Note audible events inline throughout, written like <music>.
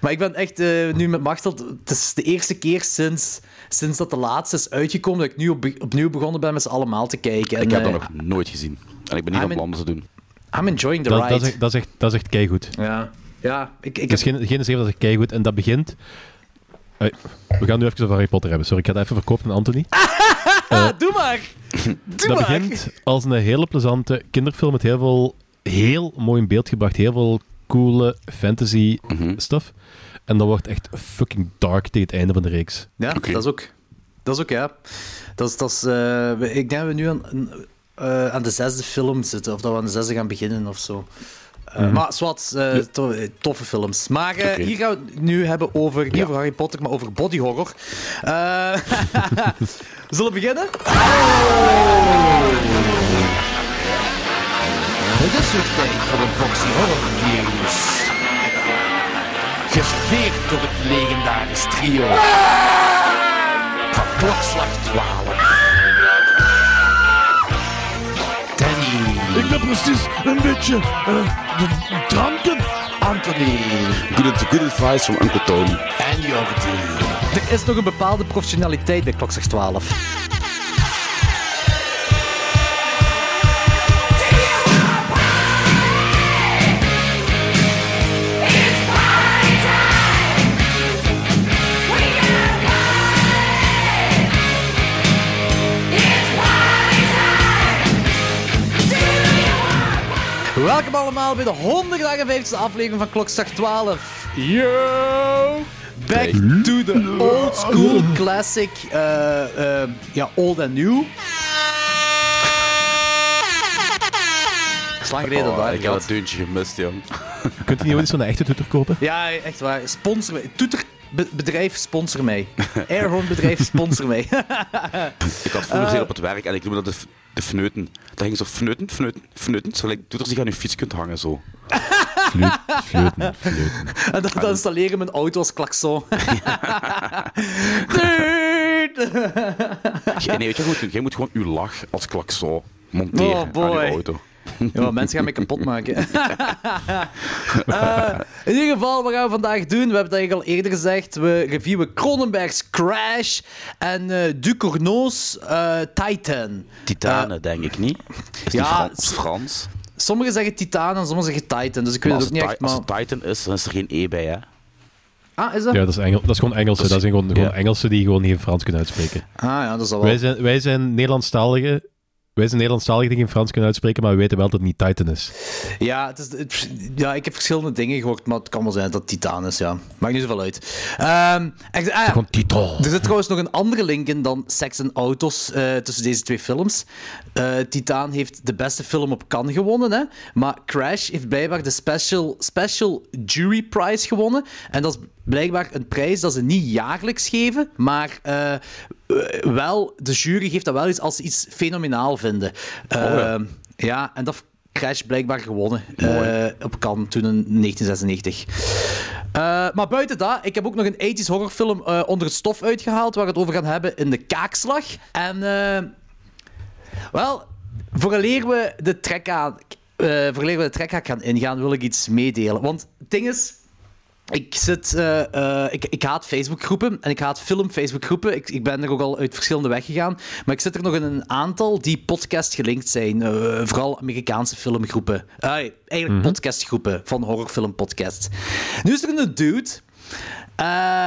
Maar ik ben echt uh, nu met Machtel... Het is de eerste keer sinds, sinds dat de laatste is uitgekomen dat ik nu op, opnieuw begonnen ben met ze allemaal te kijken. ik heb dat nog nooit gezien. En ik ben niet op plan te doen. I'm enjoying the dat, ride. Dat is, echt, dat, is echt, dat is echt keigoed. Ja. Ja, ik... ik het is geen, geen dat is keigoed. En dat begint... we gaan nu even over Harry Potter hebben. Sorry, ik ga het even verkopen aan Anthony. uh, <laughs> Doe maar! Doe dat begint als een hele plezante kinderfilm met heel veel... Heel mooi in beeld gebracht. Heel veel coole fantasy mm stuff. En dat wordt echt fucking dark tegen het einde van de reeks. Ja, dat is ook. Dat is ook, ja. Dat is, dat is, uh, ik denk dat we nu aan, uh, aan de zesde film zitten, of dat we aan de zesde gaan beginnen of zo. Uh, mm. Maar zwart, uh, to toffe films. Maar uh, okay. hier gaan we het nu hebben over, niet ja. over Harry Potter, maar over body horror. <laughs> we zullen beginnen? Het is weer tijd voor een boxy horror reviews. Geserveerd door het legendarisch trio van klokslag 12. Ik ben precies een beetje uh, dranken. Anthony. Good, good advice from Uncle Tony. En Jordi. Er is nog een bepaalde professionaliteit bij Klokslag 12. Welkom allemaal bij de 158e aflevering van Klokslag 12. Yo! Back to the old school classic. Uh, uh, ja, old and new. Slang geleden oh, daar. Ik heb dat deuntje gemist, jong. Kunt u niet ooit zo'n echte toeter kopen? Ja, echt waar. Sponsor. Toeter bedrijf sponsor mij. Airhorn bedrijf sponsor mij. <laughs> ik had vroeger uh, op het werk en ik noemde dat de, de fneuten. Dat ging zo fneuten, fneuten, fneuten. Zo lijkt toeters die aan je fiets kunt hangen zo. Fleut, fleuten, fleuten. <laughs> En dan, dan installeren mijn auto als klakson. <laughs> nee, weet je goed Jij moet gewoon uw lach als klakson monteren oh, aan je auto. <laughs> Ja, mensen gaan mij kapot maken. uh, <laughs> in ieder geval, wat gaan we vandaag doen? We hebben het eigenlijk al eerder gezegd. We reviewen Cronenberg's Crash en uh, Ducournau's uh, Titan. Titanen, denk ik niet. <laughs> Is ja, Frans? Frans? Sommigen zeggen Titan en sommigen zeggen Titan. Dus ik weet het ook niet echt. Maar... Als het Titan is, dan is er geen E bij, hè? Ah, is dat? Ja, dat is, Engel, dat is gewoon Engelse. Dat, is, dat zijn gewoon, gewoon Engelsen die gewoon niet Frans kunnen uitspreken. Ah ja, dat is wel... Wij zijn, wij zijn Nederlandstaligen wij zijn Nederlandstalig die geen Frans kunnen uitspreken, maar we weten wel dat het niet Titan is. Ja, het is, het, ja, ik heb verschillende dingen gehoord, maar het kan wel zijn dat het Titan is, ja. Maakt niet zoveel uit. Um, echt, ah, Titan. Er zit trouwens nog een andere link in dan Sex en Auto's uh, tussen deze twee films. Uh, Titan heeft de beste film op Cannes gewonnen, hè? maar Crash heeft blijkbaar de special, special Jury Prize gewonnen. En dat is blijkbaar een prijs dat ze niet jaarlijks geven, maar uh, wel, de jury geeft dat wel eens als ze iets fenomenaal vinden. Oh ja. ja, en dat Crash blijkbaar gewonnen uh, op Cannes toen in 1996. maar buiten dat, ik heb ook nog een 80s horrorfilm onder het stof uitgehaald waar we het over gaan hebben in de kaakslag. En wel, vooraleer we de trek aan, vooraleer we de trek gaan ingaan, wil ik iets meedelen. Want het ding is, ik, zit, uh, uh, ik, ik haat Facebookgroepen en ik haat film-Facebookgroepen. Ik, ik ben er ook al uit verschillende weg gegaan. Maar ik zit er nog in een aantal die podcast gelinkt zijn. Uh, vooral Amerikaanse filmgroepen. eigenlijk mm -hmm. podcastgroepen van horrorfilmpodcasts. Nu is er een dude.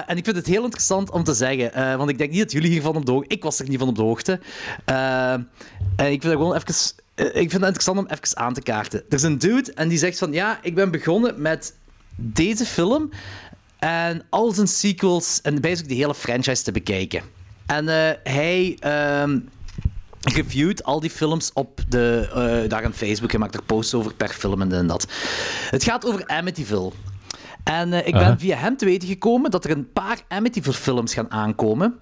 En ik vind het heel interessant om te zeggen, want ik denk niet dat jullie hiervan op de hoogte... Ik was er niet van op de hoogte. En ik vind het gewoon even... ik vind het interessant om even aan te kaarten. Er is een dude en die zegt van... Ja, ik ben begonnen met deze film en al zijn sequels en basically de hele franchise te bekijken. En uh, hij um, reviewt al die films op de, uh, daar aan Facebook. Hij maakt er posts over per film en dat. Het gaat over Amityville. En uh, ik ben via hem te weten gekomen dat er een paar Amityville-films gaan aankomen.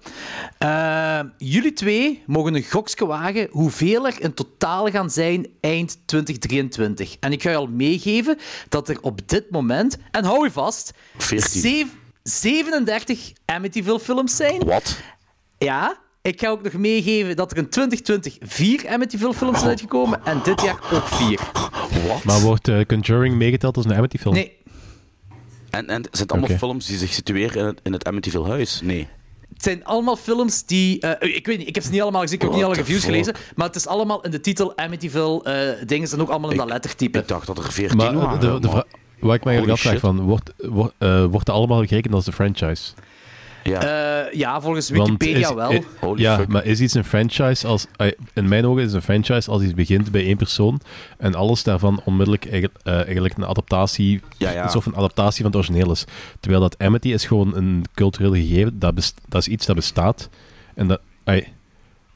Uh, jullie twee mogen een gokske wagen hoeveel er in totaal gaan zijn eind 2023. En ik ga je al meegeven dat er op dit moment, en hou je vast, 37 Amityville-films zijn. Wat? Ja, ik ga ook nog meegeven dat er in 2020 vier Amityville-films zijn uitgekomen en dit jaar ook vier. Wat? Maar wordt uh, Conjuring meegeteld als een Amityville? Nee. En, en zijn het allemaal films die zich situeren in het, in het Amityville huis? Nee. Het zijn allemaal films die... eh, ik weet niet, ik heb ze niet allemaal gezien, ik heb ook niet What alle reviews fuck? gelezen, maar het is allemaal in de titel Amityville eh dingen, zijn ook allemaal in dat lettertype. Ik dacht dat er 14 Maar waren. eh, de, de maar- vra- wat ik me eigenlijk afvraag, van, wordt, wordt, wordt dat allemaal gerekend als de franchise? Ja. Eh, ja, volgens Wikipedia is- wel. ja, fuck. maar is iets een franchise als... in mijn ogen is een franchise als iets begint bij één persoon en alles daarvan onmiddellijk eigenlijk, eh, eigenlijk een adaptatie, Ja, ja. alsof een adaptatie van het origineel is. Terwijl dat Amity is gewoon een cultureel gegeven, dat, best- dat is iets dat bestaat en dat...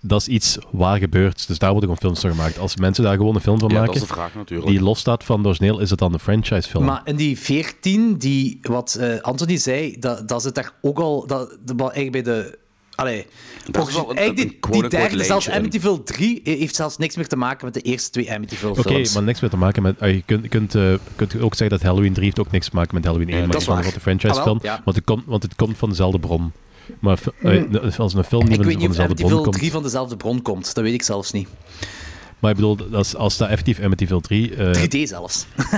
dat is iets waar gebeurt, dus daar worden gewoon films van gemaakt. Als mensen daar gewoon een film van ja, dat maken, is de vraag natuurlijk. die losstaat van het origineel, is het dan een franchise film? Maar in die 14, die, wat eh, Anthony zei, dat, dat zit daar ook al. Dat, dat, wel eigenlijk bij de. Allee, Dat is wel een- eigenlijk een die, die derde, zelfs. Amityville 3, heeft zelfs niks meer te maken met de eerste twee Amityville Oké, films. maar niks meer te maken met... ah, je kunt, kunt, eh, kunt ook zeggen dat Halloween 3 heeft ook niks te maken met Halloween 1. Ja, maar dat het is is waar. gewoon een franchise Ah, wel, film. ja. Want, het komt, want het komt van dezelfde bron. Maar fi- eh, als een film niet ik van, weet niet of dezelfde bron komt... 3 van dezelfde bron komt. Dat weet ik zelfs niet. Maar ik bedoel, dat is, als dat effectief Amityville 3... eh, 3D zelfs. <laughs>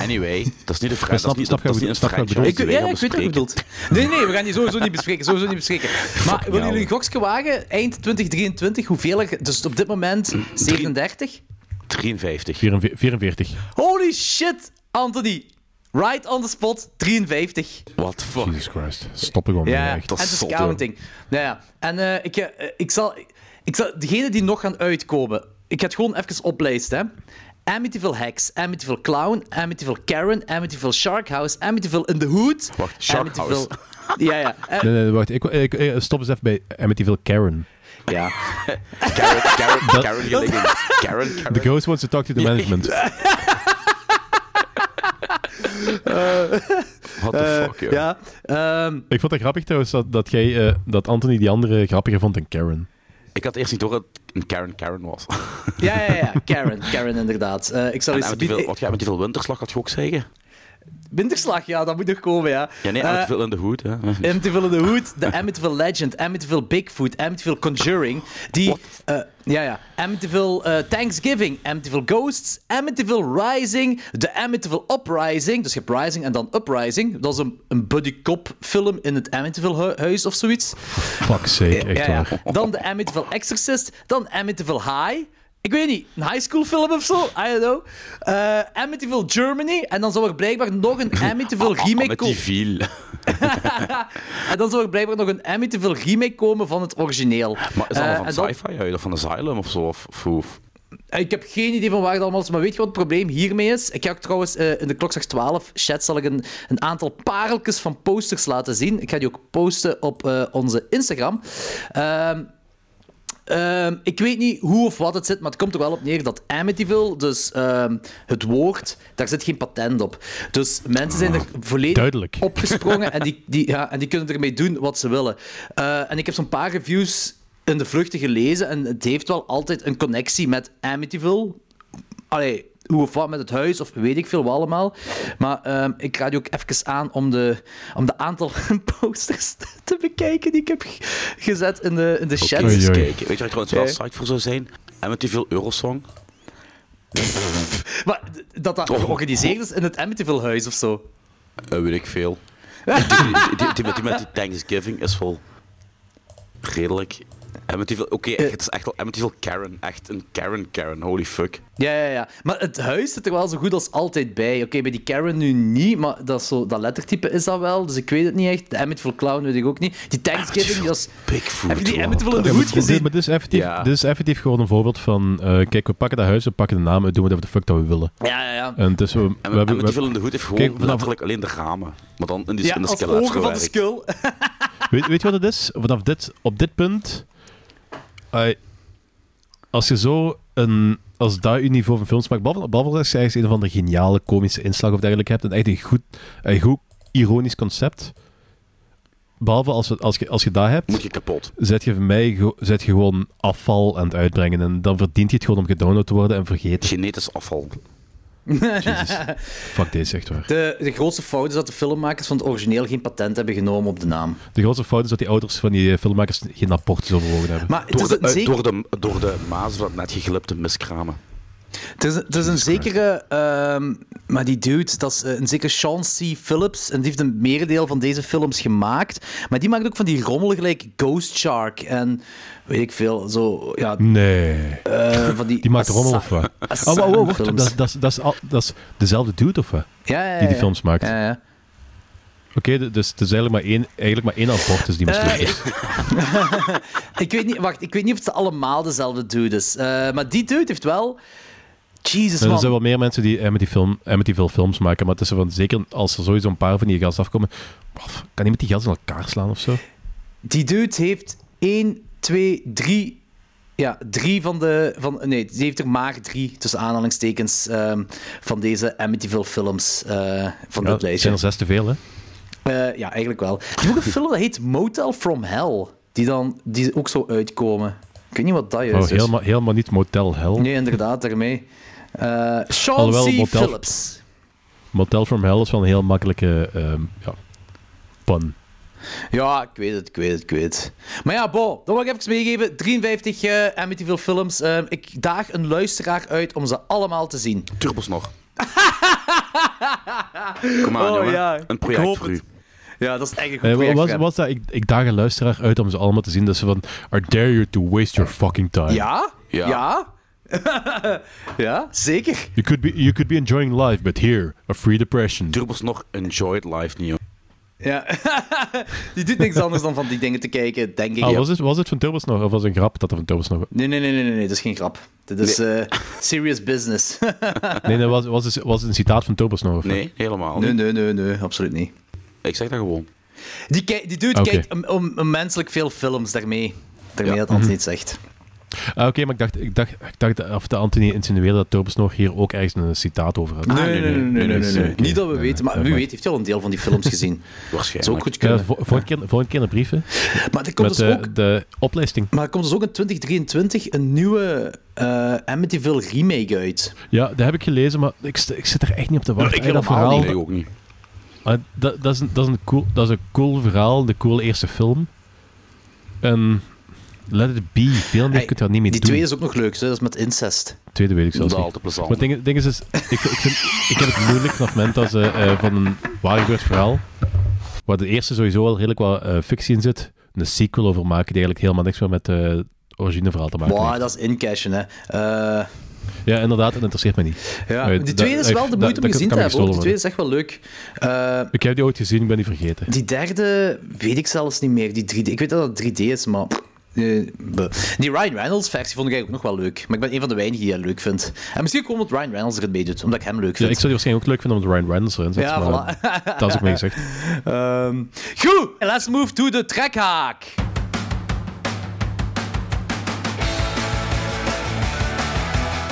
Anyway, dat is niet de vraag. Dat is niet, snap dat is je niet een wat ik ja, ik weet wat je bedoelt. Nee, nee, we gaan die sowieso niet bespreken. Sowieso niet bespreken. <laughs> Maar willen jullie een gokje wagen? Eind 2023, hoeveel er... Dus op dit moment 37? 53. 44. 44. Holy shit, Anthony. Right on the spot, 53. What the fuck? Jesus Christ. Stoppen gewoon. Ja, echt. dat het is counting. Nou ja, en eh, ik, eh, ik, zal, ik zal... Degene die nog gaan uitkomen, ik ga het gewoon even oplijsten, hè. Amityville Hex, Amityville Clown, Amityville Karen, Amityville Shark House, Amityville in the Hood. Wacht, Shark House. Ja, ja. eh, <laughs> Nee, nee, wacht. Ik, ik, ik- stop eens even bij Amityville Karen. ja. <laughs> Karen, Karen, Karen Gilligan. Karen, Karen. The ghost wants to talk to the management. <laughs> What the fuck, joh. ja. ehm, Ik vond het grappig trouwens dat, dat, jij, eh, dat Anthony die andere grappiger vond dan Karen. Ik had eerst niet door dat het een Karen Karen was. ja, ja, ja. Karen, Karen inderdaad. Eh, ik zal En eens... met die veel, wat jij met die veel winterslag had je ook zeggen? Winterslag, ja, dat moet nog komen, ja. Ja, nee, Eh, veel in de hoed. Hè. Amityville in the Hood, de Amityville Legend, Amityville Bigfoot, Amityville Conjuring, die... eh, ja, ja. Amityville eh, Thanksgiving, Amityville Ghosts, Amityville Rising, de Amityville Uprising, dus je hebt Rising en dan Uprising, dat is een, een buddy cop film in het Amityville hu- huis of zoiets. Fuck sake, echt Ja. Dan de Amityville Exorcist, dan Amityville High. Ik weet niet, een high school film of zo? I don't know. Eh, Amityville Germany. En dan zou er blijkbaar nog een <laughs> Amityville remake komen. viel. <laughs> En dan zou er blijkbaar nog een Amityville remake komen van het origineel. Maar is dat Eh, allemaal en van sci-fi of van Asylum of zo? Of, of, of- Ik heb geen idee van waar het allemaal is, maar weet je wat het probleem hiermee is? Ik ga ook trouwens eh, in de Klokslag 12 chat zal ik een, een aantal pareltjes van posters laten zien. Ik ga die ook posten op eh, onze Instagram. Ehm, ehm, ik weet niet hoe of wat het zit, maar het komt er wel op neer dat Amityville, dus ehm, het woord, daar zit geen patent op. Dus mensen zijn er volledig Duidelijk. <laughs> opgesprongen en die, die, ja, en die kunnen ermee doen wat ze willen. Eh, en ik heb zo'n paar reviews in de vluchten gelezen en het heeft wel altijd een connectie met Amityville. Allee, hoe of wat met het huis, of weet ik veel wat allemaal. Maar ehm, ik raad je ook even aan om de, om de aantal posters te bekijken die ik heb gezet in de, in de chat. Weet je waar ik trouwens wel Oké. psyched voor zou zijn? Amityville Eurosong. Maar dat dat Oh. georganiseerd is in het Amityville huis of zo. Eh, weet ik veel. die, die, die, die met, die met die Thanksgiving is wel redelijk. Amityville, oké, Eh. het is echt wel Amityville Karen. Echt een Karen Karen, holy fuck. Ja, ja, ja. Maar het huis zit er wel zo goed als altijd bij. Oké, bij die Karen nu niet, maar dat, zo, dat lettertype is dat wel. Dus ik weet het niet echt. De Amityville Clown weet ik ook niet. Die Thanksgiving, dat is... Bigfoot. Heb je die. Amityville in de Ja, hoed gezien? maar dit, is effectief, Ja. dit is effectief gewoon een voorbeeld van... eh, kijk, we pakken dat huis, we pakken de naam, we doen whatever the fuck dat we willen. Ja, ja, ja. En het is zo... We En hebben, we, Amityville in de hoed heeft gewoon Kijk, letterlijk alleen de ramen. Maar dan in, die, Ja, in de als skelet ogen van de skull. weet, weet je wat het is? Vanaf dit, op dit punt... als je zo een... Als dat je niveau van films maakt, als je een of andere geniale komische inslag of dergelijke hebt, en echt een goed, een goed ironisch concept, behalve als, als, je, als je dat hebt, Moet je kapot. zet je voor mij zet je gewoon afval aan het uitbrengen. En dan verdient je het gewoon om gedownload te worden en vergeten. Genetisch afval. Jezus. <laughs> Fuck deze, echt waar. De, de grootste fout is dat de filmmakers van het origineel geen patent hebben genomen op de naam. De grootste fout is dat die ouders van die eh, filmmakers geen rapportjes overwogen hebben. Maar het Door is de, eh, zeker... door, de, door de maas van het net geglipte miskramen. Het is, het is een zekere, ehm, maar die dude, dat is eh, een zekere Sean C. Phillips. En die heeft een merendeel van deze films gemaakt. Maar die maakt ook van die rommel gelijk Ghost Shark en weet ik veel. Zo, ja, Nee. eh, van die. Die maakt rommel of wat? Oh, wow, wow, wacht. Dat, dat, dat, is al- dat is dezelfde dude of wat? ja, ja, ja, die die films maakt. Ja, ja. Oké, dus het is eigenlijk maar één, eigenlijk maar één abortus die mislukt Eh, is. <laughs> Ik weet niet, wacht, ik weet niet of het allemaal dezelfde dude is. Eh, maar die dude heeft wel. Jesus, er man. zijn wel meer mensen die Amityville Amityville films maken, maar het is van, zeker als er sowieso een paar van die gasten afkomen, kan iemand die gasten in elkaar slaan of zo? Die dude heeft 1, 2, 3. Ja, drie van de. Van, nee, die heeft er maar drie, tussen aanhalingstekens, ehm, van deze Amityville films uh, van Ja, dit lijstje. zijn er zes te veel, hè? Uh, ja, eigenlijk wel. Er is ook een <laughs> film dat heet Motel from Hell, die dan die ook zo uitkomen. Ik weet niet wat dat is. Oh, helemaal, helemaal niet Motel Hell. Nee, inderdaad, daarmee. Uh, Sean Alhoewel, C. Motel- Phillips. Motel from Hell is wel een heel makkelijke ehm, ja, pun. Ja, ik weet het, ik weet het, ik weet het. Maar ja, Bo, dat wil ik even meegeven. 53 uh, Amityville films. Uh, ik daag een luisteraar uit om ze allemaal te zien. Turbos nog. <laughs> Kom aan, Oh, jongen. ja. Een project voor het. u. Ja, dat is echt een goed Eh, project was, dat, ik, ik daag een luisteraar uit om ze allemaal te zien. Dat ze van, I dare you to waste your fucking time. Ja? Ja. Ja? <laughs> ja, zeker. You could, be, you could be enjoying life, but here, a free depression. Turbos nog enjoyed live, niet, joh. Ja. <laughs> die doet niks anders dan van die dingen te kijken, denk ik. Ah, ja. was, het, was het van Turbos nog? Of was het een grap dat er van Turbos nog... Nee, nee, nee, nee, nee, nee, dat is geen grap. Dit is eh, serious business. <laughs> Nee, nee, was, was, het, was het een citaat van Turbos nog? Of? Nee, helemaal nee, niet. nee, nee, nee, absoluut niet. Ik zeg dat gewoon. Die, die dude Oké. kijkt om, om, om menselijk veel films daarmee. Daarmee Ja. dat Anthony het zegt. Ah, oké, maar ik dacht, ik dacht, ik dacht of de Anthony insinueerde dat Turbos nog hier ook ergens een citaat over had. nee, ah, nee, nee, nee, nee, Niet dat we weten, maar wie weet heeft hij een deel van die films gezien. <laughs> Waarschijnlijk. Zo ook goed kunnen. Ja, een keer, voor brief. Maar er komt dus ook... De, de opleiding. Maar er komt dus ook in 2023 een nieuwe uh, Amityville remake uit. Ja, dat heb ik gelezen, maar ik, ik zit er echt niet op te wachten. Ja, ik dat verhaal ook niet. Ah, dat, dat, is een, dat, is een cool, dat is een cool verhaal, de cool eerste film. En Let It Be, veel meer Hey, kun je daar niet mee Die doen. tweede is ook nog leuk, hè? dat is met incest. Tweede weet ik Dat zelfs is niet. altijd plezant. Maar het ding, is, is ik, ik, vind, ik heb het moeilijk vanaf het moment dat ze eh, van een waar gebeurd verhaal, waar de eerste sowieso al redelijk wat eh, fictie in zit, een sequel over maken die eigenlijk helemaal niks meer met het origineverhaal te maken Wow, heeft. dat is incashen, hè. Eh, Ja, inderdaad, dat interesseert me niet. ja. Die dat- tweede is wel de dat- moeite om dat gezien te hebben. Die tweede is echt wel leuk. Eh, Ik heb die ooit gezien, ik ben die vergeten. die derde weet ik zelfs niet meer, die 3D. Ik weet dat het 3D is, maar... eh, die Ryan Reynolds versie vond ik eigenlijk ook nog wel leuk. Maar ik ben een van de weinigen die hij leuk vindt. En misschien komt omdat Ryan Reynolds erin meedoet, omdat ik hem leuk Ja, vind. ik zou die waarschijnlijk ook leuk vinden omdat Ryan Reynolds erin zit. Ja, maar voilà. Dat is ook mee gezegd. <laughs> Ehm, goed, let's move to de trekhaak.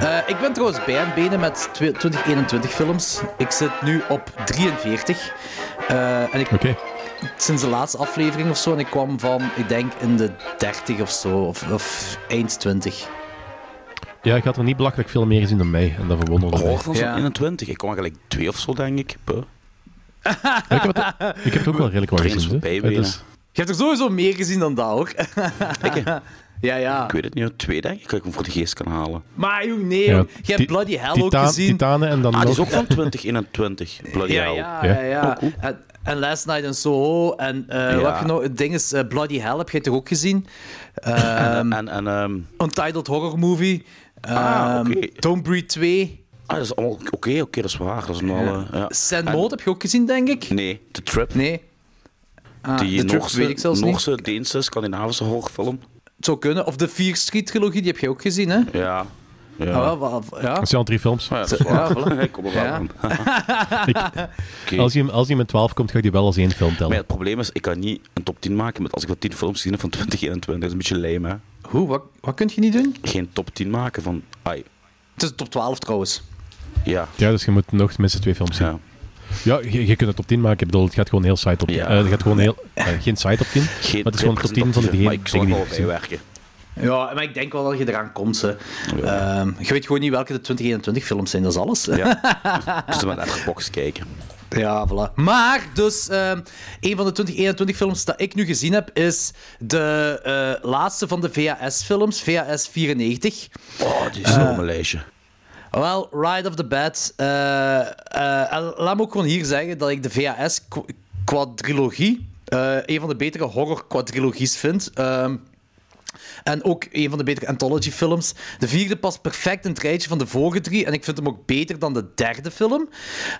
Eh, ik ben trouwens bij aan het benen met twe- 2021 films. Ik zit nu op 43. Eh, en ik, Oké. sinds de laatste aflevering of zo. En ik kwam van, ik denk, in de 30 of zo. Of, of eind 20. Ja, ik had er niet belachelijk veel meer gezien dan mij. En dat verwonderde mij. Hoog van zo'n Ja. 21. Ik kwam gelijk twee of zo, denk ik. Ja, ik, heb het, ik heb het ook wel redelijk wat gezien. Je hebt er sowieso meer gezien dan dat, hoor. Hè? <laughs> ja, ja. ik weet het niet, twee denk ik. Ik hem voor de geest kan halen. Maar joh, nee, Ja. Je hebt Bloody Hell ook gezien. Titanen en dan Ah, die nog... is ook van 2021. Bloody Ja, hell. ja, Ja. ja. ja. Oh, cool. En, en Last Night in Soho. En eh Ja. wat je nog? Het ding is, eh, Bloody Hell heb jij toch ook gezien? Ehm, <laughs> En, en ehm, Untitled Horror Movie. Ah, Ehm, oké. Don't Breathe 2. ah, dat is allemaal oké, oké, dat is waar. Dat is een alle, ja. Sand En- Mode heb je ook gezien, denk ik? Nee, The Trip. Nee. Ah, Die The Trip Noorse, weet ik zelfs niet. Noorse Deense, Scandinavische horrorfilm. Het zou kunnen. Of de Fear Street trilogie, die heb je ook gezien, hè? Ja. Ja. Ah, wel, wel, ja. Dat zijn al drie films. Ah, ja, dat is kom er wel aan. <laughs> Oké. Als hij, als hij met 12 komt, ga ik die wel als één film Maar tellen. ja, het probleem is, ik kan niet een top 10 maken met als ik wel 10 films gezien heb van <laughs> 2021. Dat is een beetje lame, hè. Hoe? Wat, wat kun je niet doen? Geen top 10 maken van... Ai, Het is top 12 trouwens. ja. Ja, dus je moet nog minstens twee films zien. Ja. Ja, je, je kunt het top 10 maken. Ik bedoel, het gaat gewoon heel side op 10. Ja. Eh, het gaat gewoon heel, <laughs> eh, geen side op 10. Geen maar het is gewoon top 10 van de dingen ik zal wel. Ja, maar ik denk wel dat je eraan komt. Hè. Ehm, je weet gewoon niet welke de 2021 films zijn, dat is alles. Ja. <laughs> Dus we naar de box kijken. Ja, voilà. Maar, dus, ehm, een van de 2021 films dat ik nu gezien heb, is de eh, laatste van de VHS-films, VHS 94. Oh, die is nog op mijn lijstje. Wel, Ride of the Bed. eh, eh, laat me ook gewoon hier zeggen dat ik de VHS-quadrilogie eh, een van de betere horror-quadrilogies vind. Ehm, en ook een van de betere anthology-films. De vierde past perfect in het rijtje van de vorige drie. En ik vind hem ook beter dan de derde film.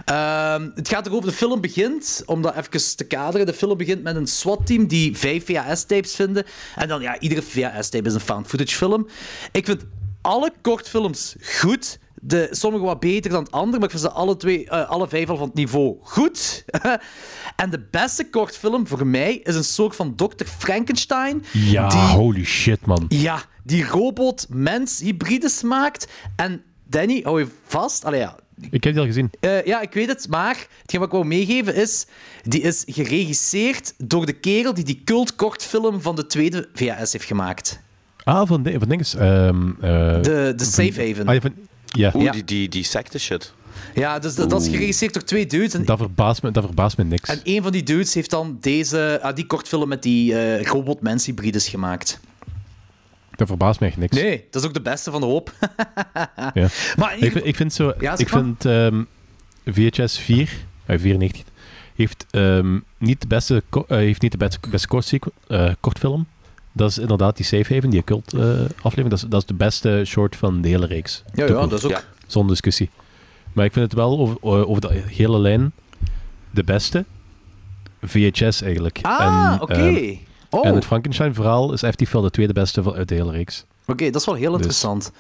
Ehm, het gaat erover, de film begint, om dat even te kaderen, de film begint met een SWAT-team die vijf VHS-tapes vinden. En dan, ja, iedere VHS-tape is een found-footage-film. Ik vind alle kortfilms goed. De, sommige wat beter dan het andere, maar ik vind ze alle, twee, eh, alle vijf al van het niveau goed. <laughs> en de beste kortfilm voor mij is een soort van Dr. Frankenstein. Ja, die, holy shit, man. ja, die robot-mens-hybrides maakt. En Danny, hou je vast? Allee, ja, Ik heb die al gezien. eh, ja, ik weet het, maar hetgeen wat ik wou meegeven is... Die is geregisseerd door de kerel die die cult-kortfilm van de tweede VHS heeft gemaakt. Ah, van, de, van dinges. ehm, eh, De, de Safe Haven. Ah, van, ja, Oeh, Ja. die, die, die secte shit. Ja, dus dat, dat is geregisseerd door twee dudes. En, dat, verbaast me, dat verbaast me niks. en een van die dudes heeft dan deze, ah, die kortfilm met die eh robot-mens-hybrides gemaakt. Dat verbaast me echt niks. Nee, dat is ook de beste van de hoop. <laughs> Ja. maar Ik vind, ik vind zo... Ja, zeg ik maar. vind ehm, VHS 4, eh, 94, heeft ehm, niet de beste, ko- eh, heeft niet de beste, beste eh, kortfilm. Dat is inderdaad die Safe Haven, die cult eh, aflevering. Dat is, dat is de beste short van de hele reeks. Ja, ja, dat is ook... Ja. Zonder discussie. Maar ik vind het wel over, over de hele lijn de beste VHS eigenlijk. Ah, En, oké. ehm, oh, En het Frankenstein-verhaal is effectief wel de tweede beste van, uit de hele reeks. oké, dat is wel heel Dus- interessant.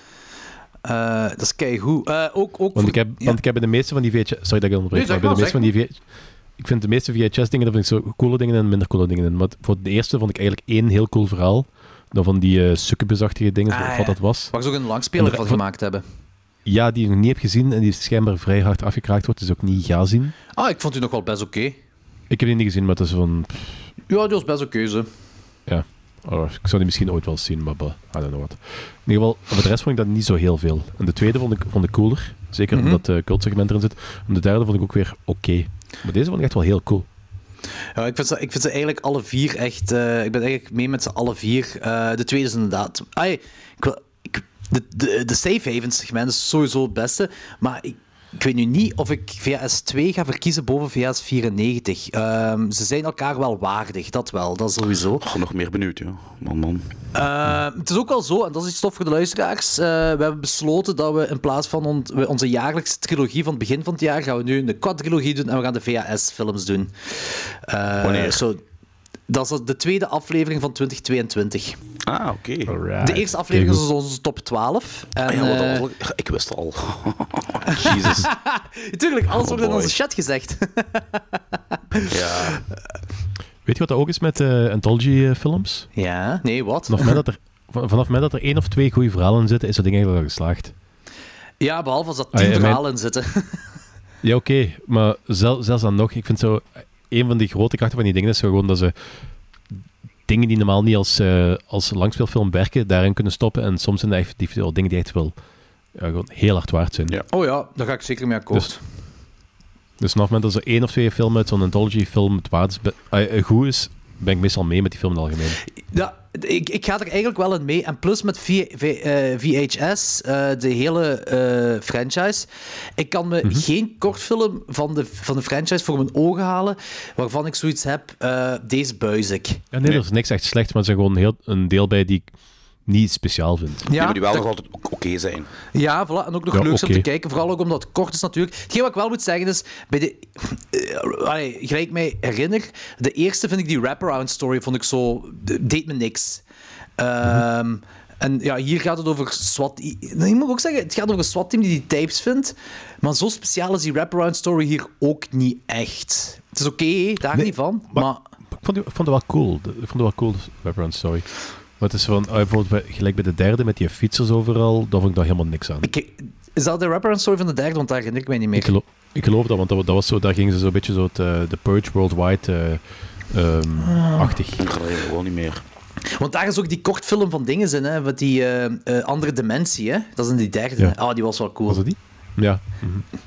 Eh, dat is keigoed. Eh ook, ook Want voor- ik, heb, ja. want ik heb bij de meeste van die VHS... Sorry dat ik onderbreek, Nee, zeg maar bij de maar, meeste van die VHS... Ik vind de meeste VHS-dingen, daar vind ik zo coole dingen en minder coole dingen in. Maar voor de eerste vond ik eigenlijk één heel cool verhaal. Dan van die uh, succubusachtige dingen, Ah, of ja. wat dat was. Waar ze ook een langspeler de- van gemaakt hebben. Ja, die ik nog niet heb gezien en die schijnbaar vrij hard afgekraakt wordt, dus ook niet ga zien. Ah, ik vond u nog wel best oké. Ik heb die niet gezien, maar het is van... Ja, die was best oké, ze. Ja, oh, ik zou die misschien ooit wel zien, maar bah, I don't know what. In ieder geval, voor de rest vond ik dat niet zo heel veel. En de tweede vond ik, vond ik cooler, zeker Mhm. omdat het cultsegment erin zit. En de derde vond ik ook weer oké. Maar deze vond ik echt wel heel cool. Ja, ik, vind ze, ik vind ze eigenlijk alle vier echt... eh, ik ben eigenlijk mee met ze alle vier. Eh, de tweede is inderdaad... Ik ik, de, de, de Safe Haven segment is sowieso het beste. Maar ik, ik weet nu niet of ik VHS 2 ga verkiezen boven VHS 94. Ehm, ze zijn elkaar wel waardig, dat wel. Dat sowieso. Oh, nog meer benieuwd, ja. Man, man. Eh, het is ook wel zo, en dat is iets stof voor de luisteraars. eh, we hebben besloten dat we in plaats van on- onze jaarlijkse trilogie van het begin van het jaar, gaan we nu een quadrilogie doen en we gaan de VHS-films doen. Eh, Wanneer? Zo, dat is de tweede aflevering van 2022. Ah, oké. De eerste aflevering is onze top 12. En, Ah, ja, wat eh, was al- ik wist al. <laughs> Jezus. Tuurlijk, alles Oh, wordt in boy. onze chat gezegd. <laughs> Ja. Weet je wat dat ook is met eh Anthology-films? ja, nee, wat? Vanaf het moment dat er, <laughs> vanaf moment dat er één of twee goede verhalen in zitten, is dat ding eigenlijk al geslaagd. Ja, behalve als er Ah, tien ja, mijn- verhalen in zitten. Ja, oké, maar zel- zelfs dan nog, ik vind zo, een van die grote krachten van die dingen is gewoon dat ze dingen die normaal niet als, eh, als langspeelfilm werken, daarin kunnen stoppen. En soms zijn dat effectief wel dingen die echt wel ja, gewoon heel hard waard zijn. Ja. Oh ja, daar ga ik zeker mee akkoord. Dus- Dus vanaf het moment dat er één of twee filmen uit zo'n anthology-film het waard is, eh, eh, goed is, ben ik meestal mee met die film in het algemeen. Ja, ik, ik ga er eigenlijk wel in mee. En plus met V- V- eh, VHS, eh, de hele eh, franchise. Ik kan me Mhm. geen kortfilm van de, van de franchise voor mijn ogen halen waarvan ik zoiets heb, eh, deze buis ik. Ja, nee, er is niks echt slecht, maar er zijn gewoon heel, een deel bij die ik niet speciaal vind. Die maar die wel dat- nog altijd ook oké zijn. Ja, voilà. En ook nog Ja, leuk om te kijken. Vooral ook omdat het kort is natuurlijk. Hetgeen wat ik wel moet zeggen is... Bij de, eh, allee, gelijk ik mij herinner... De eerste vind ik die wraparound story vond ik zo... Deed me niks. Ehm, En ja, hier gaat het over SWAT... Ik moet ook zeggen, het gaat over een SWAT-team die die tapes vindt. Maar zo speciaal is die wraparound story hier ook niet echt. Het is oké, daar Nee, niet van. maar- Maar... Ik vond, die- ik vond het wel cool. Ik vond het wel cool, Wraparound Story. Maar het is van, ah, bijvoorbeeld bij- gelijk bij de derde met die fietsers overal, daar vond ik daar helemaal niks aan. Ik, is dat de wraparound story van de derde? Want daar herinner ik mij niet meer. Ik geloof, Ik geloof dat, want dat, dat was zo, daar gingen ze zo'n beetje zo het, eh, de Purge Worldwide eh, ehm, achtig. Ik er gewoon niet meer. Want daar is ook die kortfilm van dingen in, hè? Met die eh, eh, andere dimensie, hè? Dat is in die derde. Ja. Ah, die was wel cool. Was dat die? Ja.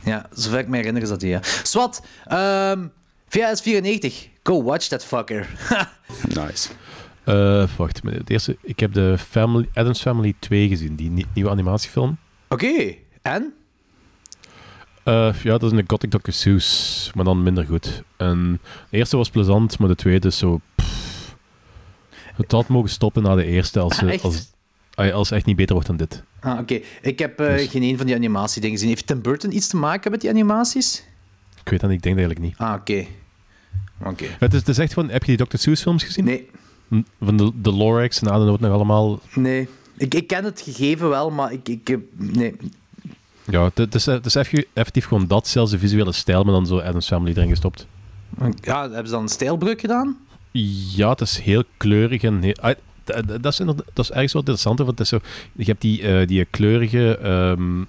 Ja, zover ik me herinner is dat die, ja. Swat, ehm VHS 94. Go watch that fucker. <laughs> Nice. Eh, wacht, het eerste, ik heb de Family, Adams Family 2 gezien, die nie- nieuwe animatiefilm. Oké, en? Eh, ja, dat is een Gothic Dr. Seuss, maar dan minder goed. En de eerste was plezant, maar de tweede is zo... pff. het had mogen stoppen na de eerste als, Ah, echt? als, ah, als het echt niet beter wordt dan dit. Ah, oké. Ik heb eh, Dus- geen een van die animatiedingen gezien. Heeft Tim Burton iets te maken met die animaties? Ik weet dat niet, ik denk dat eigenlijk niet. Ah, oké. Oké. Het is, het is echt van, heb je die Dr. Seuss films gezien? Nee, Van de, de Lorax en Adenauer nog allemaal. nee. Ik, ik ken het gegeven wel, maar ik... ik heb- nee. Ja, het, is, het is effe- effectief gewoon dat, zelfs de visuele stijl, maar dan zo Adams Family erin gestopt. Ja, hebben ze dan een stijlbreuk gedaan? Ja, het is heel kleurig en heel... ah, dat, is dat is ergens wat interessant, want het is zo, je hebt die, eh, die kleurige, ehm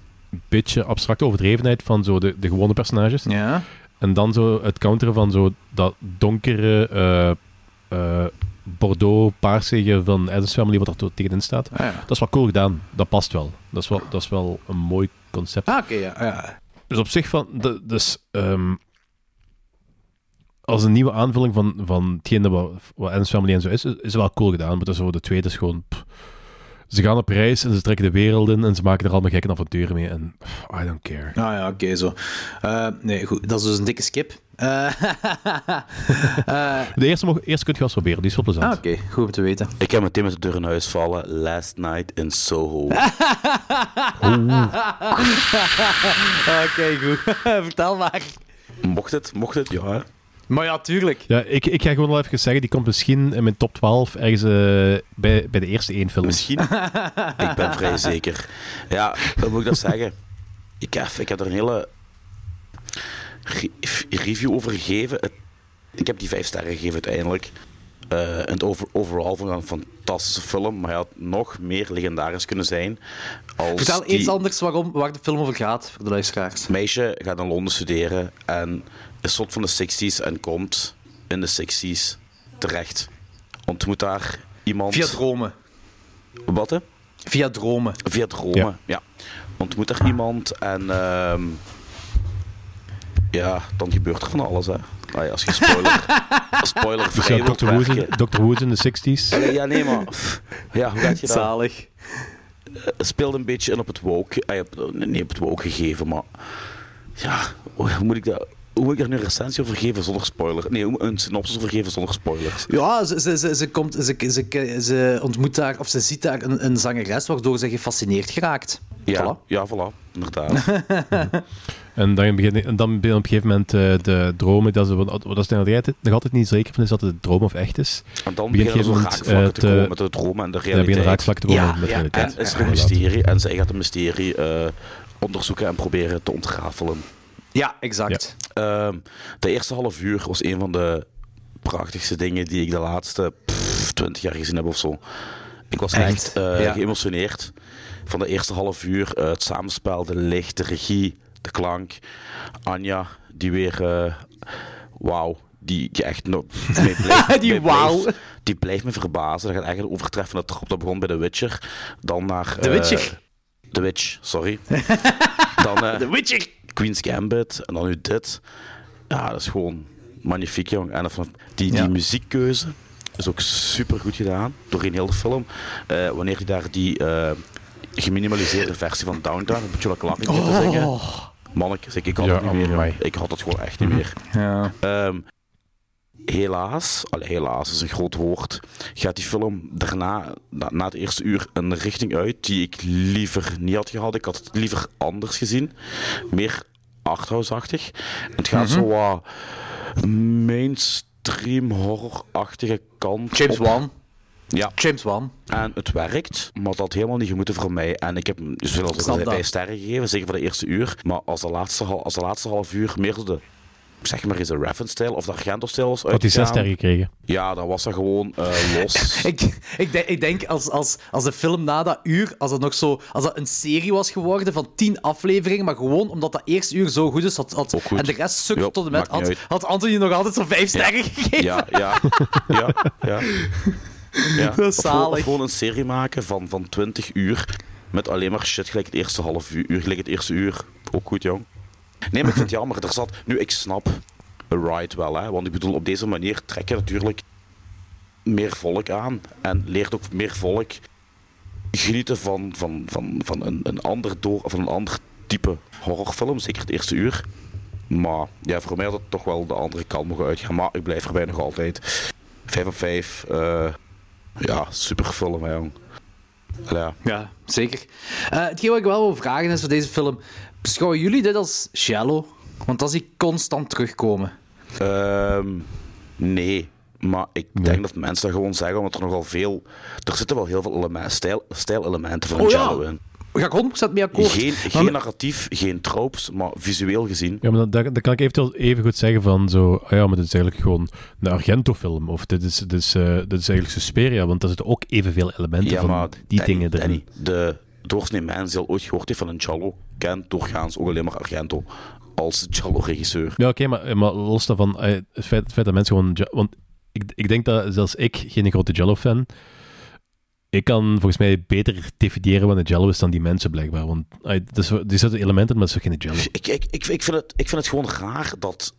beetje abstracte overdrevenheid van zo de, de gewone personages. Ja. En dan zo het counteren van zo dat donkere eh, eh, Bordeaux-paarsige van Adams Family, wat er to- tegenin staat. Ah, ja. Dat is wel cool gedaan. Dat past wel. Dat is wel, dat is wel een mooi concept. Ah, oké, ja, ja. Dus op zich van... de- dus, ehm, als een nieuwe aanvulling van, van hetgeen wat, wat Adams Family en zo is, is, is wel cool gedaan. Maar dat is zo, de tweede is gewoon... pff. Ze gaan op reis en ze trekken de wereld in en ze maken er allemaal gekke avonturen mee. En pff, I don't care. Ah ja, oké, zo. Eh, nee, goed. Dat is dus een dikke skip. Eh, <laughs> eh, De eerste, mag, eerste kun je wel eens proberen, die is wel plezant. ah, oké. Goed om te weten. Ik heb meteen met de deur in huis vallen. Last night in Soho. <laughs> Oké, goed. <laughs> Vertel maar. Mocht het? Mocht het? Ja. Maar ja, tuurlijk. Ja, ik, ik ga gewoon wel even zeggen, die komt misschien in mijn top 12 ergens eh, bij, bij de eerste één film. Misschien. ik ben vrij zeker. Ja, wat moet ik dat zeggen? Ik heb, ik heb er een hele re- review over gegeven. Ik heb die vijf sterren gegeven uiteindelijk. Eh, en het over, overal van een fantastische film, maar hij had nog meer legendarisch kunnen zijn. Als Vertel die iets anders waarom, waar de film over gaat, voor de luisteraars. meisje gaat naar Londen studeren en is soort van de 60s en komt in de 60s terecht. Ontmoet daar iemand. Via dromen. Wat hè? Via dromen. Via dromen, ja. Ontmoet er iemand en ehm, ja, dan gebeurt er van alles, hè. Ah ja, als je spoiler, <laughs> spoiler Dus ja, Dr. Who's, in. Dr. De 60s. Allee, Ja, nee, maar... Ja, hoe gaat je dat? Zalig. Het speelt een beetje in op het woke... ah, op- Nee, op het woke gegeven, maar... Ja, hoe hoe moet ik dat... Hoe moet ik daar nu een recensie over geven zonder spoiler? Nee, een synopsis over geven zonder spoilers. Ja, ze, ze, ze, ze, komt, ze, ze, ze ontmoet daar, of ze ziet daar een, een zangeres waardoor ze gefascineerd geraakt. Ja, Voilà. ja, voilà. Inderdaad. <laughs> <laughs> En dan begin, en dan begin op een gegeven moment eh, de dromen, dat ze, wat, wat is er nog altijd niet zeker van is dat het een droom of echt is. En dan Begint op een raakvlakken moment, te eh, komen met de dromen en de realiteit. raakvlakken te komen Ja, met de ja, realiteit. En is er Ja, een mysterie en zij gaat het mysterie eh, onderzoeken en proberen te ontrafelen. Ja, exact. Ehm, de eerste half uur was een van de prachtigste dingen die ik de laatste 20 jaar gezien heb of zo. Ik was echt, Echt? eh, Ja. geëmotioneerd van de eerste half uur. eh, het samenspel, de licht, de regie, de klank. Anja, die weer... eh, Wauw. Die, die echt nog... <laughs> mij blijft- Die Die blijft me verbazen. Dat gaat eigenlijk overtreffen dat trap dat begon bij The Witcher. Dan naar... The Witcher. The Witch, sorry. <laughs> Dan The Witcher. Queen's Gambit en dan nu dit. Ja, dat is gewoon magnifiek, jong. En van die, die Ja. muziekkeuze is ook super goed gedaan doorheen heel de film. Eh, wanneer hij daar die eh, geminimaliseerde versie van Downtown, een beetje wat klappen te zingen. Mannetjes, ik, ik had Ja, het niet meer. Ik had het gewoon echt niet meer. Ja. Ehm, helaas, allee, helaas is een groot woord, gaat die film daarna, na, na het eerste uur, een richting uit die ik liever niet had gehad. Ik had het liever anders gezien. Meer arthouse-achtig. Het gaat zo wat mainstream horror-achtige kant James op. Wan. Ja, James Wan. en het werkt, maar dat had helemaal niet gemoeten voor mij. En ik heb hem, zoals ik Snap al zei, dat. vijf sterren gegeven, zeker voor de eerste uur. Maar als de laatste, als de laatste half uur meer de zeg maar eens de Raven-stijl of de Argento-stijl was Had hij zes sterren gekregen. Ja, dan was dat gewoon eh, los. <laughs> Ik, ik, denk, ik denk als, als, als de film na dat uur, als dat nog zo, als dat een serie was geworden van tien afleveringen, maar gewoon omdat dat eerste uur zo goed is, had, had, goed. en de rest sukte Ja, tot en met, had, had Anthony nog altijd zo'n vijf sterren gegeven. Ja, ja, ja, ja. <laughs> ja. Dat is. Of gewoon een serie maken van, van 20 uur met alleen maar shit gelijk het eerste half uur, gelijk het eerste uur. Ook goed, jong. Nee, maar ik vind het jammer. Er zat... Nu, ik snap een ride wel, hè. Want ik bedoel, op deze manier trek je natuurlijk meer volk aan. En leert ook meer volk genieten van, van, van, van een, een, ander door, van een ander type horrorfilm. Zeker het eerste uur. Maar ja, voor mij had het toch wel de andere kant mogen uitgaan. Maar ik blijf erbij nog altijd. 5 op 5. eh ja, super film, hè, jong. Ja. Ja, zeker. Eh hetgeen wat ik wel wil vragen is voor deze film, beschouwen jullie dit als shallow? Want dat zie ik constant terugkomen. Ehm, nee, maar ik Nee. denk dat mensen dat gewoon zeggen, omdat er nogal veel... Er zitten wel heel veel elementen, stijl, stijlelementen van Oh ja. Jello in. Ga ik 100% mee akkoord. Geen, geen narratief, geen tropes, maar visueel gezien. Ja, maar dan, kan ik eventueel even goed zeggen van zo, ah ja, maar dit is eigenlijk gewoon een Argento-film. Of dit is, dit, is, eh, dit is eigenlijk Suspiria, want daar zitten ook evenveel elementen Ja, van maar die Danny, dingen erin. Danny, de doorsnee mens die al ooit gehoord heeft van een Giallo, kent doorgaans ook alleen maar Argento als Giallo-regisseur. Ja, oké, maar, maar los daarvan, eh, het feit, het feit dat mensen gewoon... Want ik, ik denk dat zelfs ik, geen grote Jello-fan, ik kan volgens mij beter definiëren wat een Jello is dan die mensen blijkbaar. Want die zitten elementen, maar het is geen Jello. Ik, ik, ik, ik, vind het, ik vind het gewoon raar dat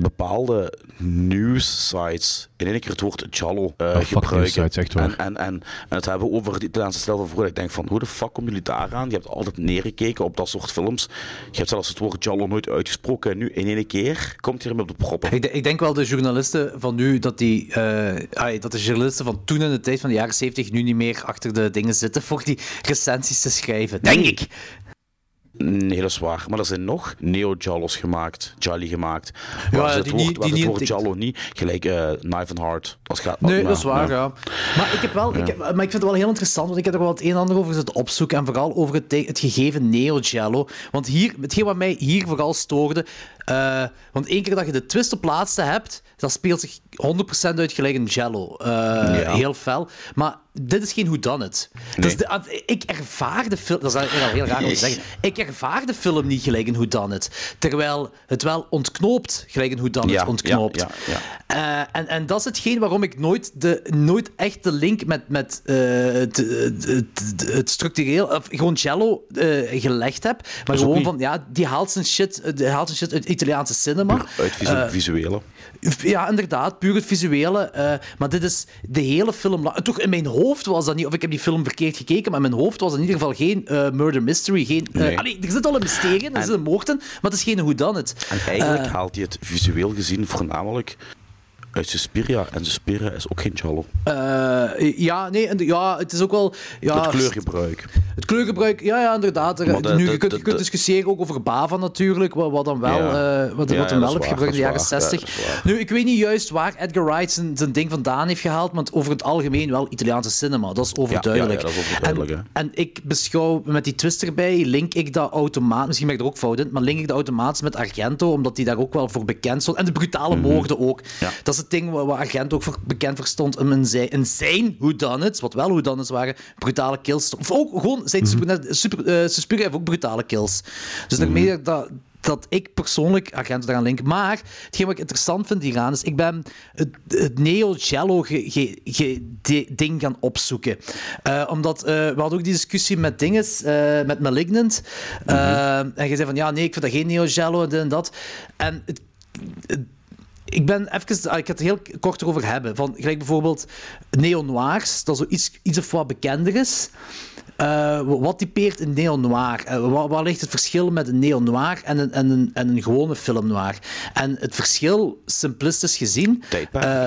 bepaalde news-sites in één keer het woord Giallo eh Oh, gebruiken. news-sites, echt waar. En, en, en, en het hebben over de Italiaanse stijl van vroeger. Ik denk van, hoe de fuck komen jullie daar aan? Je hebt altijd neergekeken op dat soort films. Je hebt zelfs het woord Giallo nooit uitgesproken. En nu in één keer komt hij ermee op de proppen. Ik, ik denk wel de journalisten van nu, dat, die, eh, dat de journalisten van toen in de tijd van de jaren 70 nu niet meer achter de dingen zitten voor die recensies te schrijven. Denk ik. Nee, dat is waar. Maar er zijn nog neo-Jallos gemaakt, Jolly gemaakt. Ja, Waar ze het die woord, die het woord in- Jallo niet, gelijk eh Knife and Heart. Als gaat, Nee, nou, dat is waar, ja. Maar ik, heb wel, ik, heb, maar ik vind het wel heel interessant, want ik heb er wel het een en ander over zitten opzoeken. En vooral over het, het gegeven Neo-Jello. Want hier, hetgeen wat mij hier vooral stoorde... eh, want één keer dat je de twist op laatste hebt, dat speelt zich 100% uit gelijk een Jello. Eh, Heel fel. Maar dit is geen whodunit. Dat is de, ah, ik ervaar de film... Dat is heel raar om te zeggen. Ik ervaar de film niet gelijk een whodunit. Terwijl het wel ontknoopt gelijk een whodunit Ja, ontknoopt. ja, ja, Eh, en, en dat is hetgeen waarom ik nooit, de, nooit echt de link met, met het, het, het- het structureel, of gewoon Jello gelegd heb. Maar gewoon niet- van, ja, die haalt zijn shit, die haalt zijn shit uit Italiaanse cinema. Uit visu- Eh, visuele. ja, inderdaad, puur het visuele. eh, maar dit is de hele film. Toch in mijn hoofd was dat niet, of ik heb die film verkeerd gekeken, maar in mijn hoofd was het in ieder geval geen eh, murder mystery. Geen, Nee. allee, er zit al een mysterie in, er zit een moord in, maar het is geen whodunit. En eigenlijk haalt hij het visueel gezien voornamelijk uit Suspiria. En Suspiria is ook geen Jallo. eh, ja, nee, en- ja, het is ook wel... Ja, het kleurgebruik. Het kleurgebruik, ja, ja inderdaad. Er- de- nu, de- je kunt, de- je kunt de- discussiëren ook over Bava natuurlijk, wat, wat dan wel, Ja. eh, wat, Ja, wat dat wel heeft gebruikt in de jaren waar. 60. Ja, dat is waar. nu, ik weet niet juist waar Edgar Wright zijn, zijn ding vandaan heeft gehaald, want over het algemeen wel Italiaanse cinema, is overduidelijk. Dat is overduidelijk, en, en ik beschouw met die twist erbij, link ik dat automatisch, misschien ben ik er ook fout in, maar link ik dat automatisch met Argento, omdat die daar ook wel voor bekend stond. En de brutale Mhm. moorden ook. Dat is het ding waar, waar Argento ook voor bekend voor stond, in zijn, in zijn whodunits, wat wel whodunits waren, brutale kills. Of ook gewoon, zijn super, super, eh, Suspiria heeft ook brutale kills. Dus daarmee dat, dat ik persoonlijk Argento daaraan link. Maar hetgeen wat ik interessant vind hieraan is, ik ben het, het Neo-Jello ge- ge- ge- de- ding gaan opzoeken. Eh, omdat, eh, we hadden ook die discussie met dinges, met Malignant. Eh, En je zei van, ja, nee, ik vind dat geen Neo-Jello en dit en dat. En het, het- ik ben even, ah, ik ga het heel kort erover hebben. Van, gelijk bijvoorbeeld neo-noirs, dat zo iets, iets of wat bekender is. Eh, wat typeert een neo-noir? Eh, waar, waar ligt het verschil met een neo-noir en een, en, een, en een gewone film noir? En het verschil, simplistisch gezien... Eh,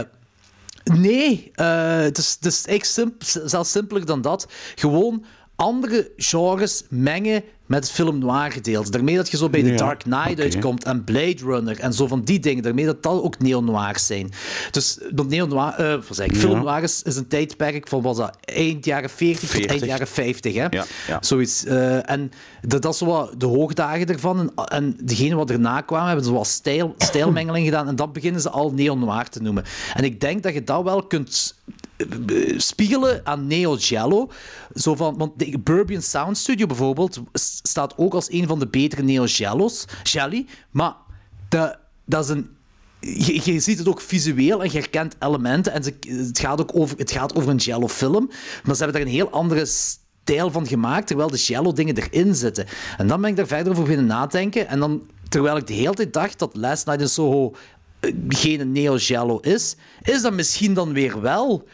Nee, het, is, het is echt simp- zelfs simpeler dan dat. Gewoon andere genres mengen met het film noir gedeelte. Daarmee dat je zo bij The Ja, Dark Knight oké. uitkomt en Blade Runner en zo van die dingen. Daarmee dat dat ook neo-noirs zijn. Dus dat neo-noir, eh, wat zeg ik, film noir is, is een tijdperk van, was dat, eind jaren 40, tot 40. eind jaren 50, hè? Ja. Zoiets. eh, en dat, dat is zo wat de hoogdagen ervan. En, en degene wat erna kwamen, hebben zo wat stijl, stijlmengeling gedaan. En dat beginnen ze al neo-noir te noemen. En ik denk dat je dat wel kunt spiegelen aan Neo Jello. Zo van, want de Burbian Sound Studio bijvoorbeeld staat ook als een van de betere Neo Jello's. Jelly. Maar dat, is een je, ziet het ook visueel en je herkent elementen. En het, gaat ook over, het gaat over een Jello-film. Maar ze hebben daar een heel andere stijl van gemaakt, terwijl de Jello-dingen erin zitten. En dan ben ik daar verder over beginnen nadenken. En dan, terwijl ik de hele tijd dacht dat Last Night in Soho eh, geen Neo-Jello is, is dat misschien dan weer wel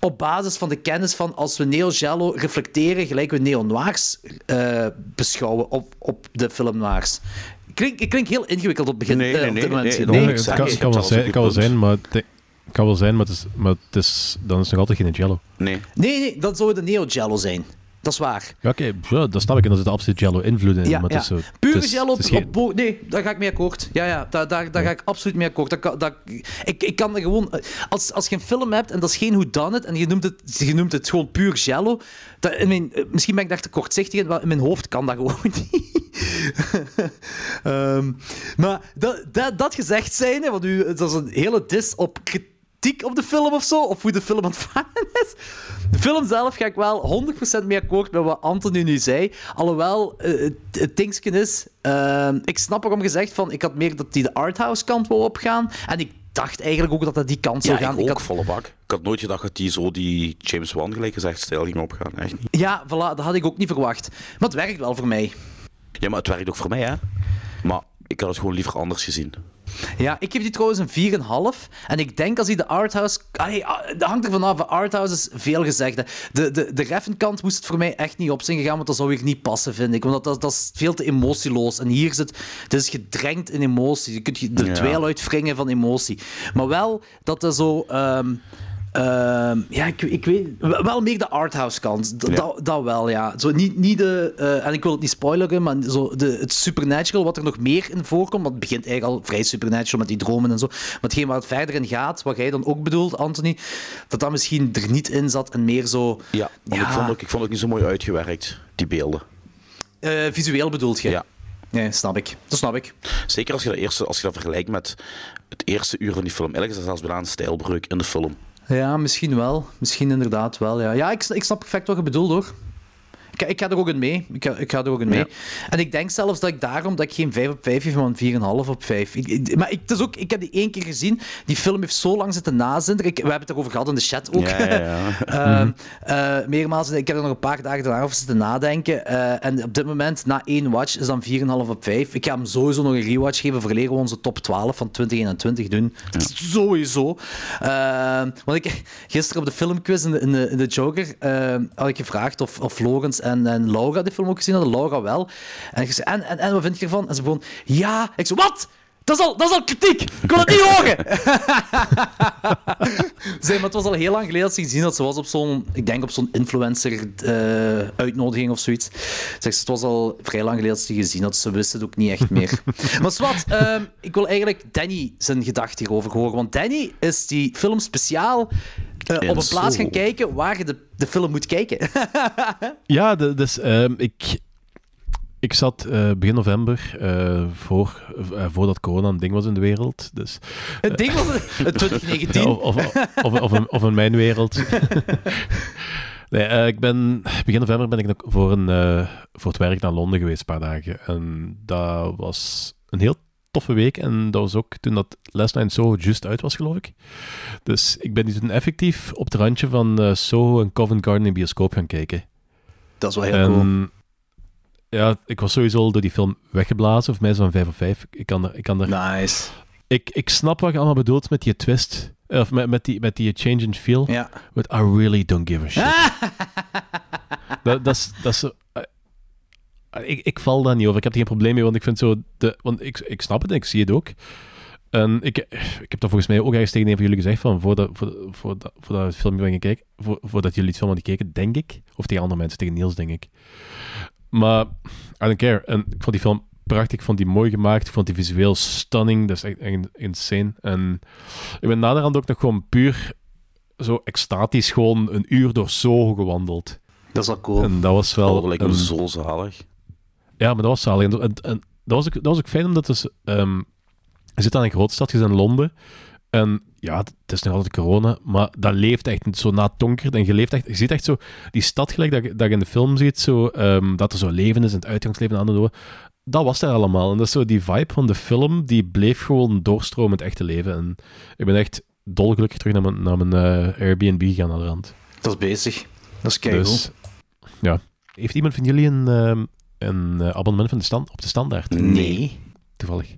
op basis van de kennis van als we neo-jello reflecteren, gelijk we neo-noirs eh, beschouwen op, op de film noirs. Ik klink, ik klink heel ingewikkeld op het begin. Nee, eh, nee, op dit nee, moment. nee, Nee, nee, het kan, het wel zijn, het kan wel een zijn, maar het, het kan wel zijn, maar, het is, maar het is, dan is het nog altijd geen Jello. Nee. Nee, nee, dat zou de neo-jello zijn. Dat is waar. Ja, oké, ja, dat snap ik. En er zitten absoluut Jello invloeden in. Ja, maar ja. het is zo, Pure het is- jello het is op, geen- op bo- Nee, daar ga ik mee akkoord. Ja, ja, daar, daar, daar ga ik absoluut mee akkoord. Dat, dat, ik, ik kan er gewoon... Als, als je een film hebt en dat is geen whodunit en je noemt het, je noemt het gewoon puur jello... Dat, in mijn, misschien ben ik daar te kortzichtig in, maar in mijn hoofd kan dat gewoon <laughs> niet. Ehm, maar dat, dat, dat gezegd zijnde, want u, dat is een hele dis op kritiek op de film of zo, of hoe de film ontvangen is. De film zelf ga ik wel 100% mee akkoord met wat Anthony nu zei. Alhoewel, eh, het, dingetje is... ehm, ik snap waarom gezegd van... Ik had meer dat die de arthouse kant wou opgaan. En ik dacht eigenlijk ook dat dat die kant zou Ja, gaan. ik ook, had, volle bak. Ik had nooit gedacht dat die zo die James Wan gelijk gezegd stijl ging opgaan. Echt niet. ja, voilà, dat had ik ook niet verwacht. Maar het werkt wel voor mij. Ja, maar het werkt ook voor mij, hè. Maar ik had het gewoon liever anders gezien. Ja, ik geef die trouwens een 4,5. En ik denk als hij de arthouse... Allee, ah, dat hangt er vanaf. De arthouse is veel gezegd. De, de, de Reffen-kant moest het voor mij echt niet op zijn gegaan, want dat zou ik niet passen, vind ik. Want dat, dat, is veel te emotieloos. En hier zit... Het is gedrenkt in emotie. Je kunt je er Ja. dweil uitwringen van emotie. Maar wel dat er zo... ehm, ehm, ja, ik, ik weet... Wel meer de arthouse kant. Ja. Dat, dat wel, ja. Zo niet, niet de... eh, en ik wil het niet spoileren, maar zo de, het supernatural, wat er nog meer in voorkomt, want het begint eigenlijk al vrij supernatural met die dromen en zo. Maar hetgeen waar het verder in gaat, wat jij dan ook bedoelt, Anthony, dat dat misschien er niet in zat en meer zo... Ja, want Ja. Ik, vond ook, ik vond het ook niet zo mooi uitgewerkt, die beelden. eh, visueel bedoelt je? Ja. Nee, snap ik. Dat snap ik. Zeker als je dat, eerste, als je dat vergelijkt met het eerste uur van die film. Eigenlijk is dat zelfs bijna een stijlbreuk in de film. Ja, misschien wel. Misschien inderdaad wel, ja. Ja, ik, ik snap perfect wat je bedoelt, hoor. Ik, ik ga er ook in mee. Ik ga, ik ga er ook in mee. Ja. En ik denk zelfs dat ik daarom dat ik geen 5 op 5 geef, maar een 4,5 op 5. Ik, ik- maar ik, het is ook, ik heb die één keer gezien. Die film heeft zo lang zitten nazinderen. We hebben het erover gehad in de chat ook. Ja, ja. <laughs> Ehm, eh, meermaals. Ik heb er nog een paar dagen daarna over zitten nadenken. Eh, en op dit moment, na één watch, is dan 4,5 op 5. Ik ga hem sowieso nog een rewatch geven. Voor we onze top 12 van 2021 doen. Sowieso. Ehm, want ik, gisteren op de filmquiz in de, in de, in de Joker ehm, had ik gevraagd of, of Logans en, en Laura die film ook gezien hadden. Laura wel. En ik zei, en, en, en wat vind je ervan? En ze begon, ja. Ik zei, wat? Dat is, al, dat is al kritiek. Ik kon het niet horen. <laughs> Zeg, maar het was al heel lang geleden dat ze gezien had. Ze was op zo'n, ik denk op zo'n influencer-uitnodiging of zoiets. Zeg, het was al vrij lang geleden dat ze gezien had. Ze wist het ook niet echt meer. <laughs> maar zwart, ehm, ik wil eigenlijk Danny zijn gedachte hierover horen. Want Danny is die film speciaal eh, op een plaats gaan kijken waar je de, de film moet kijken. <laughs> Ja, de- dus ehm, ik, ik zat eh, begin november, eh, voor, eh, voordat corona een ding was in de wereld. Dus, het ding was het, het 2019. Ja, of, of, of, of, in, of in mijn wereld. <laughs> nee, ik ben, begin november ben ik nog voor, een, voor het werk naar Londen geweest, een paar dagen. En dat was een heel toffe week. En dat was ook toen dat Last Night Soho juist uit was, geloof ik. Dus ik ben toen effectief op het randje van eh, Soho en Covent Garden in bioscoop gaan kijken. Dat is wel heel En, cool. Ja, ik was sowieso al door die film weggeblazen. Of mij zo'n 5 of 5. Ik kan er, ik kan er Nice. ik, ik snap wat je allemaal bedoelt met die twist. eh, Of met, met, die, met die change in feel. Ja. But I really don't give a shit. <laughs> dat, dat is... Dat is ik, ik val daar niet over. Ik heb er geen probleem mee, want ik vind zo... De, want ik, ik snap het en ik zie het ook. En ik, ik heb dat volgens mij ook ergens tegen een van jullie gezegd, van voordat, voordat, voordat, voordat het filmpje ben gekeken, voor, voordat jullie het film hadden gekeken, denk ik. Of tegen andere mensen, tegen Niels, denk ik. Maar, I don't care. En ik vond die film prachtig, ik vond die mooi gemaakt, ik vond die visueel stunning, dat is echt, echt insane. En ik ben naderhand ook nog gewoon puur zo extatisch gewoon een uur door Soho gewandeld. Dat is wel cool. En dat was wel... Dat lijkt me een- zo zalig. Ja, maar dat was zalig. En, en, en dat, was ook, dat was ook fijn, omdat het, ehm, je zit aan een grote stad, je zit in Londen. En ja, het is nog altijd corona, maar dat leeft echt zo na het donker. En je, leeft echt, je ziet echt zo die stad gelijk dat, je- dat je in de film ziet, zo, ehm, dat er zo leven is en het uitgangsleven aan de door. Dat was daar allemaal. En dat is zo die vibe van de film, die bleef gewoon doorstromen in het echte leven. En ik ben echt dolgelukkig terug naar mijn, naar mijn eh, Airbnb gegaan naar de rand. Dat is bezig. Dat is keigoed. Dus, ja. Heeft iemand van jullie een, ehm, een eh, abonnement van de stand, op de standaard? Nee. Toevallig.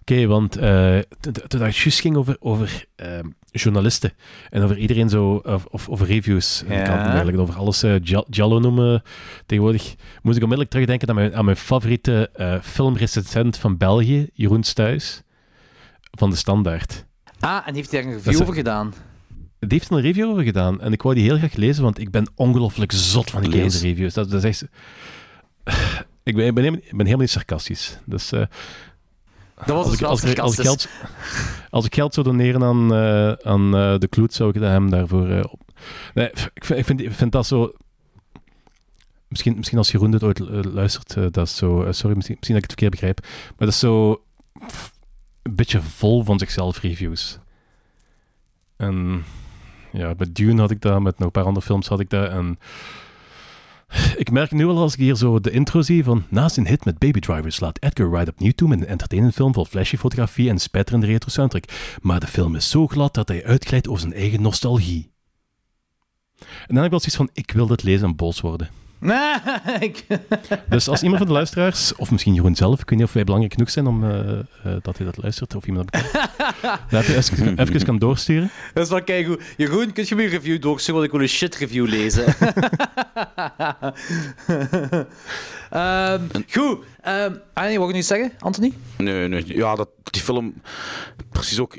Oké, want eh, toen dat juist ging over, over ehm, journalisten en over iedereen zo, of, of over reviews, en ik kan het Ja. eigenlijk over alles Jal- Jallo noemen tegenwoordig, moest ik onmiddellijk terugdenken aan mijn, aan mijn favoriete filmrecensent van België, Jeroen Stuys, van de Standaard. Ah, en heeft hij daar een review over gedaan? Die heeft er een review over gedaan en ik wou die heel graag lezen, want ik ben ongelooflijk zot van die Lees. reviews. Dat, dat is echt... Ik ben, ik, ben ben helemaal niet sarcastisch. Dus, eh, Dat was als, dus als, ik, als, ik sarcastisch. geld, als ik geld zou doneren aan, eh, aan eh, de Kloet, zou ik hem daarvoor op... Nee, ik vind, ik, vind, ik vind dat zo... Misschien, misschien als Jeroen dit ooit luistert, dat is zo... sorry, misschien, misschien dat ik het verkeerd begrijp. Maar dat is zo... pff, een beetje vol van zichzelf reviews. En... Ja, met Dune had ik dat, met nog een paar andere films had ik dat. En ik merk nu al als ik hier zo de intro zie van naast een hit met Baby Driver slaat Edgar Wright opnieuw toe met een entertainend film vol flashy fotografie en spetterende retro soundtrack. Maar de film is zo glad dat hij uitglijdt over zijn eigen nostalgie. En dan heb ik wel zoiets van, ik wil dit lezen en boos worden. <laughs> Ik- Dus als iemand van de luisteraars, of misschien Jeroen zelf, ik weet niet of wij belangrijk genoeg zijn om eh, eh, dat hij dat luistert, of iemand dat bekijkt, <laughs> dat even, even, even kan doorsturen. Dat is wel keigoed. Jeroen, kun je me een review doorsturen, want ik wil een shit review lezen. <laughs> Ehm, goed. Ah, nee, wat wil je nu zeggen, Anthony? Nee, nee. Ja, dat, die film... Precies ook...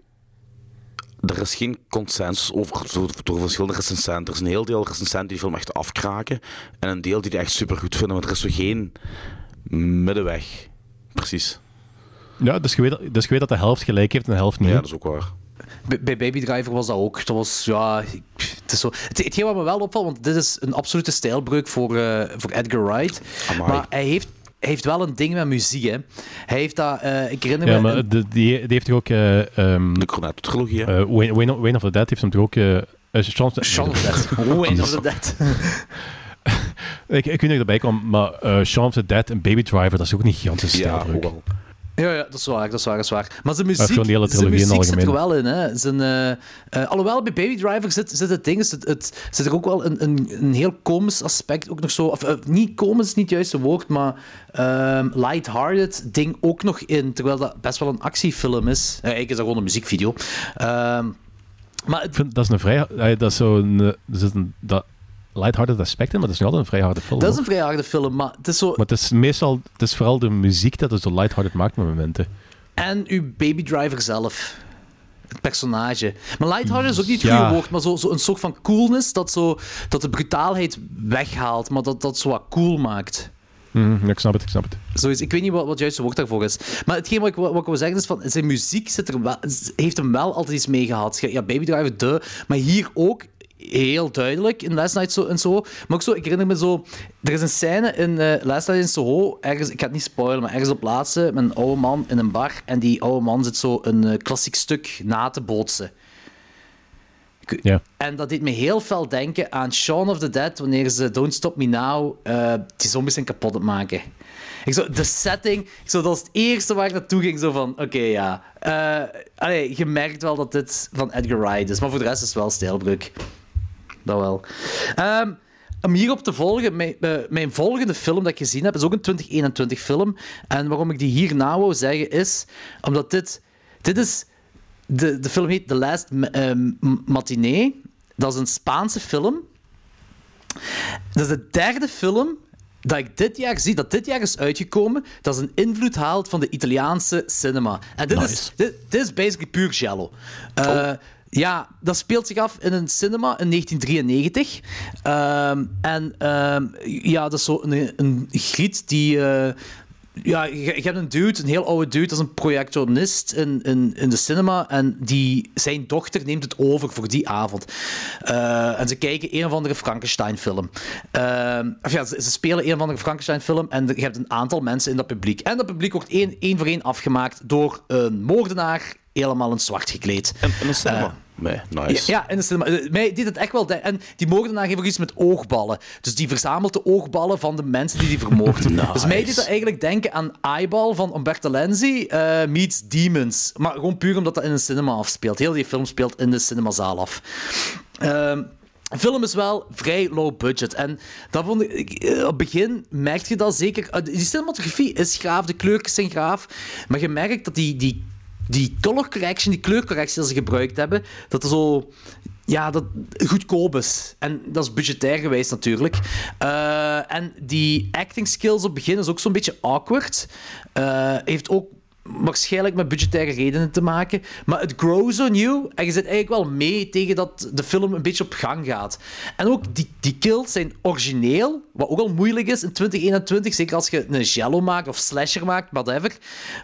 Er is geen consensus over door verschillende recensenten. Er is een heel deel recensenten die die film echt afkraken. En een deel die die echt supergoed vinden. Want er is zo geen middenweg. Precies. Ja, dus je weet, dus je weet dat de helft gelijk heeft en de helft niet. Ja, dat is ook waar. Bij- Baby Driver was dat ook. Dat was, ja... Het is zo... Het, hetgeen wat me wel opvalt, want dit is een absolute stijlbreuk voor, eh, voor Edgar Wright. Amai. Maar hij heeft, heeft wel een ding met muziek, hè. Hij heeft dat... eh, ik herinner Ja, me... maar de, die, die heeft toch ook... eh ehm De Cornetto-trilogie, hè? eh, Wayne, Wayne, Wayne of the Dead heeft hem toch ook... eh eh, Shaun of the- Shaun of the Dead. <laughs> Wayne of the Dead. ik, ik weet niet of ik erbij kwam, maar eh Shaun of the Dead en Baby Driver, dat is ook niet gigantisch Ja, stijlbreuk. ook wel. Ja, ja, dat is waar, dat is waar, dat is waar. Maar zijn muziek, zijn muziek zit er wel in. Hè. Zijn, eh, eh, alhoewel, bij Baby Driver zit, zit het ding, zit, het, zit er ook wel een, een, een heel komisch aspect, ook nog zo, of eh, niet komisch is niet het juiste woord, maar ehm lighthearted ding ook nog in, terwijl dat best wel een actiefilm is. Eigenlijk is dat gewoon een muziekvideo. Ehm, maar het- Ik vind, dat is een vrij... dat is zo een dat lighthearted aspect in, maar dat is nog altijd een vrij harde film. dat is een vrij harde film, maar het is zo... Maar het is meestal... Het is vooral de muziek dat het zo lighthearted maakt met momenten. En uw Baby Driver zelf. Het personage. Maar lighthearted is ook niet het Ja. goede woord, maar zo, zo een soort van coolness dat, zo, dat de brutaalheid weghaalt, maar dat dat zo wat cool maakt. Ja, ik snap het, ik snap het. Zoiets, ik weet niet wat, wat het juiste woord daarvoor is. Maar hetgeen wat ik, wat ik wil zeggen is van zijn muziek zit er wel, heeft hem wel altijd iets mee gehad. Ja, Baby Driver, de, maar hier ook heel duidelijk in Last Night zo, en zo. Maar ook zo, ik herinner me zo, er is een scène in eh Last Night in Soho, ergens, ik ga het niet spoilen, maar ergens op plaatsen met een oude man in een bar en die oude man zit zo een eh, klassiek stuk na te bootsen. Ja. En dat deed me heel fel denken aan Shaun of the Dead, wanneer ze Don't Stop Me Now eh, die zombies zijn kapot aan het maken. Ik zo, de setting, ik zo, dat was het eerste waar ik naartoe ging, zo van, oké, ja. Allee, je merkt wel dat dit van Edgar Wright is, maar voor de rest is het wel stijlbreuk. Dat wel. Ehm, om hierop te volgen, mijn, eh, mijn volgende film dat ik gezien heb, is ook een 2021 film. En waarom ik die hierna wou zeggen, is omdat dit... Dit is... De, de film heet The Last eh, Matinee. Dat is een Spaanse film. Dat is de derde film dat ik dit jaar zie, dat dit jaar is uitgekomen, dat is een invloed haalt van de Italiaanse cinema. En dit, is, dit, dit is basically puur. Eh, Ja, dat speelt zich af in een cinema in 1993. Ehm, en ehm, ja, dat is zo een, een griet die... eh, ja, je, hebt een dude, een heel oude dude, dat is een projectionist in, in, in de cinema. En die, zijn dochter neemt het over voor die avond. Eh, en ze kijken een of andere Frankenstein-film. Ehm, of ja, ze, ze spelen een of andere Frankenstein-film. En je hebt een aantal mensen in dat publiek. En dat publiek wordt één, één voor één afgemaakt door een moordenaar, helemaal in zwart gekleed. En, en een cinema. Eh, nee, nice. ja, in de cinema. Eh, Mij deed het echt wel. de- En die moordenaar heeft ook iets met oogballen. Dus die verzamelt de oogballen van de mensen die die vermoordt. <laughs> Dus mij deed dat eigenlijk denken aan Eyeball van Umberto Lenzi eh, meets Demons. Maar gewoon puur omdat dat in een cinema afspeelt. Heel die film speelt in de cinemazaal af. Ehm, de film is wel vrij low budget. En dat vond ik, op het begin merk je dat zeker. Die cinematografie is gaaf, de kleurtjes zijn gaaf. Maar je merkt dat die, die, die color correction, die kleurcorrectie die ze gebruikt hebben, dat er zo. Ja, dat goedkoop is. En dat is budgetair geweest natuurlijk. Eh, en die acting skills op het begin is ook zo'n beetje awkward. Eh, heeft ook waarschijnlijk met budgettaire redenen te maken. Maar het grows on you. En je zit eigenlijk wel mee tegen dat de film een beetje op gang gaat. En ook die, die kills zijn origineel. Wat ook al moeilijk is in 2021. Zeker als je een jello maakt of slasher maakt, whatever.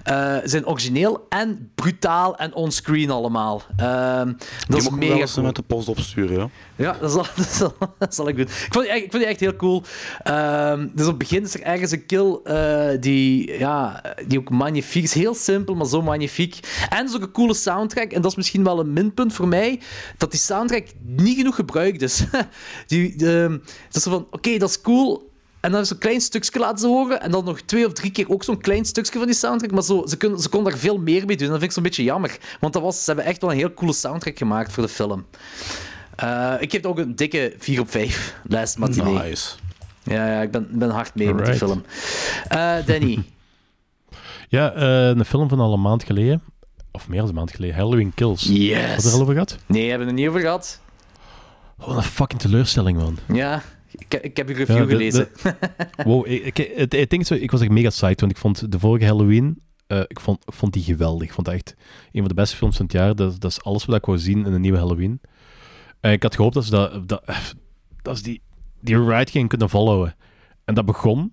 eh zijn origineel en brutaal en onscreen allemaal. Ehm, dat is mega wel cool. met de post opsturen, ja. Ja, dat zal, <laughs> dat zal, dat zal ik doen. Ik vond die, echt- ik vond die echt heel cool. Ehm, dus op het begin is er ergens een kill eh, die, ja, die ook magnifiek is. Heel simpel, maar zo magnifiek. En een coole soundtrack. En dat is misschien wel een minpunt voor mij. Dat die soundtrack niet genoeg gebruikt is. <laughs> die, de, dat is van, oké, dat is cool. En dan is zo'n klein stukje laten ze horen. En dan nog twee of drie keer ook zo'n klein stukje van die soundtrack. Maar zo, ze, kunnen, ze konden daar veel meer mee doen. Dat vind ik zo'n beetje jammer. Want dat was, ze hebben echt wel een heel coole soundtrack gemaakt voor de film. Eh, ik geef het ook een dikke 4 op 5. Last matinee. Nice. Ja, ja, ik ben, ben hard mee met die Alright. film. Eh, Danny. <laughs> Ja, eh, een film van al een maand geleden. Of meer dan een maand geleden. Halloween Kills. Yes. Had er al over gehad? Nee, hebben we het niet over gehad? Wat een fucking teleurstelling, man. Ja, ik, ik heb je review Ja, de- gelezen. <laughs> Wow, ik, ik, het, ding is, zo, ik was echt mega psyched, want ik vond de vorige Halloween, eh, ik, vond, ik vond die geweldig. Ik vond het echt een van de beste films van het jaar. Dat, dat is alles wat ik wou zien in een nieuwe Halloween. En ik had gehoopt dat ze dat, dat, dat ze die, die ride gingen kunnen volhouden. En dat begon.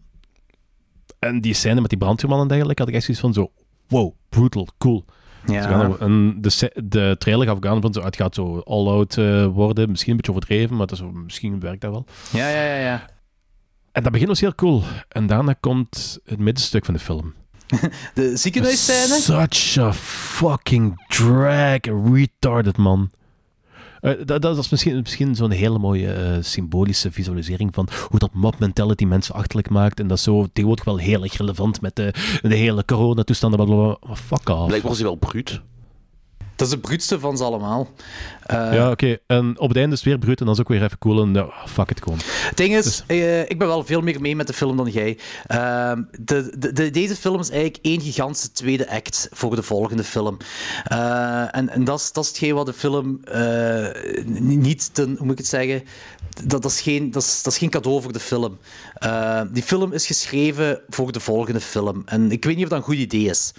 En die scène met die brandweerman en dergelijke, had ik echt zoiets van zo, wow, brutal, cool. Gaan ja. en de, de trailer gaf ook aan van zo, het gaat zo all-out eh, worden. Misschien een beetje overdreven, maar dat is, misschien werkt dat wel. ja, ja, ja, ja. En dat begin was heel cool. En daarna komt het middenstuk van de film. <laughs> De ziekenhuisscène? Such a fucking drag. Retarded, man. Eh, dat, dat is misschien, misschien zo'n hele mooie eh, symbolische visualisering van hoe dat mob mentality mensen achterlijk maakt. En dat is zo tegenwoordig wel heel erg relevant met de, de hele coronatoestanden. bla, bla, bla. Maar Fuck off. Blijkbaar was hij wel bruut. Dat is de bruutste van ze allemaal. Eh, ja, oké. En op het einde is het weer bruut en dan is ook weer even cool. En fuck it gewoon. Het ding is, eh, ik ben wel veel meer mee met de film dan jij. Ehm, de, de, de- deze film is eigenlijk één gigantische tweede act voor de volgende film. Eh, en en dat, is, dat is hetgeen wat de film niet ten, hoe moet ik het zeggen, dat, dat, is geen, dat, is, dat is geen cadeau voor de film. Eh, die film is geschreven voor de volgende film. En ik weet niet of dat een goed idee is.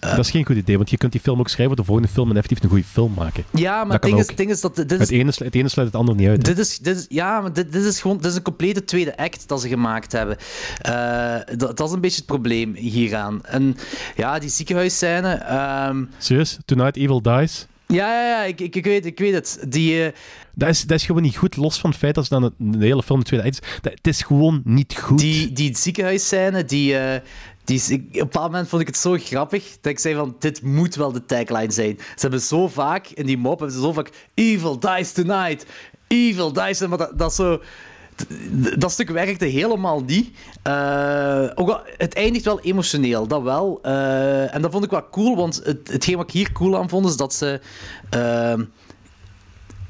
dat is geen goed idee, want je kunt die film ook schrijven voor de volgende film en effectief een goede film maken. Ja, maar het ding, is, het ding is dat dit is Het ene, het ene sluit het andere niet uit. Dit is, dit is, ja, maar dit, dit is gewoon dit is een complete tweede act dat ze gemaakt hebben. Eh, dat, dat is een beetje het probleem hieraan. En ja, die ziekenhuisscène. ehm, Serieus? Tonight Evil Dies? Ja, ja, ja ik, ik, ik, weet, ik weet het. Die, eh, Dat is, dat is gewoon niet goed, los van het feit dat ze dan het- de hele film de tweede act is. Dat, het is gewoon niet goed. die, die ziekenhuisscène, die. eh, die is, ik, op een bepaald moment vond ik het zo grappig dat ik zei van, dit moet wel de tagline zijn. Ze hebben zo vaak, in die mop, hebben ze zo vaak, evil dies tonight, evil dies tonight, maar dat, dat is zo... Dat stuk werkte helemaal niet. Eh, ook al, het eindigt wel emotioneel, dat wel. Eh, en dat vond ik wel cool, want het, hetgeen wat ik hier cool aan vond, is dat ze... ehm,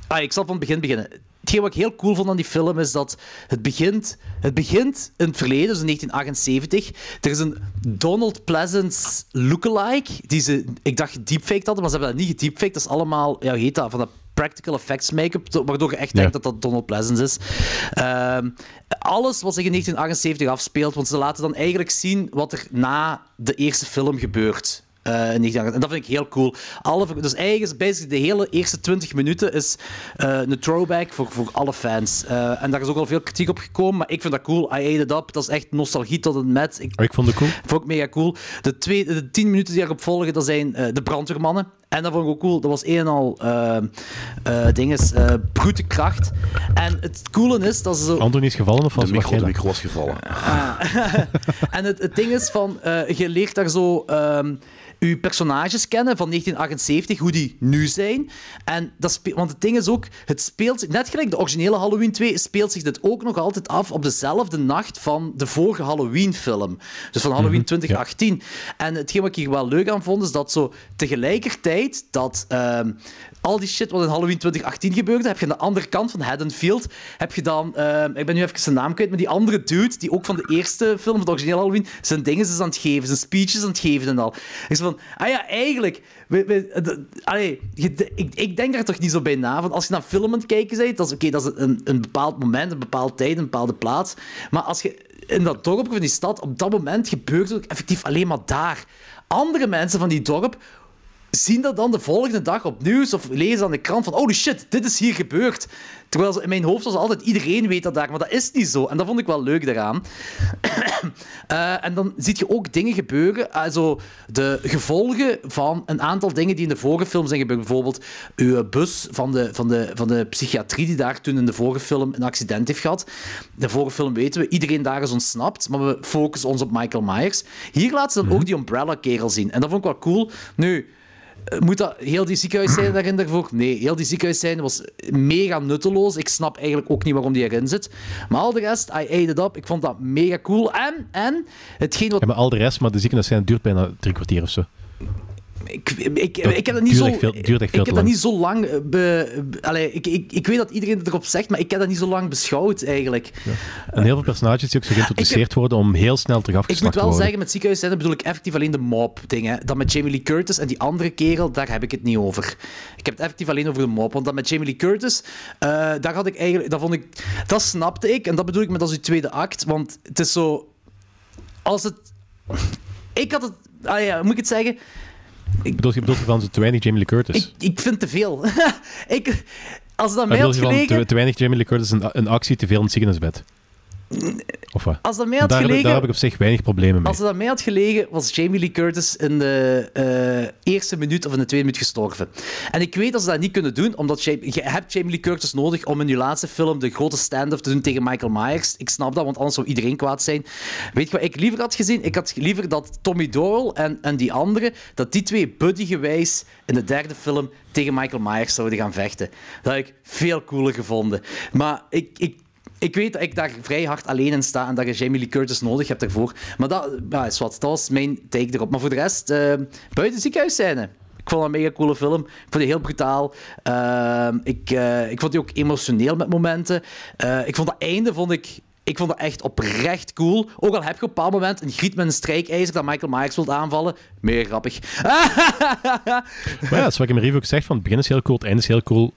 Ah, ik zal van het begin beginnen. Hetgeen wat ik heel cool vond aan die film is dat het begint, het begint in het verleden, dus in 1978. Er is een Donald Pleasance lookalike, die ze, ik dacht, deepfaked hadden, maar ze hebben dat niet gedeepfaked. Dat is allemaal, ja, hoe heet van dat practical effects make-up, waardoor je echt denkt dat dat Donald Pleasence is. Ehm, alles wat zich in 1978 afspeelt, want ze laten dan eigenlijk zien wat er na de eerste film gebeurt. 1978. en dat vind ik heel cool. Alle, dus eigenlijk is basically de hele eerste 20 minuten is eh, een throwback voor, voor alle fans. Eh, en daar is ook al veel kritiek op gekomen, maar ik vind dat cool. I ate it up. Dat is echt nostalgie tot en met. Ik Oh, ik vond het cool. vond ik mega cool. De, twee, de tien minuten die erop volgen, dat zijn de brandweermannen. En dat vond ik ook cool. Dat was een en al eh eh dinges, eh, brute kracht. En het coole is dat ze zo... Is gevallen of was De was micro, de micro was gevallen. <laughs> En het, het ding is van, eh, je leert daar zo ehm je personages kennen van 1978, hoe die nu zijn. En dat spe- want het ding is ook, het speelt zich, net gelijk de originele Halloween 2, speelt zich dit ook nog altijd af op dezelfde nacht van de vorige Halloween-film. Dus van Halloween 2018. En hetgeen wat ik hier wel leuk aan vond, is dat zo tegelijkertijd dat ehm, al die shit wat in Halloween 2018 gebeurde, heb je aan de andere kant van Haddonfield, heb je dan, ehm, ik ben nu even zijn naam kwijt, maar die andere dude, die ook van de eerste film, van de originele Halloween, zijn dingen is aan het geven, zijn speeches aan het geven en al. Ik zo van, ah ja, eigenlijk, we, we, je- ik, ik denk daar toch niet zo bij na, van als je naar film aan het kijken bent, dat is oké, dat is een, een bepaald moment, een bepaalde tijd, een bepaalde plaats, maar als je in dat dorp of in die stad, op dat moment gebeurt het ook effectief alleen maar daar. Andere mensen van die dorp zien dat dan de volgende dag op nieuws of lezen aan de krant van holy shit, dit is hier gebeurd. Terwijl in mijn hoofd was altijd iedereen weet dat daar, maar dat is niet zo. En dat vond ik wel leuk daaraan. <clears throat> Eh, en dan zie je ook dingen gebeuren, also de gevolgen van een aantal dingen die in de vorige film zijn gebeurd. Bijvoorbeeld uw bus van de, van, de, van de psychiatrie die daar toen in de vorige film een accident heeft gehad. De vorige film weten we, iedereen daar is ontsnapt, maar we focussen ons op Michael Myers. Hier laten ze dan ook die Umbrella-kerel zien. En dat vond ik wel cool. Nu, moet dat heel die ziekenhuisscène daarin daarvoor? Nee, heel die ziekenhuisscène was mega nutteloos. Ik snap eigenlijk ook niet waarom die erin zit. Maar al de rest, I ate it up. Ik vond dat mega cool. En, en hetgeen wat... Maar al de rest, maar de ziekenhuisscène duurt bijna drie kwartier of zo. Ik, ik, ik, heb dat niet duurt zo... veel- duurt echt veel ik te heb dat lang. niet zo lang... eh, Be, allee, ik, ik, ik weet dat iedereen het erop zegt, maar ik heb dat niet zo lang beschouwd, eigenlijk. En heel veel personages die ook zo geïntroduceerd worden om heel snel terug Ik afgeslacht moet te wel worden. zeggen, met ziekenhuisscène bedoel ik effectief alleen de mob-dingen. Dat met Jamie Lee Curtis en die andere kerel, daar heb ik het niet over. Ik heb het effectief alleen over de mob. Want dat met Jamie Lee Curtis, eh, daar had ik eigenlijk... Dat vond ik... Dat snapte ik. En dat bedoel ik met als uw tweede act. Want het is zo... Als het... Ik had het... Ah ja, moet ik het zeggen? Ik bedoel, je bedoelt van te weinig Jamie Lee Curtis. Ik, ik vind te veel. <laughs> ik, als aan Maar mij had gelegen... te, te weinig Jamie Lee Curtis een, een actie te veel in het ziekenhuisbed? Of wat? Als dat mij had daar, heb gelegen... daar heb ik op zich weinig problemen mee. Als aan mij had gelegen, was Jamie Lee Curtis in de eh, eerste minuut of in de tweede minuut gestorven. En ik weet dat ze dat niet kunnen doen, omdat je hebt Jamie Lee Curtis nodig om in je laatste film de grote stand-off te doen tegen Michael Myers. Ik snap dat, want anders zou iedereen kwaad zijn. Weet je wat ik liever had gezien? Ik had liever dat Tommy Doyle en, en die andere, dat die twee buddy-gewijs in de derde film tegen Michael Myers zouden gaan vechten. Dat had ik veel cooler gevonden. Maar ik... ik ik weet dat ik daar vrij hard alleen in sta en dat je Jamie Lee Curtis nodig hebt daarvoor. Maar dat, ja, is wat, dat was mijn take erop. Maar voor de rest, eh buiten ziekenhuisscène. Ik vond het een mega coole film. Ik vond die heel brutaal. Ehm, ik, eh, ik vond die ook emotioneel met momenten. Eh, ik vond dat einde vond ik, ik vond dat echt oprecht cool. Ook al heb je op een bepaald moment een griet met een strijkijzer dat Michael Myers wilt aanvallen. Meer grappig. <laughs> Maar ja, dat wat ik in mijn review ook zeg, van het begin is heel cool, het einde is heel cool.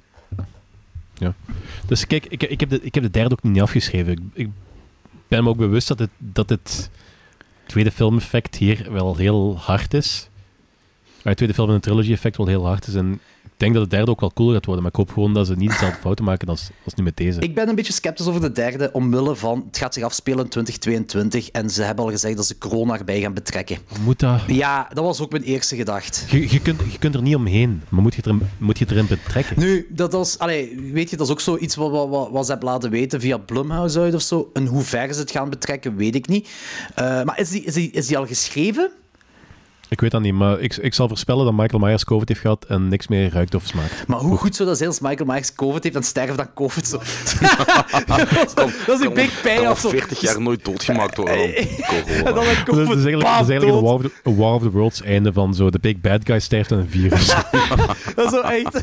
Ja. Dus kijk, ik, ik, heb de, ik heb de derde ook niet afgeschreven. Ik, ben me ook bewust dat het, dat het tweede filmeffect hier wel heel hard is. Maar het tweede film in een trilogy-effect wel heel hard is. En denk dat de derde ook wel cooler gaat worden. Maar ik hoop gewoon dat ze niet dezelfde fouten maken als, als nu met deze. Ik ben een beetje sceptisch over de derde, omwille van het gaat zich afspelen in 2022 en ze hebben al gezegd dat ze corona erbij gaan betrekken. Moet dat... Ja, dat was ook mijn eerste gedacht. Je, je, kunt, je kunt er niet omheen, maar moet je het erin, moet je het erin betrekken? Nu, dat was, allee, weet je, dat is ook zoiets wat, wat, wat, wat ze hebben laten weten via Blumhouse uit of zo. En hoe ver ze het gaan betrekken, weet ik niet. Eh, maar is die, is, die, is die al geschreven? Ik weet dat niet, maar ik, ik zal voorspellen dat Michael Myers COVID heeft gehad en niks meer ruikt of smaakt. Maar hoe goed zou dat zijn als Michael Myers COVID heeft en sterft dan COVID? Zo. <laughs> dat is een big al of zo. 40 jaar nooit doodgemaakt worden dan <laughs> En dan een COVID, is, dat is eigenlijk, dat is eigenlijk een, war of the, een War of the Worlds einde van zo de big bad guy sterft aan een virus. <laughs> Dat is zo echt.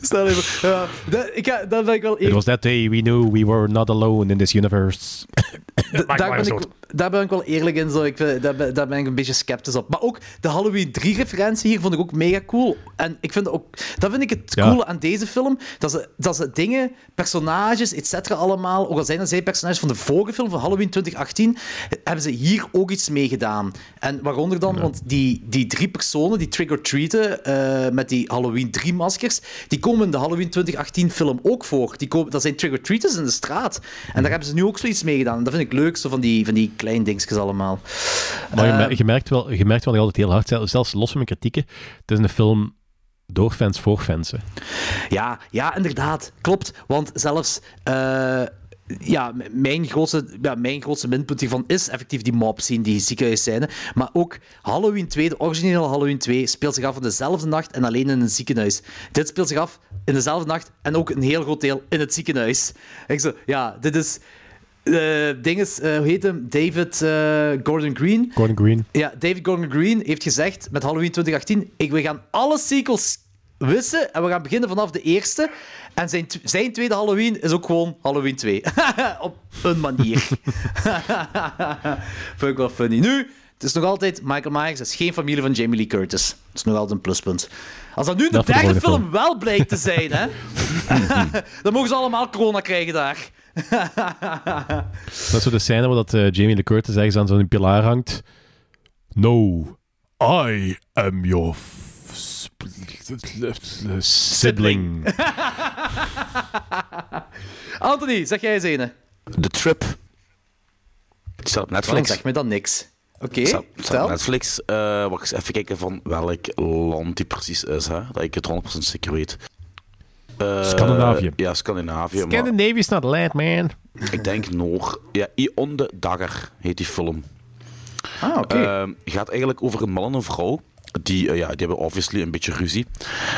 Stel even. Ja, dat, ik, ga- dat ben ik wel It was that day we knew we were not alone in this universe. Ben ik, daar ben ik wel eerlijk in. Zo. Ik, daar, ben, daar ben ik een beetje sceptisch op. Maar ook de Halloween 3-referentie hier vond ik ook mega cool. En ik vind ook, dat vind ik het Ja. coole aan deze film. Dat ze, dat ze dingen, personages, et cetera, allemaal, ook al zijn dat zij personages van de vorige film, van Halloween 2018, hebben ze hier ook iets mee gedaan. En waaronder dan, want die, die drie personen, die trick-or-treaten eh, met die Halloween 3-maskers, die komen in de Halloween 2018 film ook voor. Die komen, dat zijn trick-or-treaters in de straat. En daar hebben ze nu ook zoiets mee gedaan. En dat vind ik leuk, zo van die, van die kleine dingetjes allemaal. Maar je, Eh, mer- je merkt wel, je merkt wel nog altijd heel hard, zelfs- zelfs los van mijn kritieken, het is een film door fans voor fans. hè. Ja, ja, inderdaad. Klopt. Want zelfs... eh, ja, mijn grootste, ja, mijn grootste minpunt hiervan is effectief die mob scene, die ziekenhuisscène. Maar ook Halloween 2, de originele Halloween 2, speelt zich af in dezelfde nacht en alleen in een ziekenhuis. Dit speelt zich af in dezelfde nacht en ook een heel groot deel in het ziekenhuis. Ik zo, ja, dit is... eh ding is, eh, hoe heet hem? David eh, Gordon Green. Gordon Green. Ja, David Gordon Green heeft gezegd met Halloween 2018: ik, we gaan alle sequels wissen en we gaan beginnen vanaf de eerste. En zijn, zijn tweede Halloween is ook gewoon Halloween 2. <laughs> Op een manier. <laughs> Vind ik wel funny. Nu, het is nog altijd Michael Myers, is geen familie van Jamie Lee Curtis. Dat is nog altijd een pluspunt. Als dat nu de derde film wel blijkt te zijn, hè, <laughs> dan mogen ze allemaal corona krijgen daar. Dat is zo de scène waar dat, eh, Jamie Lee Curtis ergens aan zo'n pilaar hangt. No, I am your sibling. <laughs> Anthony, zeg jij eens een. The Trip. Die staat op Netflix. zeg me dan niks? Oké, vertel. op Netflix. eh wacht eens even kijken van welk land die precies is, hè? dat ik het 100% zeker weet. Eh, Scandinavië. Ja, Scandinavië. maar Scandinavia is not land, man. ik denk Noor. Ja, On the Dagger heet die film. Ah, oké. Ehm, gaat eigenlijk over een man en een vrouw. Die, eh, ja, die hebben obviously een beetje ruzie.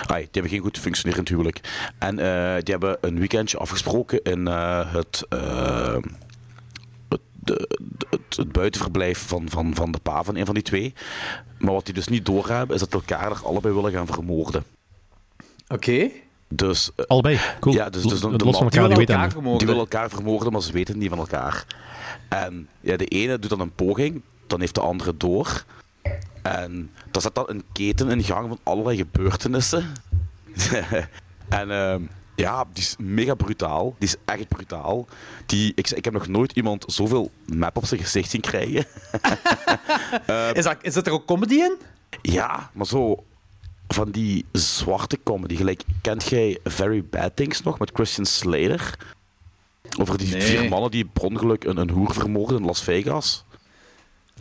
Ai, die hebben geen goed functionerend huwelijk. En eh, die hebben een weekendje afgesproken in eh, het, het, de- de- het, het buitenverblijf van, van, van de pa van een van die twee. Maar wat die dus niet doorhebben, is dat elkaar er allebei willen gaan vermoorden. Oké. Dus, eh, Allebei. Cool. Ja, dus- dus de- Los de van man- elkaar, Die elkaar vermoorden. die willen elkaar vermoorden, maar ze weten het niet van elkaar. En ja, de ene doet dan een poging, dan heeft de andere door. En dan zet dan een keten in gang van allerlei gebeurtenissen. <laughs> en ehm, ja, die is mega brutaal. Die is echt brutaal. Die, ik, ik heb nog nooit iemand zoveel map op zijn gezicht zien krijgen. <laughs> Is, dat, is dat er ook comedy in? Ja, maar zo van die zwarte comedy. Gelijk, kent jij Very Bad Things nog met Christian Slater? Over die Nee. vier mannen die per ongeluk een, een hoer vermoorden in Las Vegas.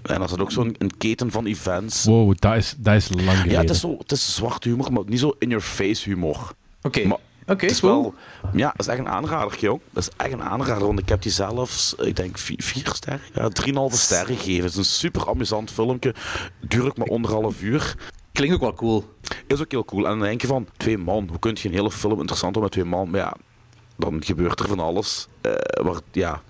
En dat is dan ook zo'n een keten van events. Wow, dat is, dat is lang geleden. Ja, het is, zo, het is zwart humor, maar niet zo in-your-face humor. Oké. Maar Oké, het is cool. wel... Ja, dat is echt een aanrader, jong. Dat is echt een aanrader, want ik heb die zelfs, ik denk, vier, vier sterren? Ja, drieënhalve sterren gegeven. Het is een super amusant filmpje. Duurt maar anderhalf uur. Klinkt ook wel cool. Is ook heel cool. En dan denk je van, twee man, hoe kun je een hele film interessant doen met twee man? Maar ja, dan gebeurt er van alles. eh waar, ja,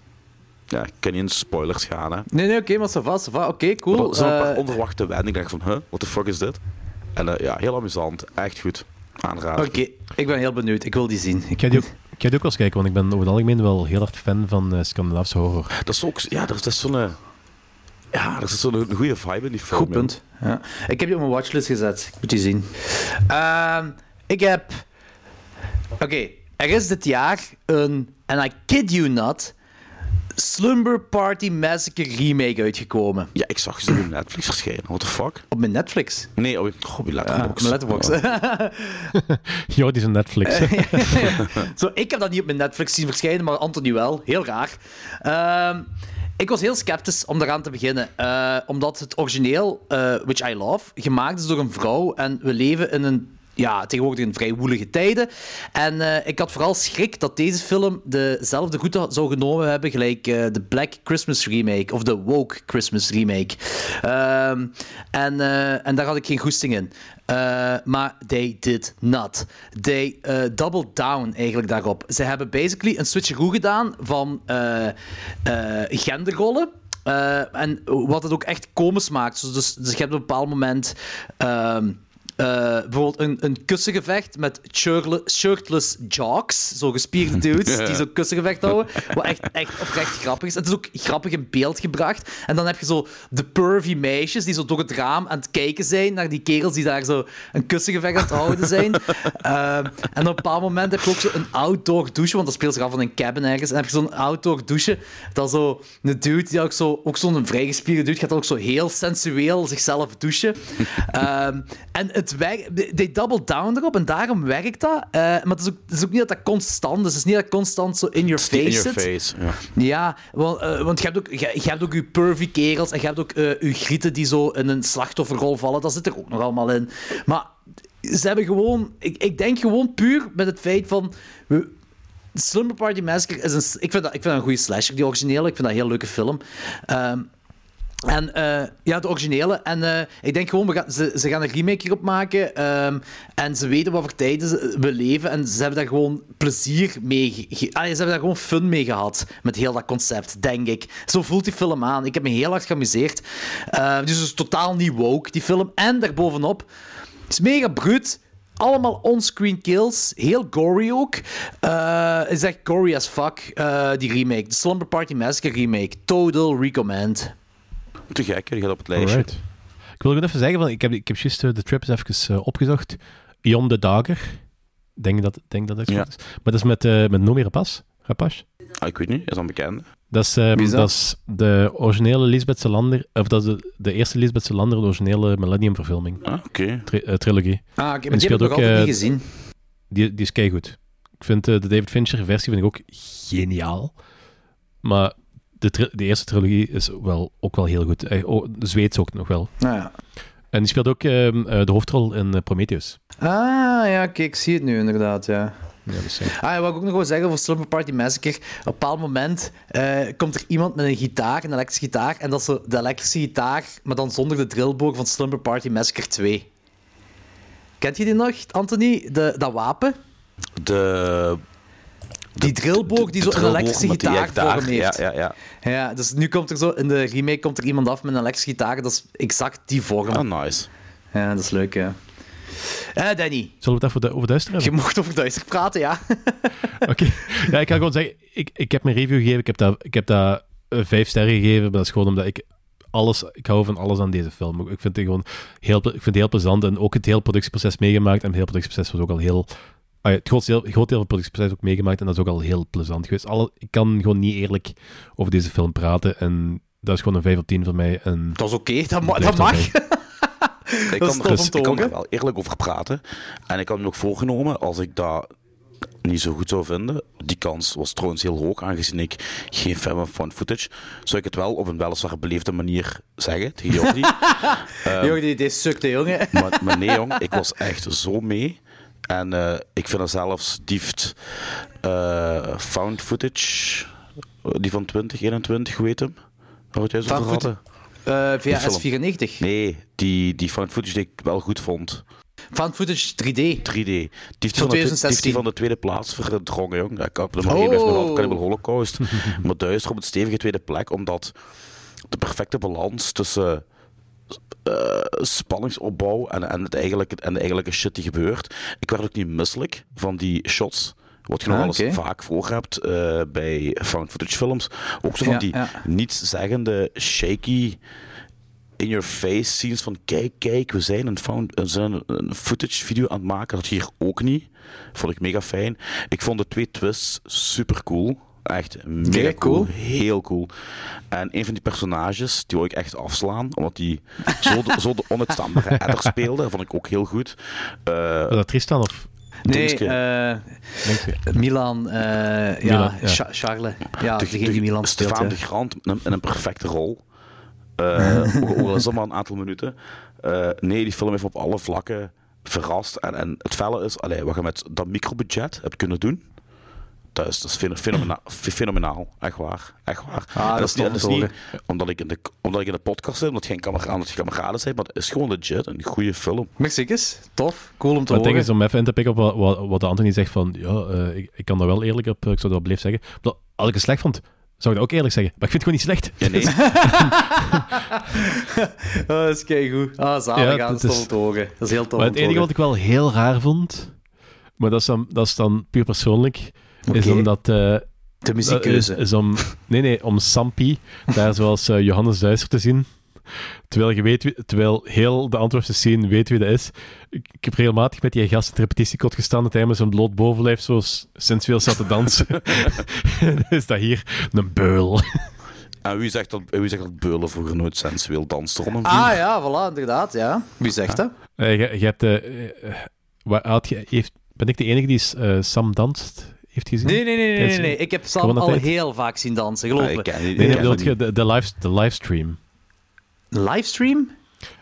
ja, ik kan niet in spoilers gaan, hè. Nee, nee, oké, maar ça va, ça va. Oké, cool. Er zijn een paar Eh, onverwachte wendingen. Ik dacht van, huh, what the fuck is dit? En eh, ja, heel amusant. Echt goed. Aanrader. Oké, ik ben heel benieuwd. Ik wil die zien. Ik ga die ook, ik ga die ook wel eens kijken, want ik ben over het algemeen wel heel hard fan van eh Scandinavische horror. Dat is ook, ja, er is, dat is zo'n... Ja, er zit zo'n goede vibe in die film. Goed ja. punt. Ja. Ik heb die op mijn watchlist gezet. Ik moet die zien. Ehm, ik heb... Oké, er is dit jaar een, and I kid you not, Slumber Party Massacre remake uitgekomen. Ja, ik zag ze op Netflix verschijnen. What the fuck? Op mijn Netflix. Nee, op, oh, je Ja, op letterbox. mijn letterbox. Ja, die is een Netflix. <laughs> Zo, ik heb dat niet op mijn Netflix zien verschijnen, maar Anthony wel. Heel raar. Ehm, ik was heel sceptisch om daaraan te beginnen. eh, omdat het origineel, eh, Which I Love, gemaakt is door een vrouw. En we leven in een ja, tegenwoordig in vrij woelige tijden. En eh, ik had vooral schrik dat deze film dezelfde route zou genomen hebben, gelijk de Black Christmas remake of de Woke Christmas remake. Ehm, en, en daar had ik geen goesting in. Eh, maar they did not. They eh doubled down eigenlijk daarop. Ze hebben basically een switcheroo gedaan van eh, genderrollen. En wat het ook echt komisch maakt. Dus, dus je hebt op een bepaald moment... ehm, eh, bijvoorbeeld een, een kussengevecht met shirtle- shirtless jocks, zo gespierde <laughs> dudes die zo'n kussengevecht houden, wat echt, echt oprecht grappig is. Het is ook grappig in beeld gebracht. En dan heb je zo de pervy meisjes die zo door het raam aan het kijken zijn naar die kerels die daar zo een kussengevecht aan het houden zijn. <laughs> Ehm, en op een bepaald moment heb je ook zo een outdoor douche, want dat speelt zich af in een cabin ergens. En dan heb je zo'n outdoor douche, dat zo een dude die ook zo, ook zo'n vrijgespierde dude, gaat ook zo heel sensueel zichzelf douchen. <laughs> Ehm, en het werkt, they double down erop en daarom werkt dat. Eh, maar het is, ook, het is ook niet dat dat constant is. Het is niet dat constant zo in your face In your zit. face, ja. Ja, want, eh, want je hebt ook je, je hebt ook je pervy kerels en je hebt ook eh je grieten die zo in een slachtofferrol vallen. Dat zit er ook nog allemaal in. Maar ze hebben gewoon... Ik, ik denk gewoon puur met het feit van... We, Slumber Party Massacre is een... Ik vind dat, ik vind dat een goede slasher, die originele. Ik vind dat een heel leuke film. Ehm, en eh, ja, de originele. En eh, ik denk gewoon, we gaan, ze, ze gaan een remake hierop maken. ehm, en ze weten wat voor tijden we leven. En ze hebben daar gewoon plezier mee. ah, ze hebben daar gewoon fun mee gehad. Met heel dat concept, denk ik. Zo voelt die film aan. Ik heb me heel hard geamuseerd. Eh, dus het is totaal niet woke, die film. En daarbovenop, het is mega bruut. Allemaal onscreen kills. Heel gory ook. Het is echt gory as fuck, die remake. De Slumber Party Massacre remake. Total recommend. Te gek, die gaat op het lijstje. Alright. Ik wil ook even zeggen, van, ik heb, ik heb juist de trip eens even eh, opgezocht. Ion de Dager. Denk dat, denk dat het Ja. goed is. Maar dat is met, eh met Nomi Rapace. Rapace. Ah, ik weet niet, is dat bekend? Dat is, is dat? dat is de originele Lisbeth Salander, of dat is de, de eerste Lisbeth Salander, de originele Millennium-verfilming. Ah, oké. Tri- eh, trilogie. Ah, oké, maar die heb ik nog ook, altijd niet gezien. Die, die is keigoed. Ik vind de David Fincher-versie vind ik ook geniaal. Maar de, de eerste trilogie is wel, ook wel heel goed. Eh, oh, de Zweeds ook nog wel. Nou ja. En die speelt ook ehm, eh, de hoofdrol in eh, Prometheus. Ah, ja, kijk, ik zie het nu inderdaad, ja. Ja, dus, eh, Ah, ja, wat ik ook nog wil zeggen over Slumber Party Massacre. Op een bepaald moment eh, komt er iemand met een gitaar, een elektrische gitaar, en dat is zo de elektrische gitaar, maar dan zonder de drillboor van Slumber Party Massacre 2. Kent je die nog, Anthony? De, dat wapen? De... Die drillboor die zo een elektrische gitaar heeft. Ja, ja, ja. Ja, dus nu komt er zo, in de remake komt er iemand af met een elektrische gitaar, dat is exact die vorm. Ah, nice. Ja, dat is leuk, ja. Eh, Danny, zullen we het even over duister hebben? je mocht over duister praten, ja. <laughs> Oké. Ja, ik ga gewoon zeggen, ik, ik heb mijn review gegeven. Ik heb dat, ik heb dat eh, vijf sterren gegeven. Maar dat is gewoon omdat ik alles... Ik hou van alles aan deze film. Ik vind het gewoon heel, ik vind het heel plezant. En ook het hele productieproces meegemaakt. En het hele productieproces was ook al heel... ah ja, het grootste deel, het groot deel van het productieproces ook meegemaakt. En dat is ook al heel plezant geweest. Alle, ik kan gewoon niet eerlijk over deze film praten. En dat is gewoon een 5 op 10 voor mij. En Dat is oké, dat, ma- mag. <laughs> Ik kan, er, ik kan er wel eerlijk over praten. En ik had me ook voorgenomen, als ik dat niet zo goed zou vinden, die kans was trouwens heel hoog, aangezien ik geen fan ben van footage, zou ik het wel op een weliswaar beleefde manier zeggen tegen Jordi. <laughs> Ehm, Jongen, die, die sukte, jongen. maar, maar nee, jong, ik was echt zo mee. En eh, ik vind er zelfs dieft eh, found footage, die van 2021, hoe heet hem? Waar het juist Found over hadden. Eh film. VHS 94. Nee, die, die found footage die ik wel goed vond. Found footage 3D. 3D. Die heeft Van die van, de, die heeft 2016. die van de tweede plaats verdrongen, jong. Ja, Ik heb nummer 1 blijft nog altijd Cannibal Holocaust. <laughs> maar duister op het stevige tweede plek, omdat de perfecte balans tussen eh, spanningsopbouw en, en, het eigenlijk, en de eigenlijke shit die gebeurt. Ik werd ook niet misselijk van die shots. Wat je nog Ah, wel eens oké. vaak voor hebt eh, bij found footage films. Ook zo van Ja, die ja. nietszeggende, shaky in-your-face scenes van kijk, kijk, we zijn een, found, we zijn een, een footage video aan het maken. Dat hier ook niet. Vond ik mega fijn. Ik vond de twee twists super cool. Echt mega cool. cool. Heel cool. En een van die personages, die wil ik echt afslaan. Omdat die zo de, zo de onuitstaanbare <laughs> adder speelde. vond ik ook heel goed. Eh, was dat Tristan of... Nee, eh? Milan, eh, ja, Milan, ja. Cha- Charles. Ja, de, degene die Milan speelt. Stefan ja. de Grant in een, perfecte rol. Eh, ook al is dat maar een aantal minuten. Eh, nee, die film heeft op alle vlakken verrast. En, en het felle is, allee, wat je met dat microbudget hebt kunnen doen, dat is, dat is feno- fenomena- fenomenaal. Echt waar. Echt waar. Ah, dat is niet, om is niet omdat ik, in de, omdat ik in de podcast zit, omdat geen kameraden, zijn, maar het is gewoon legit een goede film. Mexicus, tof, cool om te Maar het ding horen. is, om even in te pikken op wat, wat, wat Anthony zegt van, ja, eh, ik, ik kan daar wel eerlijk op, eh, ik zou dat blijven zeggen. Dat, als ik het slecht vond, Zou ik dat ook eerlijk zeggen. Maar ik vind het gewoon niet slecht. Ja, nee. <laughs> <laughs> oh, dat is keigoed. Ah, zalig Ja, aan dat is- togen. Dat is heel tof Maar het enige wat ik wel heel raar vond, maar dat is dan, dat is dan puur persoonlijk, is omdat... eh, De is, muziekkeuze. is om, nee, nee, om Sampi daar zoals eh, Johannes Duister te zien. Terwijl, je weet terwijl heel de Antwerpse scene weet wie dat is. Ik, ik heb regelmatig met die gast in het repetitiekot gestaan dat hij met zijn bloot bovenlijf zo s- sensueel zat te dansen. Dan <laughs> is dat hier een beul. En wie zegt dat, wie zegt dat Beulen vroeger nooit sensueel een Ah ja, voilà, inderdaad. Ja. Wie zegt dat? Eh, je, je hebt... eh, eh, wat had je, heeft, ben ik de enige die eh, Sam danst heeft gezien? Nee, nee, nee, nee, nee. Ik heb Sam al heel vaak zien dansen, geloof Ah, ik ken Nee, ik nee, ken bedoel die je de, de, live, de livestream. Livestream?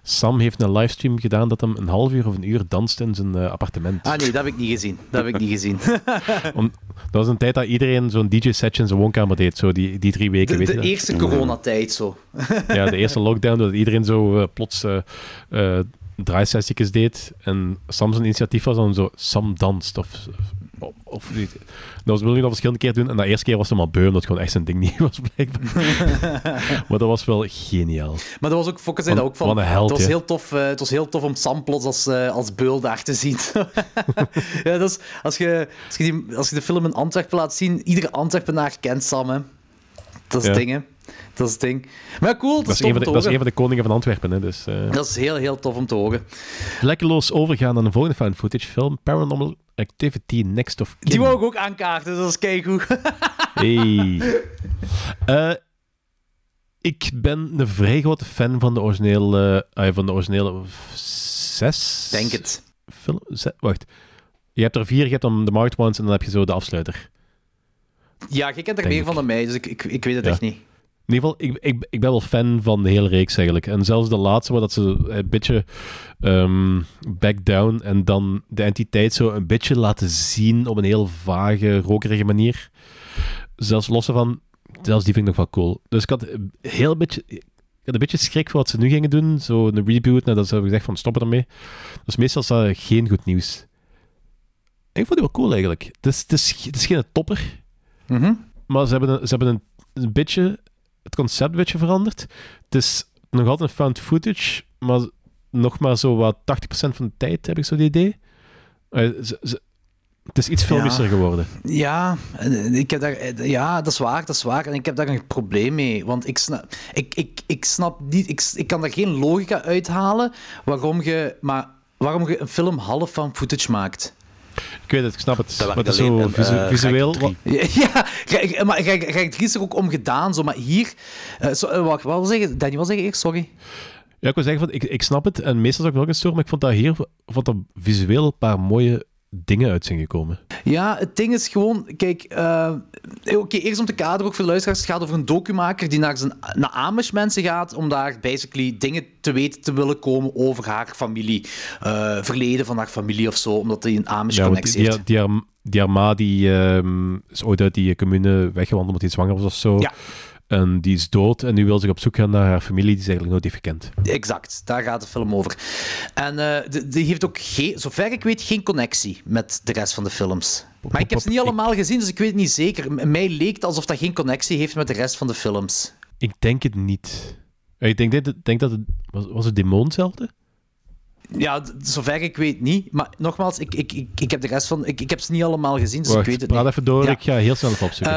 Sam heeft een livestream gedaan dat hem een half uur of een uur danste in zijn eh, appartement. Ah nee, dat heb ik niet gezien. Dat heb ik niet gezien. <laughs> Om, dat was een tijd dat iedereen zo'n DJ-setje in zijn woonkamer deed, zo die, die drie weken. De, weet je de dat? eerste coronatijd zo. <laughs> Ja, de eerste lockdown, dat iedereen zo eh, plots eh eh, draaisessies deed. En Sam zijn initiatief was dan zo Sam danst. Of, of, of niet. Dat was je dat verschillende keer doen. En de eerste keer was hem al beu, omdat het gewoon echt zijn ding niet <laughs> was, blijkbaar. <laughs> maar dat was wel geniaal. Maar dat was ook, Fokker zei dat ook van. wat een held, het, was heel tof, eh, het was heel tof om Sam plots als, eh, als beul daar te zien. <laughs> ja, dat is, als, je, als, je die, als je de film in Antwerpen laat zien, iedere Antwerpenaar kent Sam. Hè. Dat is Ja. het ding, hè. Dat is het ding. Maar cool, dat, Dat is de, te dat is een van de koningen van Antwerpen. Hè, dus, eh, Dat is heel, heel tof om te horen. Vlekkeloos overgaan naar een volgende found footage film. Paranormal Activity Next of Kin. Die wou ik ook aankaarten, dat is keigoed. <laughs> Hey. Eh, ik ben een vrij grote fan van de originele, eh, van de originele zes. Denk het. Film, wacht. Je hebt er vier, je hebt dan de Marked Ones en dan heb je zo de afsluiter. Ja, je kent er Denk meer ik. van dan mij, dus ik, ik, ik weet het Ja. echt niet. In ieder geval, ik, ik, ik ben wel fan van de hele reeks eigenlijk. En zelfs de laatste, waar dat ze een beetje ehm, back down en dan de entiteit zo een beetje laten zien op een heel vage, rokerige manier. Zelfs los van, zelfs die vind ik nog wel cool. Dus ik had een heel beetje, ik had een beetje schrik voor wat ze nu gingen doen. Zo een reboot, nadat ze hebben gezegd van stoppen ermee. Dus meestal is dat geen goed nieuws. En ik vond die wel cool eigenlijk. Het is, het is, het is geen topper. Mhm. Maar ze hebben, een, ze hebben een, een beetje het concept een beetje veranderd. Het is nog altijd een found footage, maar nog maar zo wat 80% van de tijd heb ik zo het idee. Eh, ze- ze- het is iets filmischer Ja. geworden. Ja, ik heb daar, eh, ja, dat is waar, dat is waar. En ik heb daar een probleem mee. Want ik snap, ik, ik, ik snap niet, ik, ik kan daar geen logica uithalen waarom je, maar waarom je een film half van footage maakt. Ik weet het, ik snap het. Dat Maar het is werkt alleen zo visu- eh, visueel. Gek 3. wat- <laughs> Ja, ja, maar Gek 3 is er ook om gedaan, zo, maar hier... eh, eh, wacht, wat wil zeggen? Danny, wat zeg je eerst? Sorry. Ja, ik wil zeggen, van, ik, ik snap het. En meestal zou ik ook in storen, maar ik vond dat hier vond dat visueel een paar mooie dingen uit zijn gekomen. Ja, het ding is gewoon, kijk, eh, oké, eerst om te kaderen, ook voor de luisteraars, het gaat over een documaker die naar, zijn, naar Amish mensen gaat om daar basically dingen te weten te willen komen over haar familie, eh, verleden van haar familie of zo, omdat hij een Amish Ja, connectie die, heeft. die, die, die haar ma die, ehm, is ooit uit die commune weggewandeld omdat hij zwanger was of zo. Ja. En die is dood en nu wil zich op zoek gaan naar haar familie die ze eigenlijk nooit heeft gekend. Exact, daar gaat de film over. En eh, die, die heeft ook, geen, zover ik weet, geen connectie met de rest van de films. Maar ik heb ze niet allemaal gezien, dus ik weet het niet zeker. Mij leek het alsof dat geen connectie heeft met de rest van de films. Ik denk het niet. Ik denk, dit- denk dat het... Was, was het Demon hetzelfde? Ja, zover ik weet niet. Maar nogmaals, ik, ik, ik, ik heb de rest van... Ik, ik heb ze niet allemaal gezien, dus Wacht, ik weet het praat niet. even door. Ja. Ik ga heel snel opzoeken. Eh,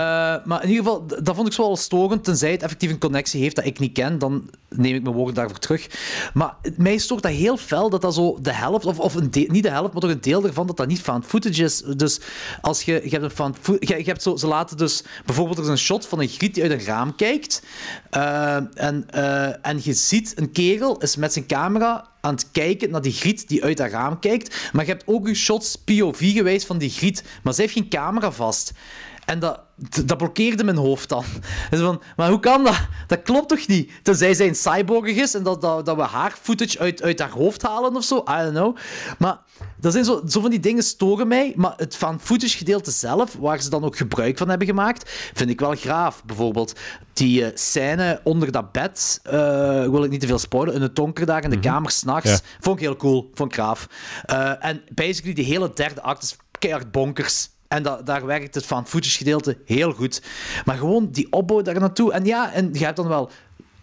maar in ieder geval, dat vond ik zo wel storend. Tenzij het effectief een connectie heeft dat ik niet ken, dan neem ik mijn woorden daarvoor terug. Maar mij stoort dat heel fel dat dat zo de helft, of, of een deel- niet de helft, maar toch een deel ervan, dat dat niet found footage is. Dus als je, je hebt een found je, je hebt zo, ze laten dus, bijvoorbeeld er is een shot van een griet die uit een raam kijkt. eh, en, eh, en je ziet een kerel is met zijn camera aan het kijken naar die griet die uit dat raam kijkt. Maar je hebt ook een shots POV geweest van die griet, maar ze heeft geen camera vast. En dat, dat blokkeerde mijn hoofd dan. Dus van, maar hoe kan dat? Dat klopt toch niet? Tenzij zij een cyborg is en dat, dat, dat we haar footage uit, uit haar hoofd halen of zo. I don't know. Maar dat zijn zo, zo van die dingen storen mij. Maar het van footage gedeelte zelf, waar ze dan ook gebruik van hebben gemaakt, vind ik wel graaf. Bijvoorbeeld die eh, scène onder dat bed, eh, wil ik niet te veel spoilen, in het donker daar in de kamer s'nachts. Ja. Vond ik heel cool. Vond ik graaf. Eh, en basically, die hele derde act is keihard bonkers. En da- daar werkt het van footage gedeelte heel goed. Maar gewoon die opbouw daar naartoe. En ja, en je hebt dan wel,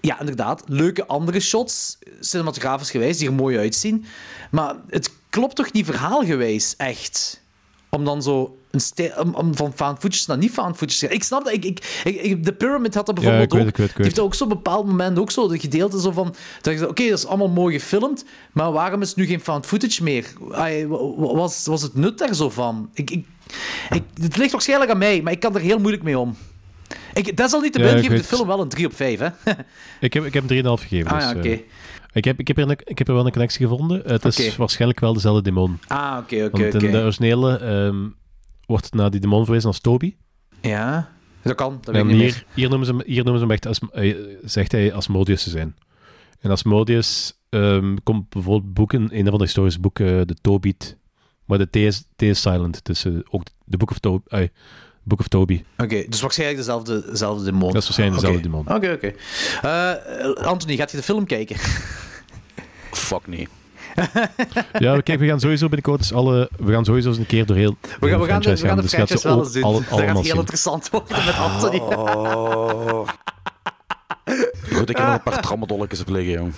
ja, inderdaad, leuke andere shots, cinematografisch gewijs, die er mooi uitzien. Maar het klopt toch niet verhaalgewijs, echt? Om dan zo een om, om van found footage naar niet found footage te gaan. Ik snap dat. Ik, ik, de Pyramid had dat Ja, bijvoorbeeld weet ook. ik weet het, ik Die weet heeft ook zo'n bepaald moment ook zo de gedeelte zo van... Dat je oké, dat is allemaal mooi gefilmd, maar waarom is nu geen found footage meer? Was, was het nut daar zo van? Ik, ik, ik, het ligt waarschijnlijk aan mij, maar ik kan er heel moeilijk mee om. Ik, desalniettemin Ja, ik geef ik de weet- film wel een 3 op 5, hè? <laughs> Ik heb, ik heb hem 3,5 gegeven. Ah, dus, ja, eh, oké. ik, heb, ik, heb er een, ik heb er wel een connectie gevonden. Het is Oké. waarschijnlijk wel dezelfde demon. Ah, oké, oké, Want in oké. de originele ehm, wordt naar die demon verwezen als Toby. Ja, dat kan. Dat En ik niet hier, hier, noemen ze hem, hier noemen ze hem echt, als, eh, zegt hij Asmodeus te zijn. En Asmodeus ehm, komt bijvoorbeeld boeken, in een van de historische boeken, de Tobit. Maar de T is, T is silent, dus eh, ook de Book of, to eh, Book of Toby. Oké, dus waarschijnlijk dezelfde, dezelfde demon. Dat is waarschijnlijk dezelfde Oké. demon. Oké, oké. Eh, Anthony, gaat je de film kijken? <laughs> Fuck nee. <laughs> Ja, kijk, we gaan sowieso binnenkort eens alle... We gaan sowieso eens een keer door heel... We gaan, we gaan de, we gaan de dus franchise wel eens doen. al- <laughs> dat gaat allemaal heel zien. interessant worden met Anthony. Oh. Goed, ik heb nog een paar <laughs> trammadolletjes op liggen, jong.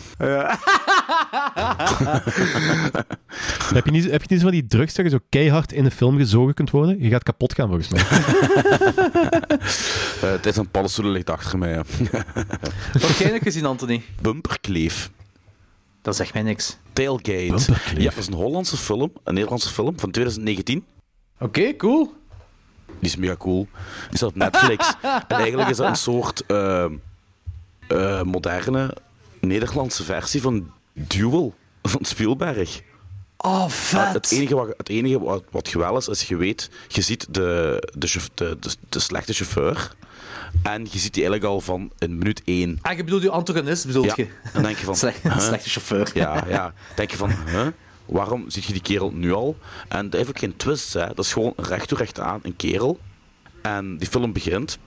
Heb je, niet, heb je niet zo van die drugs dat je zo keihard in een film gezogen kunt worden? Je gaat kapot gaan, volgens mij. <laughs> Eh, het is een paddenstoelen ligt achter mij. ja. Wat heb jij nog gezien, Anthony? Bumperkleef. Dat zegt mij niks. Tailgate. Ja, dat is een Hollandse film, een Nederlandse film van 2019. Oké, cool. Die is mega cool. Die staat op Netflix. <laughs> en eigenlijk is dat een soort eh, eh, moderne Nederlandse versie van Duel van Spielberg. Oh, vet. Het enige, wat, het enige wat, wat geweldig is, is je weet, je ziet de, de, de, de, de slechte chauffeur. En je ziet die eigenlijk al van in minuut één. Ah, je bedoelt je antagonist, bedoel Ja, je? dan denk je van... <laughs> Slecht- huh? slechte chauffeur. Ja, ja. denk je van, huh? waarom zie je die kerel nu al? En dat heeft ook geen twist, hè. Dat is gewoon recht toe recht aan, een kerel. En die film begint.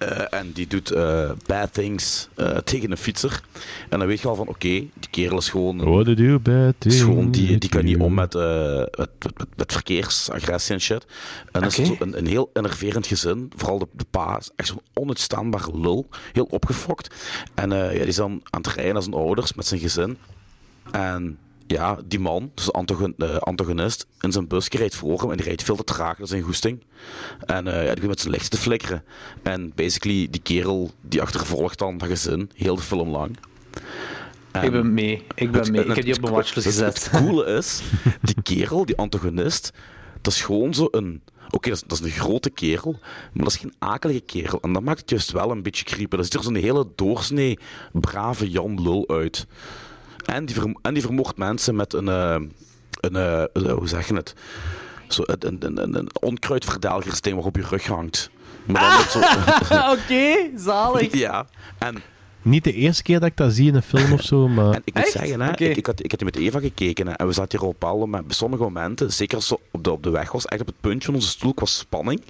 Eh, en die doet eh, bad things eh, tegen een fietser. En dan weet je al van, oké, die kerel is gewoon... What did you bad is gewoon, die, die kan niet om met, eh, met, met, met, met verkeersagressie en shit. En dat is zo een, een heel enerverend gezin. Vooral de, de pa is echt zo'n onuitstaanbaar lul. Heel opgefokt. En eh, ja, die is dan aan het rijden naar zijn ouders met zijn gezin. En ja, die man, dus de de antagonist, in zijn busje rijdt voor hem en die rijdt veel te traag, dat is een goesting. En eh, ja, die begint met zijn licht te flikkeren. En basically, die kerel die achtervolgt dan dat gezin, heel de film lang. En- Ik ben mee. Ik ben het- mee. en Ik heb die op het- mijn watchlist het- gezet. Het coole <laughs> is, die kerel, die antagonist, dat is gewoon zo een... Oké, dat, is, dat is een grote kerel, maar dat is geen akelige kerel. En dat maakt het juist wel een beetje creepy. Dat ziet er zo'n hele doorsnee, brave Jan Lul uit. En die, verm- en die vermoordt mensen met een... eh, een eh, eh, hoe zeg je het? Zo, een, een, een, een, een onkruidverdelgersteen waarop je rug hangt. Maar dan met zo... <laughs> Oké, zalig. ja, en Niet de eerste keer dat ik dat zie in een film of zo, maar... En ik moet Echt? zeggen, hè, ik, ik, had, ik had hier met Eva gekeken hè, en we zaten hier op bepaalde sommige momenten, zeker als ze op de, op de weg was, echt op het puntje van onze stoel qua spanning.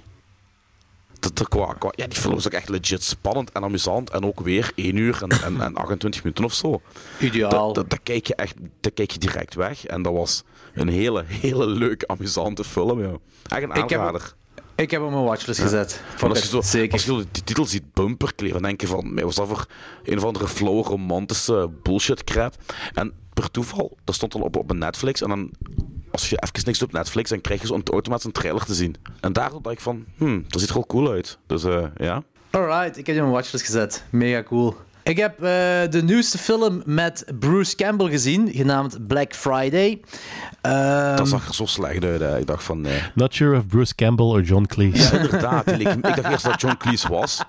Dat, qua, qua, ja, die film was ook echt legit spannend en amusant en ook weer 1 uur en, en, en 28 minuten of zo. Ideaal. Dat, kijk je echt dat kijk je direct weg en dat was een hele, hele leuke, amusante film. Ja. Echt een Ik heb- aanrader. Ik heb hem op mijn watchlist gezet. Als je, zo, Zeker. als je zo die titel ziet, Bumperkleef, dan denk je van, was dat voor een of andere flow, romantische bullshit crap. En per toeval, dat stond dan op, op een Netflix. En dan, als je even niks doet op Netflix, dan krijg je zo'n automatisch een trailer te zien. En daardoor dacht ik van, hmm, dat ziet er wel cool uit. Dus eh, ja. Alright, ik heb op mijn watchlist gezet. Mega cool. Ik heb eh, de nieuwste film met Bruce Campbell gezien, genaamd Black Friday. Ehm, Dat zag er zo slecht uit. Hè. Ik dacht van, nee. Not sure of Bruce Campbell or John Cleese. Ja, inderdaad. leek- ik dacht eerst dat John Cleese was.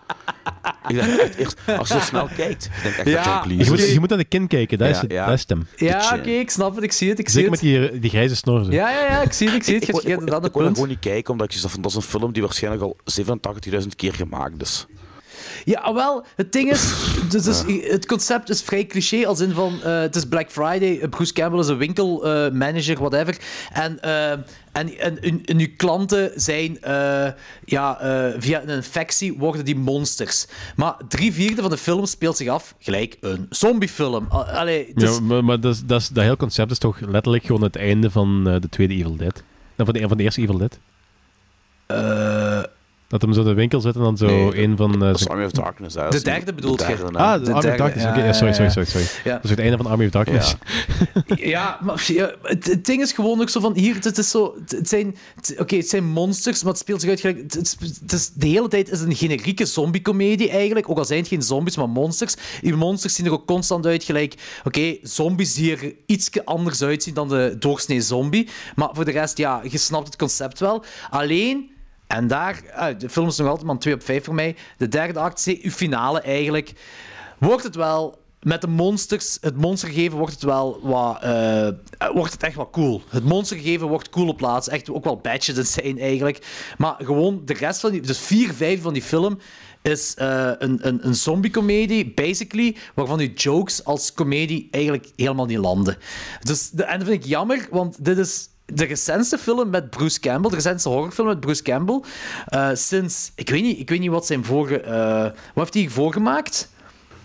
Ik dacht echt eerst, als je zo snel kijkt, ik denk echt Ja, dat John Je Cleese moet, is. je moet naar de kin kijken, dat, is, Ja, het, ja. dat is hem. ja, oké, ik snap het, ik zie het, ik zie Zeker het. met die, die grijze snor. zo. Ja, ja, ja, ik zie het, ik zie het. Ik, Je ik, ik, ik kon punt. gewoon niet kijken, omdat ik dacht van, dat is een film die waarschijnlijk al 87.000 keer gemaakt is. Ja, wel, het ding is, <laughs> dus, dus, het concept is vrij cliché, als in van, eh, het is Black Friday, eh, Bruce Campbell is een winkelmanager, whatever, en, eh, en, en, en, en uw klanten zijn, eh, ja, via een infectie worden die monsters. Maar drie vierde van de film speelt zich af gelijk een zombiefilm. A- Allee, dus, Ja, maar, maar dat, is, dat, is, dat hele concept is toch letterlijk gewoon het einde van de tweede Evil Dead. Nou, van, de, van de eerste Evil Dead. Eh, Dat hem zo in de winkel zit en dan zo Nee, een van... eh, zijn- Army of Darkness. hè. De derde bedoelt de je? Ah, de de Army of derde, Darkness. Ja, sorry, sorry, sorry. sorry. Ja. Dat is het einde van Army of Darkness. Ja, <laughs> maar ja, het, het ding is gewoon ook zo van hier, het is zo, het, zijn, het- oké, het zijn monsters, maar het speelt zich uit gelijk, het, het, het is, de hele tijd is het een generieke zombie-comedie eigenlijk, ook al zijn het geen zombies, maar monsters. Die monsters zien er ook constant uit gelijk, oké, zombies die er iets anders uitzien dan de doorsnee zombie, maar voor de rest, ja, je snapt het concept wel. Alleen, en daar, ah, de film is nog altijd maar een 2 op 5 voor mij, de derde act, uw finale eigenlijk, wordt het wel met de monsters, het monstergegeven wordt het wel wat, eh, wordt het echt wel cool. Het monstergegeven wordt cool op plaats. Echt ook wel badges zijn eigenlijk. Maar gewoon de rest van die, dus vier vijf van die film is eh, een, een, een zombie-comedie, basically, waarvan die jokes als comedie eigenlijk helemaal niet landen. Dus, de, en dat vind ik jammer, want dit is de recentste film met Bruce Campbell, de recentste horrorfilm met Bruce Campbell, eh, sinds, ik weet, niet, ik weet niet wat zijn vorige, eh, wat heeft hij hiervoor gemaakt?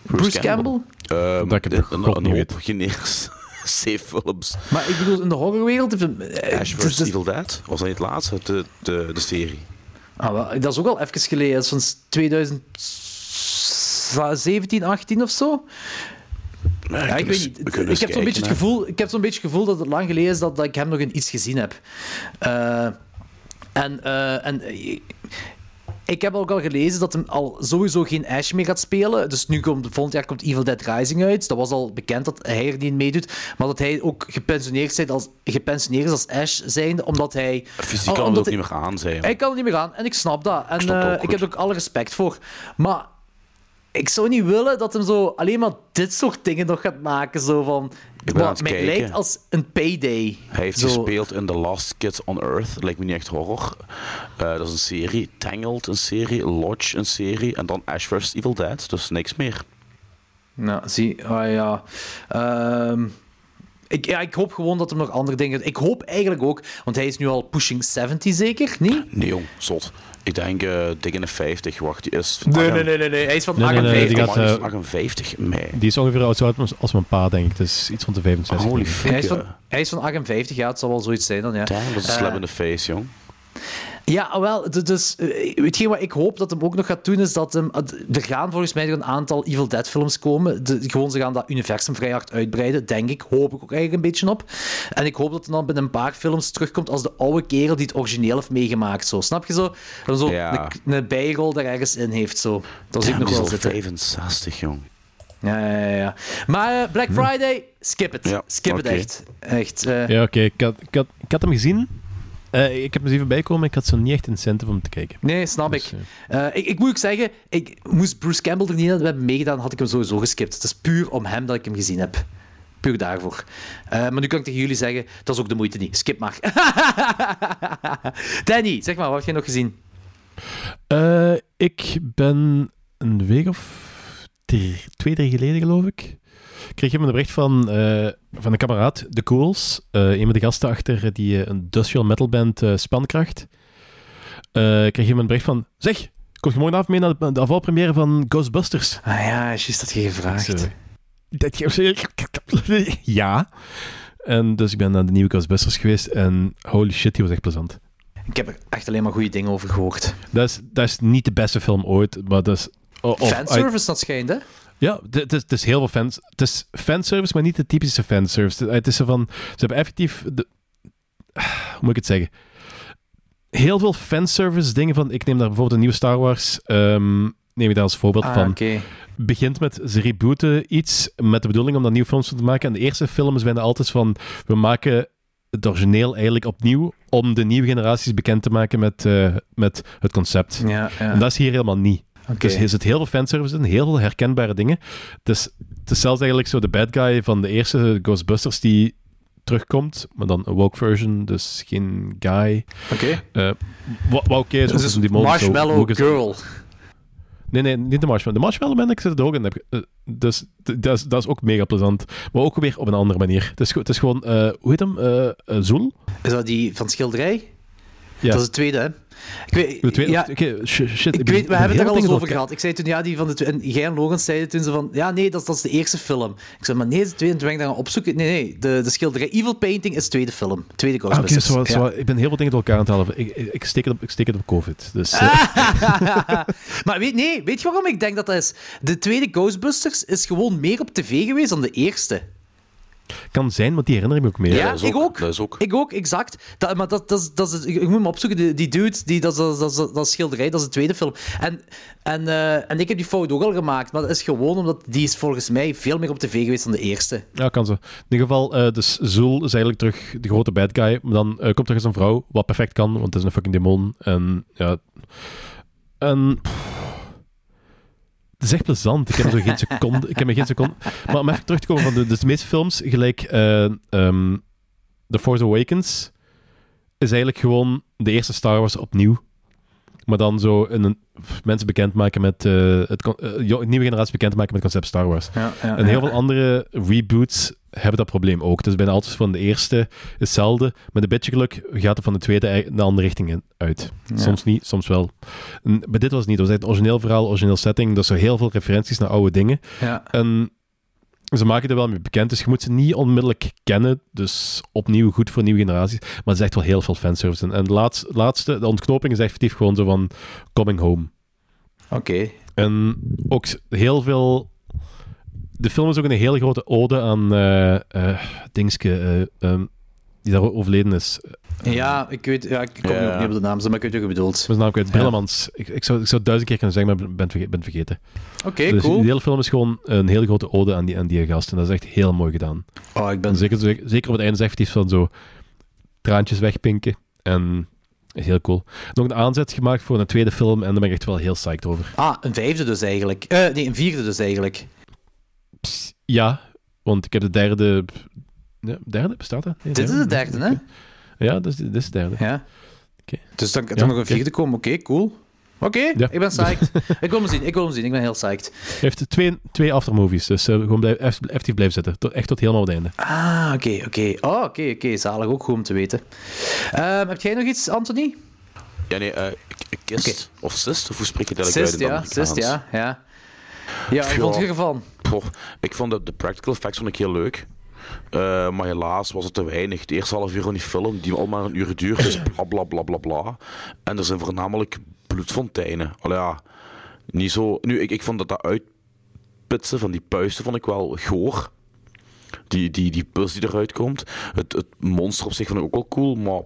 Bruce, Campbell? Ehm, Dat ik het een niet weet. generische <laughs> C-films. Maar ik bedoel, in de horrorwereld... eh, Ash vs. Evil Dead was dat niet het laatste, de, de, de serie. Ah, wel, dat is ook al even geleden. Dat is van 2017, 18 of zo. Ja, ik weet Ik heb zo'n beetje het gevoel, ik heb zo'n beetje het gevoel dat het lang geleden is dat, dat ik hem nog in iets gezien heb. Eh, en eh, en eh, ik heb ook al gelezen dat hem al sowieso geen Ash meer gaat spelen. Dus nu komt, volgend jaar komt Evil Dead Rising uit. Dat was al bekend dat hij er niet in meedoet. Maar dat hij ook gepensioneerd, is als, gepensioneerd is als Ash zijnde, omdat hij... Fysiek oh, kan het omdat ook hij- niet meer aan zijn. hij kan er niet meer aan en ik snap dat. En dat ook ik heb er ook alle respect voor. Maar ik zou niet willen dat hem zo alleen maar dit soort dingen nog gaat maken. Zo van, wat het mij kijken. lijkt als een payday. Hij heeft Zo. gespeeld in The Last Kids on Earth. Dat lijkt me niet echt horror. Eh, dat is een serie. Tangled, een serie. Lodge, een serie. En dan Ash vs. Evil Dead. Dus niks meer. Nou, zie, ah ja. Ehm, ik, ja. Ik hoop gewoon dat er nog andere dingen... Ik hoop eigenlijk ook, want hij is nu al pushing 70 zeker, niet? Nee, jong. Zot. Ik denk eh dik in de 50. Wacht, die is... Nee, nee, nee, nee, nee. Hij is van Nee, nee, nee, 58. die gaat, die is eh, 58 mei. Die is ongeveer zo oud als- als mijn pa, denk ik. Dus iets rond de 65. Holy fuck. hij, is van, hij is van 58, ja, het zal wel zoiets zijn dan, ja. Damn, dat is een Eh, slap in de face, jong. Ja, wel, d- dus eh, hetgeen wat ik hoop dat hem ook nog gaat doen, is dat hem, er gaan volgens mij nog een aantal Evil Dead films komen. De, gewoon, ze gaan dat universum vrij hard uitbreiden, denk ik. Hoop ik ook eigenlijk een beetje op. En ik hoop dat hij dan binnen een paar films terugkomt als de oude kerel die het origineel heeft meegemaakt. Zo. Snap je zo? Dat zo Ja. een, een bijrol daar ergens in heeft. Zo. Dat zie ik nog wel al zitten. 65, jong. Ja, ja, ja, ja. Maar eh, Black Friday, skip het. Ja, skip het echt. Echt. eh, Ja, oké. Ik, had, ik, had, ik had hem gezien. Eh, ik heb hem even bijkomen, ik had zo niet echt incentive om te kijken. Nee, snap Dus, ik. Eh, ik. Ik moet ook zeggen, ik, moest Bruce Campbell er niet aan hebben meegedaan, had ik hem sowieso geskipt. Het is puur om hem dat ik hem gezien heb. Puur daarvoor. Eh, maar nu kan ik tegen jullie zeggen, dat is ook de moeite niet. Skip maar. <laughs> Danny, zeg maar, wat heb jij nog gezien? Eh, ik ben een week of drie- twee, drie geleden, geloof ik, kreeg ik een bericht van, eh, van een kameraad, De Cools, eh, een van de gasten achter die eh, industrial metal band Spankracht. Kreeg ik een bericht van, zeg, kom je morgenavond mee naar de, de afvalpremière van Ghostbusters? Ah ja, juist dat je gevraagd. Dat <laughs> Ja. En dus ik ben naar de nieuwe Ghostbusters geweest en holy shit, die was echt plezant. Ik heb er echt alleen maar goede dingen over gehoord. Dat is, dat is niet de beste film ooit, maar dat is... of- of- Fanservice, dat schijnt, hè? Ja, het is, het is heel veel fans. Het is fanservice, maar niet de typische fanservice. Het- is zo van... Ze hebben effectief... De, hoe moet ik het zeggen? Heel veel fanservice dingen van... Ik neem daar bijvoorbeeld een nieuwe Star Wars... ehm, neem ik daar als voorbeeld Ah, van. Begint met... Ze rebooten iets met de bedoeling om daar nieuwe films van te maken. En de eerste films zijn altijd van... We maken het origineel eigenlijk opnieuw om de nieuwe generaties bekend te maken met, eh, met het concept. Ja, ja. En dat is hier helemaal niet. Dus er zit heel veel fanservice in, heel veel herkenbare dingen. Het is, het is zelfs eigenlijk zo de bad guy van de eerste Ghostbusters die terugkomt, maar dan een woke version, dus geen guy. Oké. Eh, wat wat oké is, Dus het die is Marshmallow Girl. Nee, nee, niet de Marshmallow. De Marshmallow Man, ik zit er ook in. Eh, Dus dat is, dat is ook mega plezant. Maar ook weer op een andere manier. Het is, het is gewoon, eh, hoe heet hem? Eh, eh, Zoel? Is dat die van schilderij? Ja. Dat is de tweede, hè? Ik weet, De tweede- ja, oké, shit, ik weet, we ben hebben het er al eens over gehad. Ik zei toen, ja, die van de En jij en Logan zeiden toen ze van, ja, nee, dat is, dat is de eerste film. Ik zei, maar nee, de tweede. En toen ben ik daar gaan opzoeken. Nee, nee, de, de schilderij Evil Painting is de tweede film. Tweede Ah, Oké, Ghostbusters. zo, Ja. ik ben heel veel dingen door elkaar aan het halen. Ik, ik, ik steek, het op, ik steek het op COVID. Dus, eh, <laughs> maar weet, nee, weet je waarom ik denk dat dat is? De tweede Ghostbusters is gewoon meer op tv geweest dan de eerste. Kan zijn, want die herinner ik me ook meer. Ja, dat is ik ook- ook. dat is ook. Ik ook, exact. Dat, maar dat, dat, is- dat is, ik moet me opzoeken, die, die dude, die, dat, is- dat, dat, schilderij, dat is de tweede film. En, en, eh, en ik heb die fout ook al gemaakt, maar dat is gewoon omdat die is volgens mij veel meer op tv geweest dan de eerste. Ja, kan zo. In ieder geval, eh dus Zool is eigenlijk terug de grote bad guy. Maar dan eh, komt er eens een vrouw, wat perfect kan, want het is een fucking demon. En ja... En... pff, het is echt plezant. Ik heb zo geen <laughs> seconde... Ik heb me geen seconde... Maar om even terug te komen van de, dus de meeste films, gelijk eh, ehm, The Force Awakens, is eigenlijk gewoon de eerste Star Wars opnieuw. Maar dan zo een, mensen bekendmaken met... eh, het, eh, nieuwe generatie bekendmaken met het concept Star Wars. Ja, ja, En heel veel andere reboots hebben dat probleem ook. Is bijna altijd van de eerste hetzelfde. Met een beetje geluk gaat het van de tweede ei- de andere richting in- uit. Soms niet, soms wel. En, maar dit was niet. Het was echt een origineel verhaal, origineel setting. Dus er heel veel referenties naar oude dingen. Ja. En ze maken er wel mee bekend, dus je moet ze niet onmiddellijk kennen. Dus opnieuw goed voor nieuwe generaties. Maar het is echt wel heel veel fanservice. En, en de laatste, laatste, de ontknoping is effectief gewoon zo van coming home. Oké. En ook heel veel. De film is ook een hele grote ode aan eh eh Dingske, eh, ehm, die daar overleden is. Ja, ik weet, ja, ik kom Ja. nu ook niet op de naam, maar ik weet wat je bedoelt. Is namelijk uit Brillemans. Ik, ik, zou, ik zou het duizend keer kunnen zeggen, maar ik ben, verge- ben het vergeten. Oké, dus cool. de hele film is gewoon een hele grote ode aan die, aan die gast. En dat is echt heel mooi gedaan. Oh, ik ben... En zeker, zeker op het einde is effectief van zo traantjes wegpinken. En is heel cool. Nog een aanzet gemaakt voor een tweede film en daar ben ik echt wel heel psyched over. Ah, een vijfde dus eigenlijk. Eh, nee, een vierde dus eigenlijk. Ja, want ik heb de derde... Ja, derde? Bestaat dat? Nee, Dit is de derde, hè? Ja, dit is, dit is de derde. Ja. Oké. Dus dan kan er nog een oké. vierde komen. Oké, cool. Oké, Ja. ik ben psyched. <laughs> ik wil hem zien, ik wil hem zien. Ik ben heel psyched. Hij heeft twee, twee aftermovies, dus eh, gewoon blijf, eff- effectief blijven zitten. Tot, echt tot helemaal het einde. Ah, oké, oké. Oh, oké, oké. Zalig, ook goed om te weten. Ehm, heb jij nog iets, Anthony? Ja, nee, eh, k- kist of sist, of hoe spreek je het eigenlijk Sist, uit ja. Sist, ja. Ja, ja wat Ja. vond je ervan? Poh, ik vond de, de practical effects vond ik heel leuk. Eh, maar helaas was het te weinig. De eerste half uur van die film, die al maar een uur duurt, is bla bla bla bla bla. En er zijn voornamelijk bloedfonteinen. Al ja, niet zo. Nu, ik, ik vond dat dat uitpitsen van die puisten vond ik wel goor. Die, die, die pus die eruit komt. Het, het monster op zich vond ik ook wel cool, maar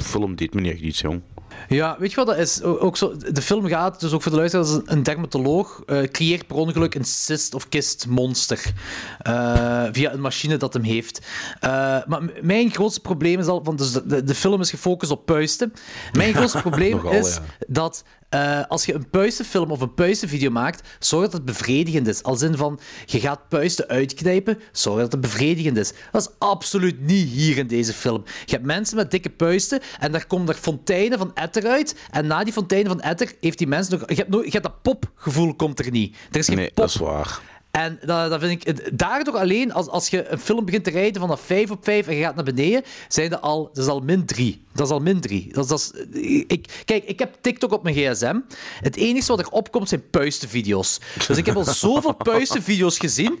film deed me niet echt iets, jong. Ja, weet je wat dat is? Ook zo, de film gaat, dus ook voor de luisteraars, een dermatoloog eh, creëert per ongeluk een cyst of kistmonster eh, via een machine dat hem heeft. Eh, maar mijn grootste probleem is al, want dus de, de, de film is gefocust op puisten. Mijn grootste <laughs> probleem Nogal, is ja. dat eh, als je een puistenfilm of een puistenvideo maakt, zorg dat het bevredigend is. Als in van, je gaat puisten uitknijpen, zorg dat het bevredigend is. Dat is absoluut niet hier in deze film. Je hebt mensen met dikke puisten en daar komen er fonteinen van etter uit. En na die fonteinen van etter heeft die mens nog... Je hebt, nog, je hebt dat popgevoel komt er niet. Er is geen Nee, pop. dat is waar. En dat, dat vind ik... Daardoor alleen, als, als je een film begint te rijden vanaf 5 op 5 en je gaat naar beneden, zijn dat al, dat is al min 3. Dat is al min 3. Dat is, dat is, ik, kijk, ik heb TikTok op mijn gsm. Het enige wat er opkomt zijn puistenvideo's. Dus ik heb al zoveel <laughs> puistenvideo's gezien.